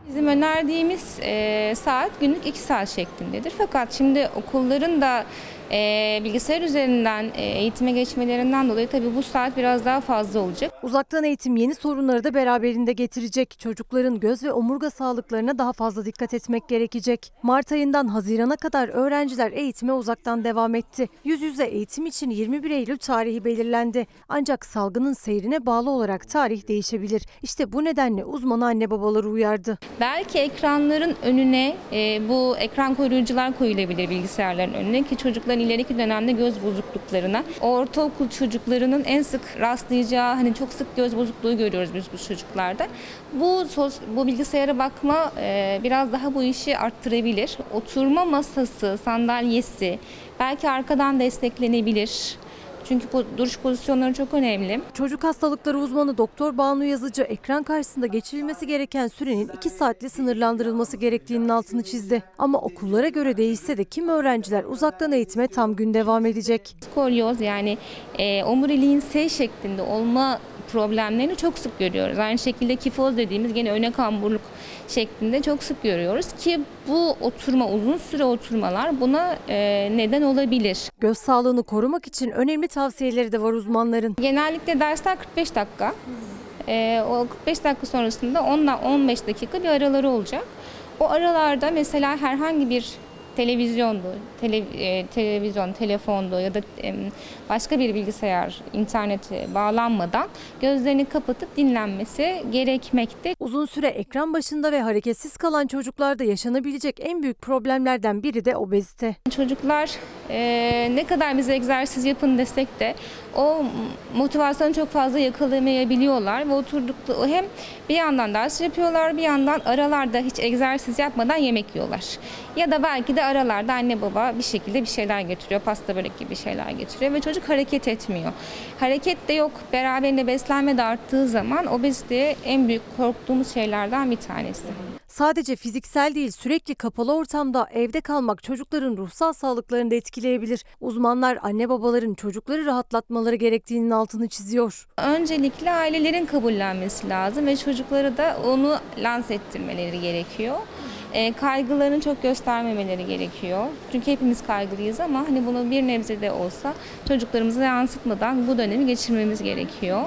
Bizim önerdiğimiz e, saat günlük 2 saat şeklindedir. Fakat şimdi okulların da e, bilgisayar üzerinden e, eğitime geçmelerinden dolayı tabii bu saat biraz daha fazla olacak. Uzaktan eğitim yeni sorunları da beraberinde getirecek. Çocukların göz ve omurga sağlıklarına daha fazla dikkat etmek gerekecek. Mart ayından Haziran'a kadar öğrenciler eğitime uzaktan devam etti. Yüz yüze eğitim için 21 Eylül tarihi belirlendi. Ancak salgının seyrine bağlı olarak tarih değişebilir. İşte bu nedenle uzman anne babaları uyardı. Belki ekranların önüne e, bu ekran koruyucular koyulabilir bilgisayarların önüne ki çocukların ileriki dönemde göz bozukluklarına. Ortaokul çocuklarının en sık rastlayacağı hani çok sık göz bozukluğu görüyoruz biz bu çocuklarda. Bu bu bilgisayara bakma e, biraz daha bu işi arttırabilir. Oturma masası, sandalyesi belki arkadan desteklenebilir. Çünkü bu duruş pozisyonları çok önemli. Çocuk hastalıkları uzmanı Doktor Banu Yazıcı ekran karşısında geçirilmesi gereken sürenin 2 saatle sınırlandırılması gerektiğinin altını çizdi. Ama okullara göre değişse de kim öğrenciler uzaktan eğitime tam gün devam edecek. Skolyoz yani e, omuriliğin S şeklinde olma problemlerini çok sık görüyoruz. Aynı şekilde kifoz dediğimiz gene öne kamburluk şeklinde çok sık görüyoruz ki bu oturma uzun süre oturmalar buna e, neden olabilir. Göz sağlığını korumak için önemli tavsiyeleri de var uzmanların. Genellikle dersler 45 dakika. E, o 45 dakika sonrasında 10 15 dakika bir araları olacak. O aralarda mesela herhangi bir televizyondu, tele, e, televizyon, telefondu ya da e, başka bir bilgisayar, internete bağlanmadan gözlerini kapatıp dinlenmesi gerekmekte. Uzun süre ekran başında ve hareketsiz kalan çocuklarda yaşanabilecek en büyük problemlerden biri de obezite. Çocuklar e, ne kadar biz egzersiz yapın desek de o motivasyonu çok fazla yakalayamayabiliyorlar ve oturdukları hem bir yandan ders yapıyorlar bir yandan aralarda hiç egzersiz yapmadan yemek yiyorlar. Ya da belki de aralarda anne baba bir şekilde bir şeyler getiriyor, pasta börek gibi şeyler getiriyor ve çocuk hareket etmiyor. Hareket de yok, beraberinde beslenme de arttığı zaman obezite en büyük korktuğumuz şeylerden bir tanesi. Sadece fiziksel değil sürekli kapalı ortamda evde kalmak çocukların ruhsal sağlıklarını da etkileyebilir. Uzmanlar anne babaların çocukları rahatlatmaları gerektiğinin altını çiziyor. Öncelikle ailelerin kabullenmesi lazım ve çocukları da onu lanse ettirmeleri gerekiyor. E, kaygılarını çok göstermemeleri gerekiyor. Çünkü hepimiz kaygılıyız ama hani bunu bir nebze de olsa çocuklarımıza yansıtmadan bu dönemi geçirmemiz gerekiyor.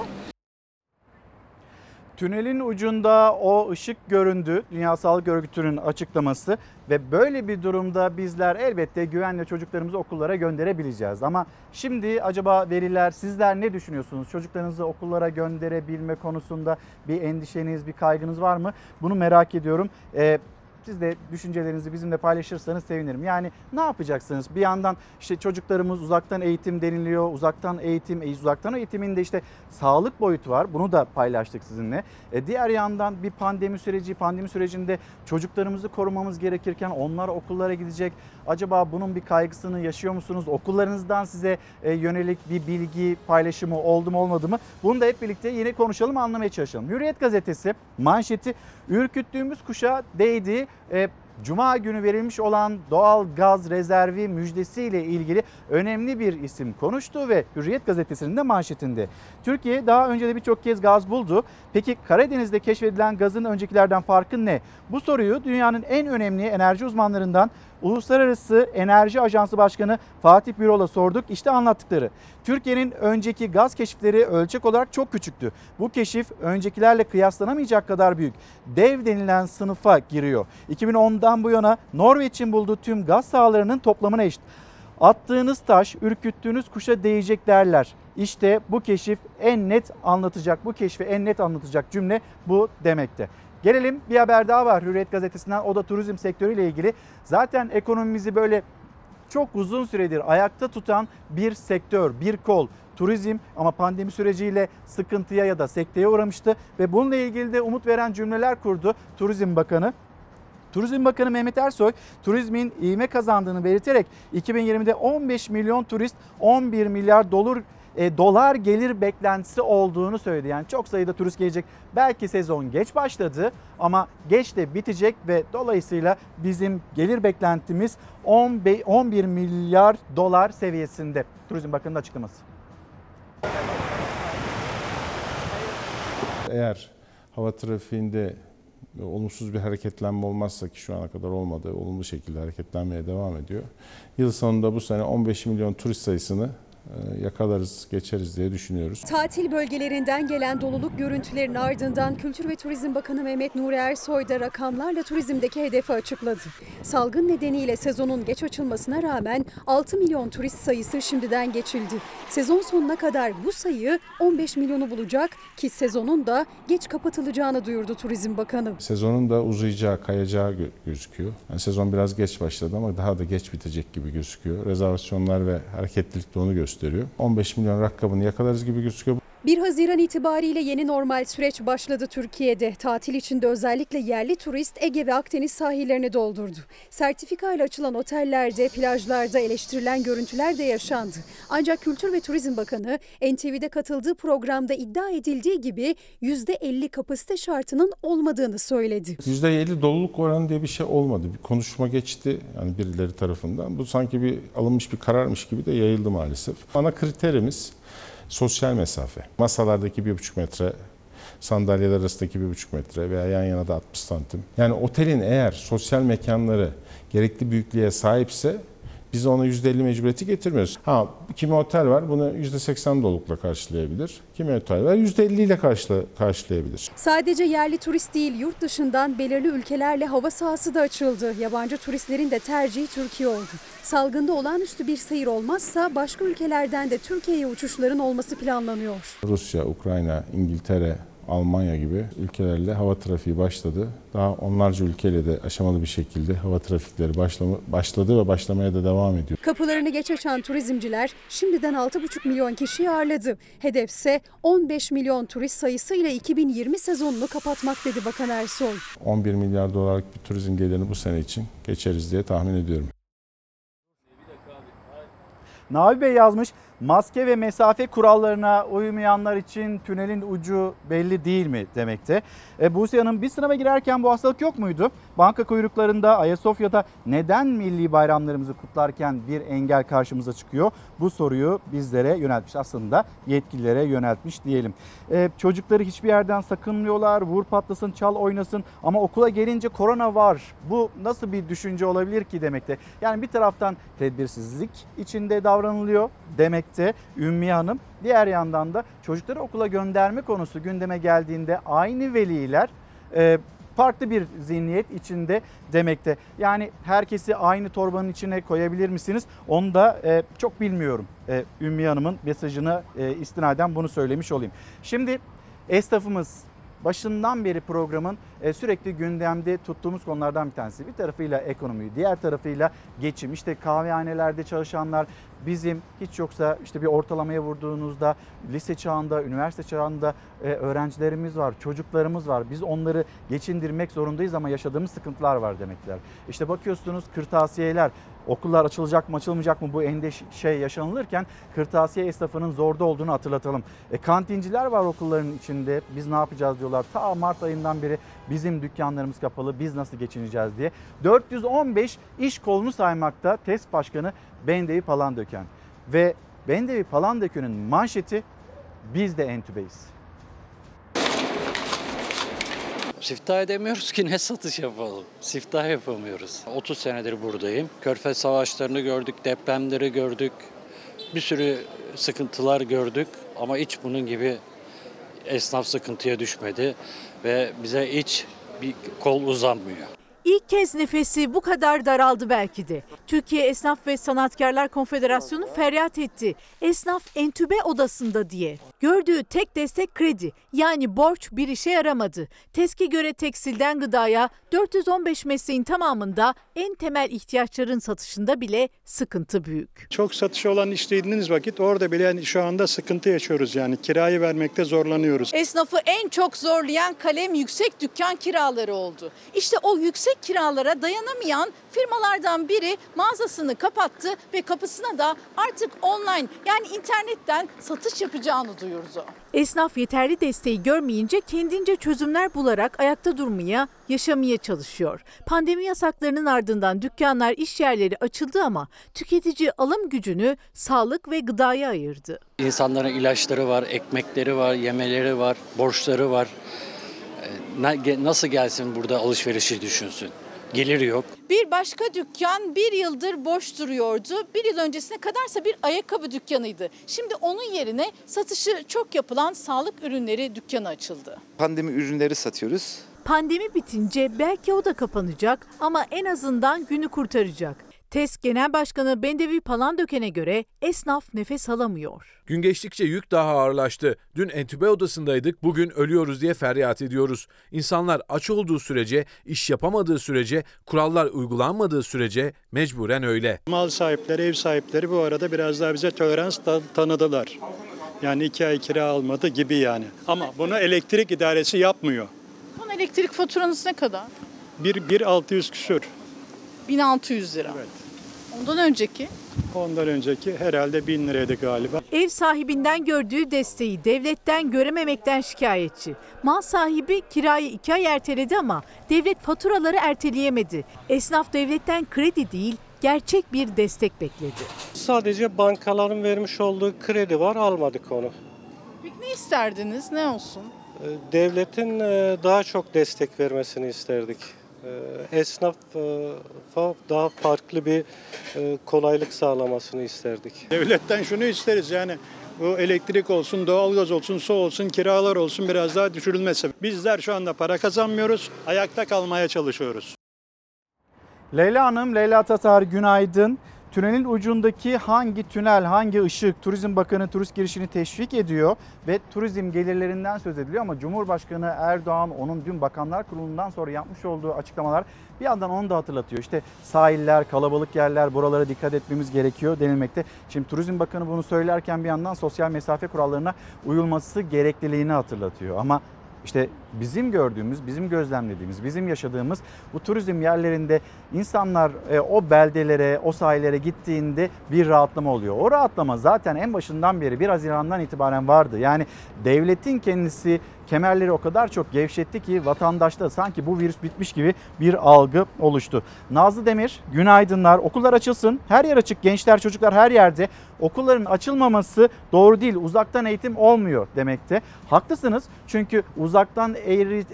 Tünelin ucunda o ışık göründü. Dünya Sağlık Örgütü'nün açıklaması ve böyle bir durumda bizler elbette güvenle çocuklarımızı okullara gönderebileceğiz. Ama şimdi acaba veriler sizler ne düşünüyorsunuz? Çocuklarınızı okullara gönderebilme konusunda bir endişeniz, bir kaygınız var mı? Bunu merak ediyorum. Ee, siz de düşüncelerinizi bizimle paylaşırsanız sevinirim. Yani ne yapacaksınız? Bir yandan işte çocuklarımız uzaktan eğitim deniliyor. Uzaktan eğitim, e, uzaktan eğitiminde işte sağlık boyutu var. Bunu da paylaştık sizinle. E, diğer yandan bir pandemi süreci, pandemi sürecinde çocuklarımızı korumamız gerekirken onlar okullara gidecek. Acaba bunun bir kaygısını yaşıyor musunuz? Okullarınızdan size e, yönelik bir bilgi paylaşımı oldu mu olmadı mı? Bunu da hep birlikte yine konuşalım, anlamaya çalışalım. Hürriyet gazetesi manşeti ürküttüğümüz kuşa değdi. E, Cuma günü verilmiş olan doğal gaz rezervi müjdesiyle ilgili önemli bir isim konuştu ve Hürriyet gazetesinin de manşetinde. Türkiye daha önce de birçok kez gaz buldu. Peki Karadeniz'de keşfedilen gazın öncekilerden farkı ne? Bu soruyu dünyanın en önemli enerji uzmanlarından Uluslararası Enerji Ajansı Başkanı Fatih Birol'a sorduk. İşte anlattıkları. Türkiye'nin önceki gaz keşifleri ölçek olarak çok küçüktü. Bu keşif öncekilerle kıyaslanamayacak kadar büyük. Dev denilen sınıfa giriyor. 2010'dan bu yana Norveç'in bulduğu tüm gaz sahalarının toplamına eşit. Attığınız taş, ürküttüğünüz kuşa değecek derler. İşte bu keşif en net anlatacak, bu keşfi en net anlatacak cümle bu demekte. Gelelim bir haber daha var Hürriyet gazetesinden o da turizm sektörüyle ilgili. Zaten ekonomimizi böyle çok uzun süredir ayakta tutan bir sektör, bir kol. Turizm ama pandemi süreciyle sıkıntıya ya da sekteye uğramıştı ve bununla ilgili de umut veren cümleler kurdu Turizm Bakanı. Turizm Bakanı Mehmet Ersoy turizmin ivme kazandığını belirterek 2020'de 15 milyon turist 11 milyar dolar e, dolar gelir beklentisi olduğunu söyledi. Yani çok sayıda turist gelecek. Belki sezon geç başladı ama geç de bitecek ve dolayısıyla bizim gelir beklentimiz 15 11 milyar dolar seviyesinde. Turizm Bakanı'nın açıklaması. Eğer hava trafiğinde olumsuz bir hareketlenme olmazsa ki şu ana kadar olmadı, olumlu şekilde hareketlenmeye devam ediyor. Yıl sonunda bu sene 15 milyon turist sayısını e, yakalarız, geçeriz diye düşünüyoruz. Tatil bölgelerinden gelen doluluk görüntülerinin ardından Kültür ve Turizm Bakanı Mehmet Nuri Ersoy da rakamlarla turizmdeki hedefi açıkladı. Salgın nedeniyle sezonun geç açılmasına rağmen 6 milyon turist sayısı şimdiden geçildi. Sezon sonuna kadar bu sayı 15 milyonu bulacak ki sezonun da geç kapatılacağını duyurdu Turizm Bakanı. Sezonun da uzayacağı, kayacağı gö- gözüküyor. Yani sezon biraz geç başladı ama daha da geç bitecek gibi gözüküyor. Rezervasyonlar ve hareketlilik de onu gösteriyor. 15 milyon rakamını yakalarız gibi gözüküyor. 1 Haziran itibariyle yeni normal süreç başladı Türkiye'de. Tatil içinde özellikle yerli turist Ege ve Akdeniz sahillerini doldurdu. Sertifika ile açılan otellerde, plajlarda eleştirilen görüntüler de yaşandı. Ancak Kültür ve Turizm Bakanı NTV'de katıldığı programda iddia edildiği gibi %50 kapasite şartının olmadığını söyledi. %50 doluluk oranı diye bir şey olmadı. Bir konuşma geçti yani birileri tarafından. Bu sanki bir alınmış bir kararmış gibi de yayıldı maalesef. Ana kriterimiz sosyal mesafe. Masalardaki bir buçuk metre, sandalyeler arasındaki bir buçuk metre veya yan yana da 60 santim. Yani otelin eğer sosyal mekanları gerekli büyüklüğe sahipse biz ona %50 mecburiyeti getirmiyoruz. Ha kimi otel var bunu %80 dolulukla karşılayabilir. Kimi otel var %50 ile karşıla, karşılayabilir. Sadece yerli turist değil yurt dışından belirli ülkelerle hava sahası da açıldı. Yabancı turistlerin de tercihi Türkiye oldu. Salgında olağanüstü bir seyir olmazsa başka ülkelerden de Türkiye'ye uçuşların olması planlanıyor. Rusya, Ukrayna, İngiltere, Almanya gibi ülkelerle hava trafiği başladı. Daha onlarca ülkeyle de aşamalı bir şekilde hava trafikleri başlama, başladı ve başlamaya da devam ediyor. Kapılarını geç açan turizmciler şimdiden 6,5 milyon kişiyi ağırladı. Hedefse 15 milyon turist sayısıyla 2020 sezonunu kapatmak dedi Bakan Ersoy. 11 milyar dolarlık bir turizm gelirini bu sene için geçeriz diye tahmin ediyorum. Navi Bey yazmış. Maske ve mesafe kurallarına uymayanlar için tünelin ucu belli değil mi demekte. E, Buse Hanım bir sınava girerken bu hastalık yok muydu? Banka kuyruklarında Ayasofya'da neden milli bayramlarımızı kutlarken bir engel karşımıza çıkıyor? Bu soruyu bizlere yöneltmiş aslında yetkililere yöneltmiş diyelim. E, çocukları hiçbir yerden sakınmıyorlar vur patlasın çal oynasın ama okula gelince korona var. Bu nasıl bir düşünce olabilir ki demekte. Yani bir taraftan tedbirsizlik içinde davranılıyor demekte Ümmiye Hanım. Diğer yandan da çocukları okula gönderme konusu gündeme geldiğinde aynı veliler e, farklı bir zihniyet içinde demekte. Yani herkesi aynı torbanın içine koyabilir misiniz? Onu da e, çok bilmiyorum. E, Ümmiye Hanım'ın mesajını e, istinaden bunu söylemiş olayım. Şimdi esnafımız başından beri programın e, sürekli gündemde tuttuğumuz konulardan bir tanesi. Bir tarafıyla ekonomiyi, diğer tarafıyla geçim. İşte kahvehanelerde çalışanlar bizim hiç yoksa işte bir ortalamaya vurduğunuzda lise çağında, üniversite çağında e, öğrencilerimiz var, çocuklarımız var. Biz onları geçindirmek zorundayız ama yaşadığımız sıkıntılar var demekler. İşte bakıyorsunuz kırtasiyeler, okullar açılacak mı açılmayacak mı bu endişe yaşanılırken kırtasiye esnafının zorda olduğunu hatırlatalım. E, kantinciler var okulların içinde biz ne yapacağız diyorlar. Ta Mart ayından beri bizim dükkanlarımız kapalı biz nasıl geçineceğiz diye. 415 iş kolunu saymakta TES Başkanı Bendevi Palandöken. Ve Bendevi Palandöken'in manşeti biz de entübeyiz. Siftah edemiyoruz ki ne satış yapalım. Siftah yapamıyoruz. 30 senedir buradayım. Körfez savaşlarını gördük, depremleri gördük. Bir sürü sıkıntılar gördük ama hiç bunun gibi esnaf sıkıntıya düşmedi ve bize hiç bir kol uzanmıyor. İlk kez nefesi bu kadar daraldı belki de. Türkiye Esnaf ve Sanatkarlar Konfederasyonu feryat etti. Esnaf entübe odasında diye. Gördüğü tek destek kredi yani borç bir işe yaramadı. TESK'e göre tekstilden gıdaya 415 mesleğin tamamında en temel ihtiyaçların satışında bile sıkıntı büyük. Çok satışı olan istediğiniz vakit orada bile yani şu anda sıkıntı yaşıyoruz yani kirayı vermekte zorlanıyoruz. Esnafı en çok zorlayan kalem yüksek dükkan kiraları oldu. İşte o yüksek kiralara dayanamayan firmalardan biri mağazasını kapattı ve kapısına da artık online yani internetten satış yapacağını duyurdu. Esnaf yeterli desteği görmeyince kendince çözümler bularak ayakta durmaya, yaşamaya çalışıyor. Pandemi yasaklarının ardından dükkanlar, iş yerleri açıldı ama tüketici alım gücünü sağlık ve gıdaya ayırdı. İnsanların ilaçları var, ekmekleri var, yemeleri var, borçları var. Na- Nasıl gelsin burada alışverişi düşünsün? Geliri yok. Bir başka dükkan bir yıldır boş duruyordu. Bir yıl öncesine kadarsa bir ayakkabı dükkanıydı. Şimdi onun yerine satışı çok yapılan sağlık ürünleri dükkanı açıldı. Pandemi ürünleri satıyoruz. Pandemi bitince belki o da kapanacak ama en azından günü kurtaracak. TES Genel Başkanı Bendevi Palandöken'e göre esnaf nefes alamıyor. Gün geçtikçe yük daha ağırlaştı. Dün entübe odasındaydık, bugün ölüyoruz diye feryat ediyoruz. İnsanlar aç olduğu sürece, iş yapamadığı sürece, kurallar uygulanmadığı sürece mecburen öyle. Mal sahipleri, ev sahipleri bu arada biraz daha bize tolerans ta- tanıdılar. Yani iki ay kira almadı gibi yani. Ama bunu elektrik idaresi yapmıyor. Son elektrik faturanız ne kadar? Bir, bir 600 küsür. 1600 lira. Evet. Ondan önceki? Ondan önceki herhalde 1000 liraydı galiba. Ev sahibinden gördüğü desteği devletten görememekten şikayetçi. Mal sahibi kirayı iki ay erteledi ama devlet faturaları erteleyemedi. Esnaf devletten kredi değil gerçek bir destek bekledi. Sadece bankaların vermiş olduğu kredi var almadık onu. Peki ne isterdiniz? Ne olsun? Devletin e, daha çok destek vermesini isterdik. Ee, Esnafa daha farklı bir e, kolaylık sağlamasını isterdik. Devletten şunu isteriz yani bu elektrik olsun, doğalgaz olsun, su olsun, kiralar olsun biraz daha düşürülmesi. Bizler şu anda para kazanmıyoruz, ayakta kalmaya çalışıyoruz. Leyla Hanım, Leyla Tatar günaydın. Tünelin ucundaki hangi tünel, hangi ışık Turizm Bakanı turist girişini teşvik ediyor ve turizm gelirlerinden söz ediliyor ama Cumhurbaşkanı Erdoğan onun dün Bakanlar Kurulu'ndan sonra yapmış olduğu açıklamalar bir yandan onu da hatırlatıyor. İşte sahiller, kalabalık yerler buralara dikkat etmemiz gerekiyor denilmekte. Şimdi Turizm Bakanı bunu söylerken bir yandan sosyal mesafe kurallarına uyulması gerekliliğini hatırlatıyor. Ama işte bizim gördüğümüz, bizim gözlemlediğimiz, bizim yaşadığımız bu turizm yerlerinde insanlar e, o beldelere, o sahillere gittiğinde bir rahatlama oluyor. O rahatlama zaten en başından beri 1 Haziran'dan itibaren vardı. Yani devletin kendisi kemerleri o kadar çok gevşetti ki vatandaşta sanki bu virüs bitmiş gibi bir algı oluştu. Nazlı Demir, günaydınlar. Okullar açılsın. Her yer açık. Gençler, çocuklar her yerde. Okulların açılmaması doğru değil. Uzaktan eğitim olmuyor demekte. Haklısınız. Çünkü uzaktan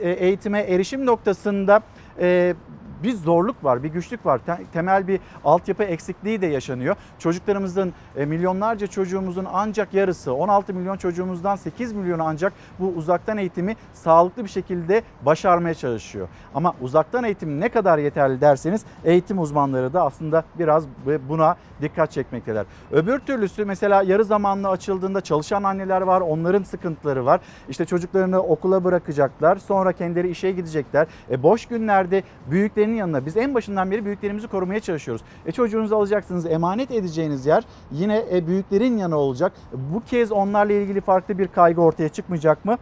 eğitime erişim noktasında e, bir zorluk var, bir güçlük var. Te- Temel bir altyapı eksikliği de yaşanıyor. Çocuklarımızın, e, milyonlarca çocuğumuzun ancak yarısı, 16 milyon çocuğumuzdan 8 milyonu ancak bu uzaktan eğitimi sağlıklı bir şekilde başarmaya çalışıyor. Ama uzaktan eğitim ne kadar yeterli derseniz eğitim uzmanları da aslında biraz buna dikkat çekmekteler. Öbür türlüsü mesela yarı zamanlı açıldığında çalışan anneler var, onların sıkıntıları var. İşte çocuklarını okula bırakacaklar, sonra kendileri işe gidecekler. E boş günlerde büyüklerin yanına biz en başından beri büyüklerimizi korumaya çalışıyoruz. E çocuğunuzu alacaksınız, emanet edeceğiniz yer yine e, büyüklerin yanı olacak. Bu kez onlarla ilgili farklı bir kaygı ortaya çıkmayacak mı?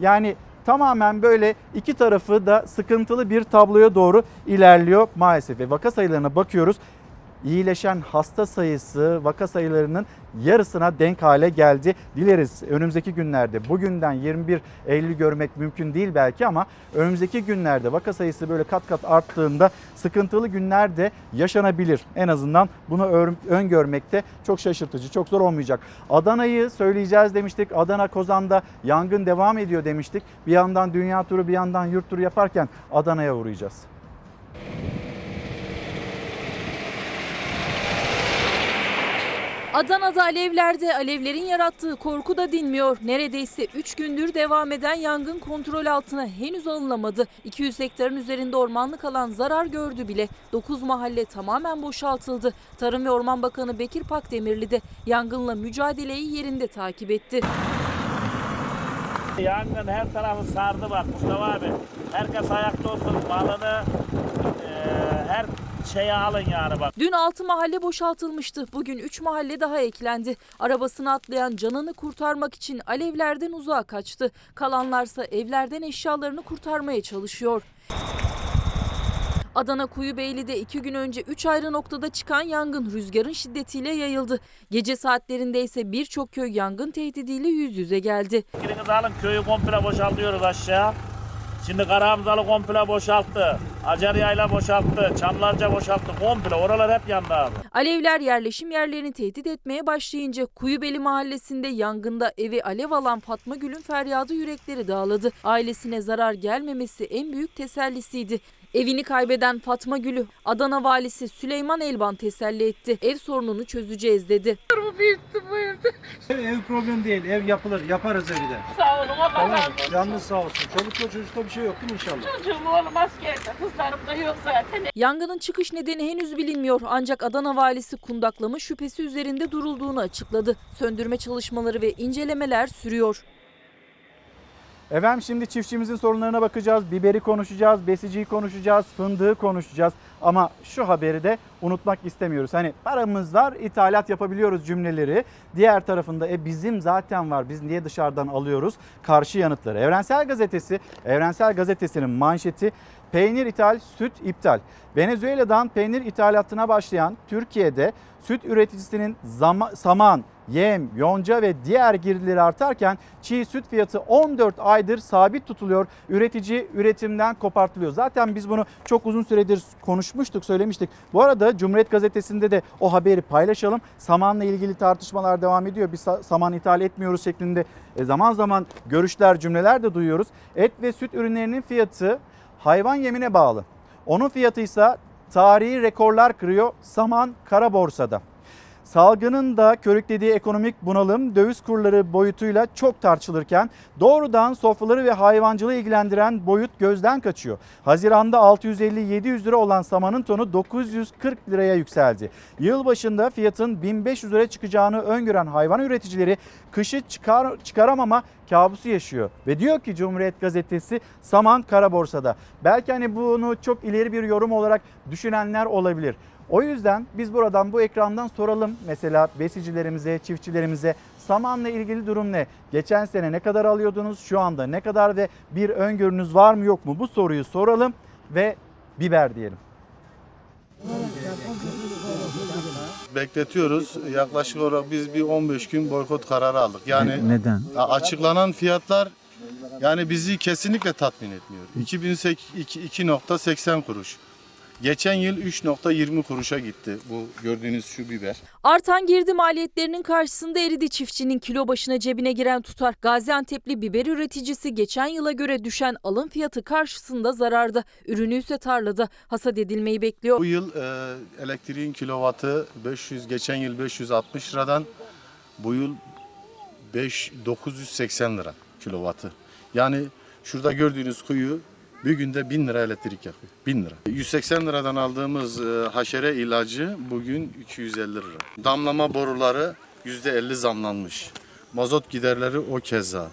Yani tamamen böyle iki tarafı da sıkıntılı bir tabloya doğru ilerliyor maalesef. Ve vaka sayılarına bakıyoruz iyileşen hasta sayısı vaka sayılarının yarısına denk hale geldi. Dileriz önümüzdeki günlerde bugünden 21 Eylül görmek mümkün değil belki ama önümüzdeki günlerde vaka sayısı böyle kat kat arttığında sıkıntılı günler de yaşanabilir. En azından bunu ör- öngörmekte çok şaşırtıcı, çok zor olmayacak. Adana'yı söyleyeceğiz demiştik. Adana Kozan'da yangın devam ediyor demiştik. Bir yandan dünya turu bir yandan yurt turu yaparken Adana'ya uğrayacağız. Adana'da alevlerde alevlerin yarattığı korku da dinmiyor. Neredeyse 3 gündür devam eden yangın kontrol altına henüz alınamadı. 200 hektarın üzerinde ormanlık alan zarar gördü bile. 9 mahalle tamamen boşaltıldı. Tarım ve Orman Bakanı Bekir Pakdemirli de yangınla mücadeleyi yerinde takip etti. Yangın her tarafı sardı bak Mustafa abi. Herkes ayakta olsun malını eee, her şeyi alın yani bak. Dün 6 mahalle boşaltılmıştı. Bugün 3 mahalle daha eklendi. Arabasını atlayan canını kurtarmak için alevlerden uzağa kaçtı. Kalanlarsa evlerden eşyalarını kurtarmaya çalışıyor. Adana Kuyubeyli'de iki gün önce 3 ayrı noktada çıkan yangın rüzgarın şiddetiyle yayıldı. Gece saatlerinde ise birçok köy yangın tehdidiyle yüz yüze geldi. Fikrinizi alın köyü komple boşaltıyoruz aşağı. Şimdi Karahamzalı komple boşalttı. Acar Yayla boşalttı. Çamlarca boşalttı. Komple oralar hep yandı abi. Alevler yerleşim yerlerini tehdit etmeye başlayınca Kuyubeli mahallesinde yangında evi alev alan Fatma Gül'ün feryadı yürekleri dağladı. Ailesine zarar gelmemesi en büyük tesellisiydi. Evini kaybeden Fatma Gül'ü Adana valisi Süleyman Elban teselli etti. Ev sorununu çözeceğiz dedi. Ev problem değil. Ev yapılır. Yaparız evi de. Sağ olun Allah Tamam. razı olsun. Canınız sağ olsun. Çolukla çocukta bir şey yok değil mi inşallah? Çocuğum oğlum askerde, kızlarım da yok zaten. Yangının çıkış nedeni henüz bilinmiyor ancak Adana valisi kundaklama şüphesi üzerinde durulduğunu açıkladı. Söndürme çalışmaları ve incelemeler sürüyor. Efendim şimdi çiftçimizin sorunlarına bakacağız. Biberi konuşacağız, besiciyi konuşacağız, fındığı konuşacağız. Ama şu haberi de unutmak istemiyoruz. Hani paramız var, ithalat yapabiliyoruz cümleleri. Diğer tarafında e bizim zaten var. Biz niye dışarıdan alıyoruz? Karşı yanıtları. Evrensel Gazetesi, Evrensel Gazetesi'nin manşeti peynir ithal, süt iptal. Venezuela'dan peynir ithalatına başlayan Türkiye'de süt üreticisinin zama, saman, yem, yonca ve diğer girdileri artarken çiğ süt fiyatı 14 aydır sabit tutuluyor. Üretici üretimden kopartılıyor. Zaten biz bunu çok uzun süredir konuşmuştuk, söylemiştik. Bu arada Cumhuriyet Gazetesi'nde de o haberi paylaşalım. Samanla ilgili tartışmalar devam ediyor. Biz sa- saman ithal etmiyoruz şeklinde e, zaman zaman görüşler, cümleler de duyuyoruz. Et ve süt ürünlerinin fiyatı hayvan yemine bağlı. Onun fiyatı ise tarihi rekorlar kırıyor saman kara borsada. Salgının da körüklediği ekonomik bunalım döviz kurları boyutuyla çok tartışılırken doğrudan sofraları ve hayvancılığı ilgilendiren boyut gözden kaçıyor. Haziranda 650-700 lira olan samanın tonu 940 liraya yükseldi. Yıl başında fiyatın 1500 liraya çıkacağını öngören hayvan üreticileri kışı çıkar, çıkaramama kabusu yaşıyor. Ve diyor ki Cumhuriyet Gazetesi saman kara borsada. Belki hani bunu çok ileri bir yorum olarak düşünenler olabilir. O yüzden biz buradan bu ekrandan soralım mesela besicilerimize, çiftçilerimize samanla ilgili durum ne? Geçen sene ne kadar alıyordunuz? Şu anda ne kadar ve bir öngörünüz var mı yok mu? Bu soruyu soralım ve biber diyelim. bekletiyoruz. Yaklaşık olarak biz bir 15 gün boykot kararı aldık. Yani neden? açıklanan fiyatlar yani bizi kesinlikle tatmin etmiyor. 2.80 kuruş. Geçen yıl 3.20 kuruşa gitti bu gördüğünüz şu biber. Artan girdi maliyetlerinin karşısında eridi çiftçinin kilo başına cebine giren tutar. Gaziantep'li biber üreticisi geçen yıla göre düşen alım fiyatı karşısında zararda. Ürünü ise tarlada hasat edilmeyi bekliyor. Bu yıl e, elektriğin kilovatı 500 geçen yıl 560 liradan bu yıl 5 980 lira kilovatı. Yani şurada gördüğünüz kuyu bir günde 1000 lira elektrik yakıyor. 1000 lira. 180 liradan aldığımız e, haşere ilacı bugün 250 lira. Damlama boruları %50 zamlanmış. Mazot giderleri o keza.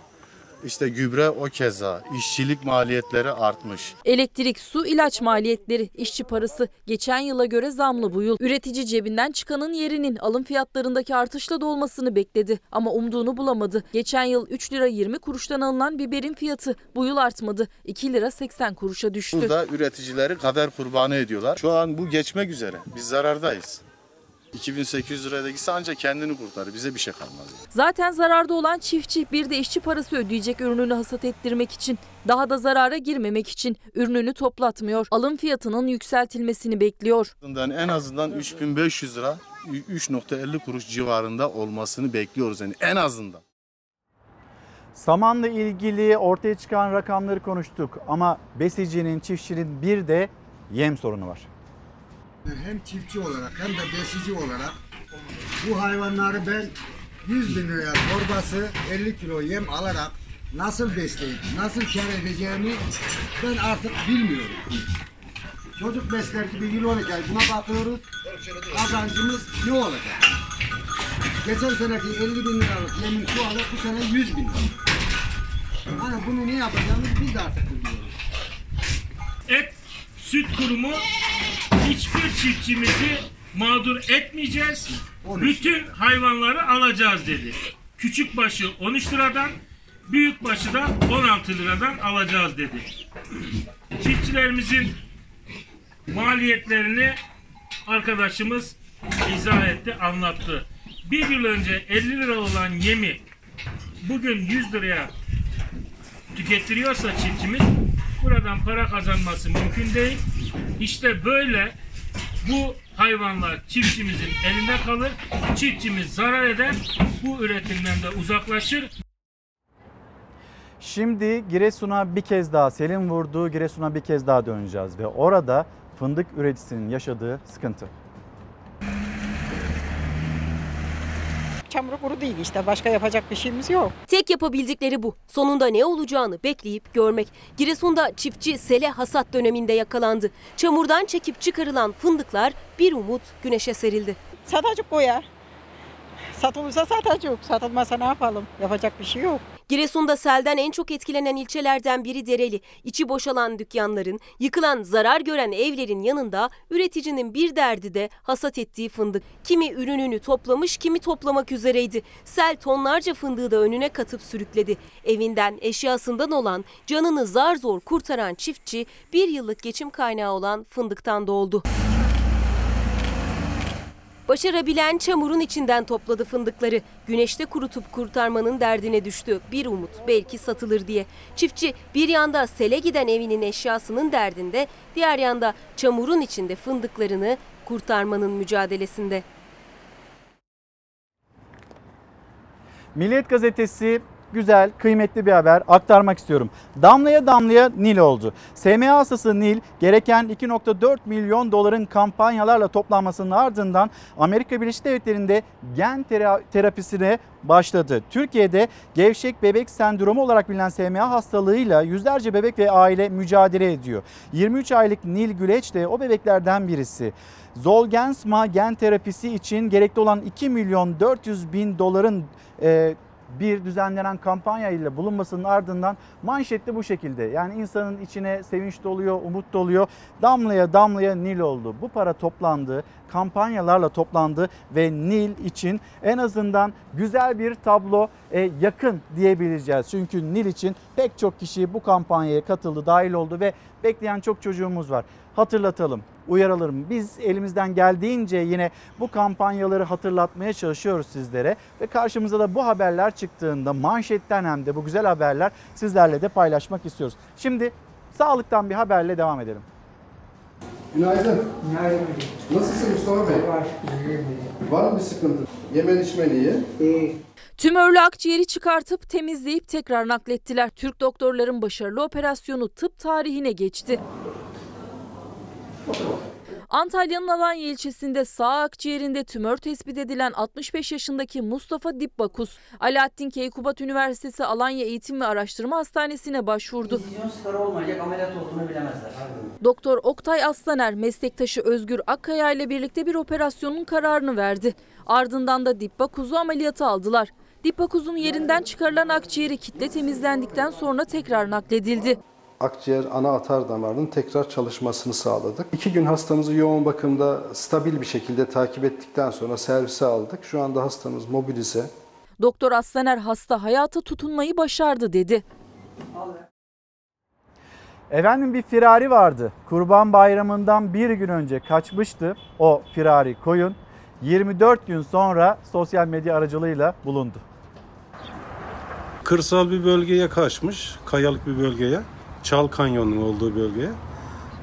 İşte gübre o keza. İşçilik maliyetleri artmış. Elektrik, su, ilaç maliyetleri, işçi parası geçen yıla göre zamlı bu yıl. Üretici cebinden çıkanın yerinin alım fiyatlarındaki artışla dolmasını bekledi ama umduğunu bulamadı. Geçen yıl 3 lira 20 kuruştan alınan biberin fiyatı bu yıl artmadı. 2 lira 80 kuruşa düştü. Burada üreticileri kader kurbanı ediyorlar. Şu an bu geçmek üzere. Biz zarardayız. 2800 liraya gitse ancak kendini kurtarır. Bize bir şey kalmaz. Zaten zararda olan çiftçi bir de işçi parası ödeyecek ürününü hasat ettirmek için. Daha da zarara girmemek için ürününü toplatmıyor. Alım fiyatının yükseltilmesini bekliyor. Yani en azından 3500 lira 3.50 kuruş civarında olmasını bekliyoruz yani en azından. Samanla ilgili ortaya çıkan rakamları konuştuk ama besicinin, çiftçinin bir de yem sorunu var. Hem çiftçi olarak hem de besici olarak Bu hayvanları ben 100 bin liraya torbası 50 kilo yem alarak nasıl besleyip nasıl kar edeceğimi ben artık bilmiyorum. Çocuk besler gibi yıl olacak. Buna bakıyoruz. Kazancımız ne olacak? Geçen seneki 50 bin liralık yemin şu anda bu sene 100 bin lira. Hani bunu ne yapacağımızı biz de artık bilmiyoruz. Et Süt Kurumu hiçbir çiftçimizi mağdur etmeyeceğiz. Bütün hayvanları alacağız dedi. Küçük başı 13 liradan, büyük başı da 16 liradan alacağız dedi. Çiftçilerimizin maliyetlerini arkadaşımız izah etti, anlattı. Bir yıl önce 50 lira olan yemi bugün 100 liraya tükettiriyorsa çiftçimiz buradan para kazanması mümkün değil. İşte böyle bu hayvanlar çiftçimizin elinde kalır. Çiftçimiz zarar eder. Bu üretimden de uzaklaşır. Şimdi Giresun'a bir kez daha Selin vurduğu Giresun'a bir kez daha döneceğiz ve orada fındık üreticisinin yaşadığı sıkıntı. Çamuru kuru değil işte başka yapacak bir şeyimiz yok. Tek yapabildikleri bu. Sonunda ne olacağını bekleyip görmek. Giresun'da çiftçi sele hasat döneminde yakalandı. Çamurdan çekip çıkarılan fındıklar bir umut güneşe serildi. Satacak koya. Satılırsa satacak. Satılmasa ne yapalım? Yapacak bir şey yok. Giresun'da selden en çok etkilenen ilçelerden biri Dereli. İçi boşalan dükkanların, yıkılan, zarar gören evlerin yanında üreticinin bir derdi de hasat ettiği fındık. Kimi ürününü toplamış, kimi toplamak üzereydi. Sel tonlarca fındığı da önüne katıp sürükledi. Evinden, eşyasından olan, canını zar zor kurtaran çiftçi bir yıllık geçim kaynağı olan fındıktan doldu. Başarabilen çamurun içinden topladı fındıkları. Güneşte kurutup kurtarmanın derdine düştü. Bir umut belki satılır diye. Çiftçi bir yanda sele giden evinin eşyasının derdinde, diğer yanda çamurun içinde fındıklarını kurtarmanın mücadelesinde. Milliyet gazetesi güzel, kıymetli bir haber aktarmak istiyorum. Damlaya damlaya Nil oldu. SMA hastası Nil gereken 2.4 milyon doların kampanyalarla toplanmasının ardından Amerika Birleşik Devletleri'nde gen tera- terapisine başladı. Türkiye'de gevşek bebek sendromu olarak bilinen SMA hastalığıyla yüzlerce bebek ve aile mücadele ediyor. 23 aylık Nil Güleç de o bebeklerden birisi. Zolgensma gen terapisi için gerekli olan 2 milyon 400 bin doların e, bir düzenlenen kampanya ile bulunmasının ardından manşette bu şekilde. Yani insanın içine sevinç doluyor, umut doluyor. Damlaya damlaya Nil oldu. Bu para toplandı, kampanyalarla toplandı ve Nil için en azından güzel bir tablo e, yakın diyebileceğiz. Çünkü Nil için pek çok kişi bu kampanyaya katıldı, dahil oldu ve bekleyen çok çocuğumuz var. Hatırlatalım, uyaralım. Biz elimizden geldiğince yine bu kampanyaları hatırlatmaya çalışıyoruz sizlere ve karşımıza da bu haberler çıktığında manşetten hem de bu güzel haberler sizlerle de paylaşmak istiyoruz. Şimdi sağlıktan bir haberle devam edelim. Günaydın. Günaydın. Nasılsın Mustafa Bey? Var. Var mı bir sıkıntı? Yemen içmen iyi. İyi. Tümörlü akciğeri çıkartıp temizleyip tekrar naklettiler. Türk doktorların başarılı operasyonu tıp tarihine geçti. Antalya'nın Alanya ilçesinde sağ akciğerinde tümör tespit edilen 65 yaşındaki Mustafa Dipbakus, Alaaddin Keykubat Üniversitesi Alanya Eğitim ve Araştırma Hastanesi'ne başvurdu. Olmayacak ameliyat olduğunu bilemezler. Doktor Oktay Aslaner meslektaşı Özgür Akkaya ile birlikte bir operasyonun kararını verdi. Ardından da Dipbakus'u ameliyata aldılar. Dipbakus'un yerinden çıkarılan akciğeri kitle temizlendikten sonra tekrar nakledildi. Akciğer ana atar damarının tekrar çalışmasını sağladık. İki gün hastamızı yoğun bakımda stabil bir şekilde takip ettikten sonra servise aldık. Şu anda hastamız mobilize. Doktor Aslaner hasta hayata tutunmayı başardı dedi. Efendim bir firari vardı. Kurban Bayramı'ndan bir gün önce kaçmıştı o firari koyun. 24 gün sonra sosyal medya aracılığıyla bulundu. Kırsal bir bölgeye kaçmış, kayalık bir bölgeye. Çal Kanyon'un olduğu bölgeye.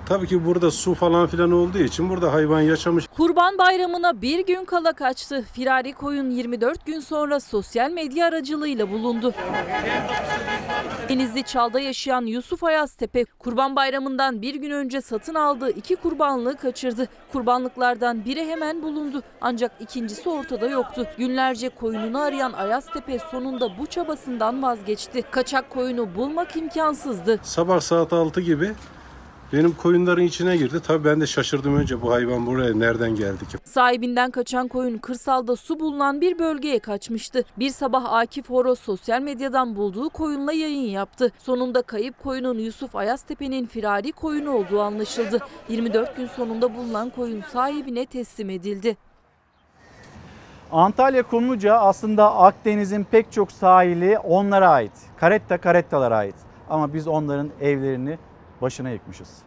Tabii ki burada su falan filan olduğu için burada hayvan yaşamış. Kurban Bayramı'na bir gün kala kaçtı. Firari koyun 24 gün sonra sosyal medya aracılığıyla bulundu. Denizli Çal'da yaşayan Yusuf Ayaztepe Kurban Bayramı'ndan bir gün önce satın aldığı iki kurbanlığı kaçırdı. Kurbanlıklardan biri hemen bulundu ancak ikincisi ortada yoktu. Günlerce koyununu arayan Ayaztepe sonunda bu çabasından vazgeçti. Kaçak koyunu bulmak imkansızdı. Sabah saat 6 gibi benim koyunların içine girdi. Tabii ben de şaşırdım önce bu hayvan buraya nereden geldi ki? Sahibinden kaçan koyun kırsalda su bulunan bir bölgeye kaçmıştı. Bir sabah Akif Horoz sosyal medyadan bulduğu koyunla yayın yaptı. Sonunda kayıp koyunun Yusuf Ayaztepe'nin firari koyunu olduğu anlaşıldı. 24 gün sonunda bulunan koyun sahibine teslim edildi. Antalya Kumluca aslında Akdeniz'in pek çok sahili onlara ait. Karetta karettalara ait. Ama biz onların evlerini başına yıkmışız.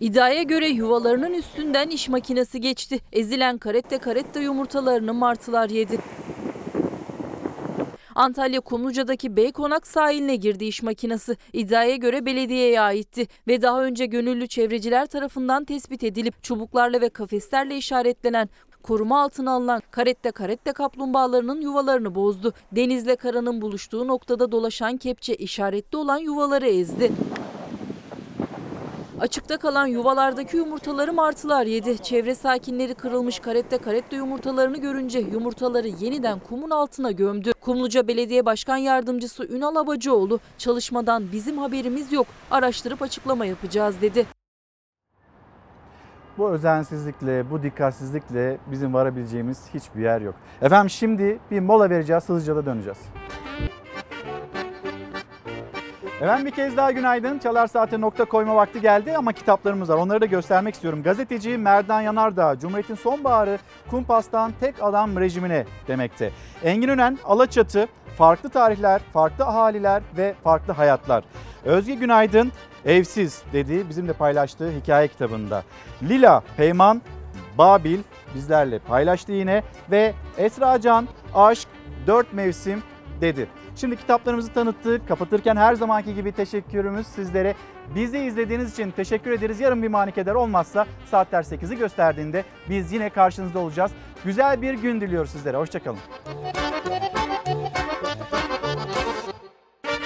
İddiaya göre yuvalarının üstünden iş makinesi geçti. Ezilen karette karetta yumurtalarını martılar yedi. Antalya Kumluca'daki Beykonak sahiline girdi iş makinesi. İddiaya göre belediyeye aitti ve daha önce gönüllü çevreciler tarafından tespit edilip çubuklarla ve kafeslerle işaretlenen koruma altına alınan karette karette kaplumbağalarının yuvalarını bozdu. Denizle karanın buluştuğu noktada dolaşan kepçe işaretli olan yuvaları ezdi. Açıkta kalan yuvalardaki yumurtaları martılar yedi. Çevre sakinleri kırılmış karette karette yumurtalarını görünce yumurtaları yeniden kumun altına gömdü. Kumluca Belediye Başkan Yardımcısı Ünal Abacıoğlu çalışmadan bizim haberimiz yok araştırıp açıklama yapacağız dedi. Bu özensizlikle, bu dikkatsizlikle bizim varabileceğimiz hiçbir yer yok. Efendim şimdi bir mola vereceğiz, hızlıca da döneceğiz. Efendim bir kez daha günaydın. Çalar Saat'e nokta koyma vakti geldi ama kitaplarımız var. Onları da göstermek istiyorum. Gazeteci Merdan Yanardağ, Cumhuriyet'in sonbaharı Kumpas'tan tek adam rejimine demekte. Engin Ünen, Alaçatı, farklı tarihler, farklı ahaliler ve farklı hayatlar. Özge Günaydın, Evsiz dediği bizim de paylaştığı hikaye kitabında. Lila Peyman, Babil bizlerle paylaştı yine ve Esra Can, Aşk, Dört Mevsim dedi. Şimdi kitaplarımızı tanıttık. Kapatırken her zamanki gibi teşekkürümüz sizlere. Bizi izlediğiniz için teşekkür ederiz. Yarın bir manikeder olmazsa saatler 8'i gösterdiğinde biz yine karşınızda olacağız. Güzel bir gün diliyoruz sizlere. Hoşçakalın.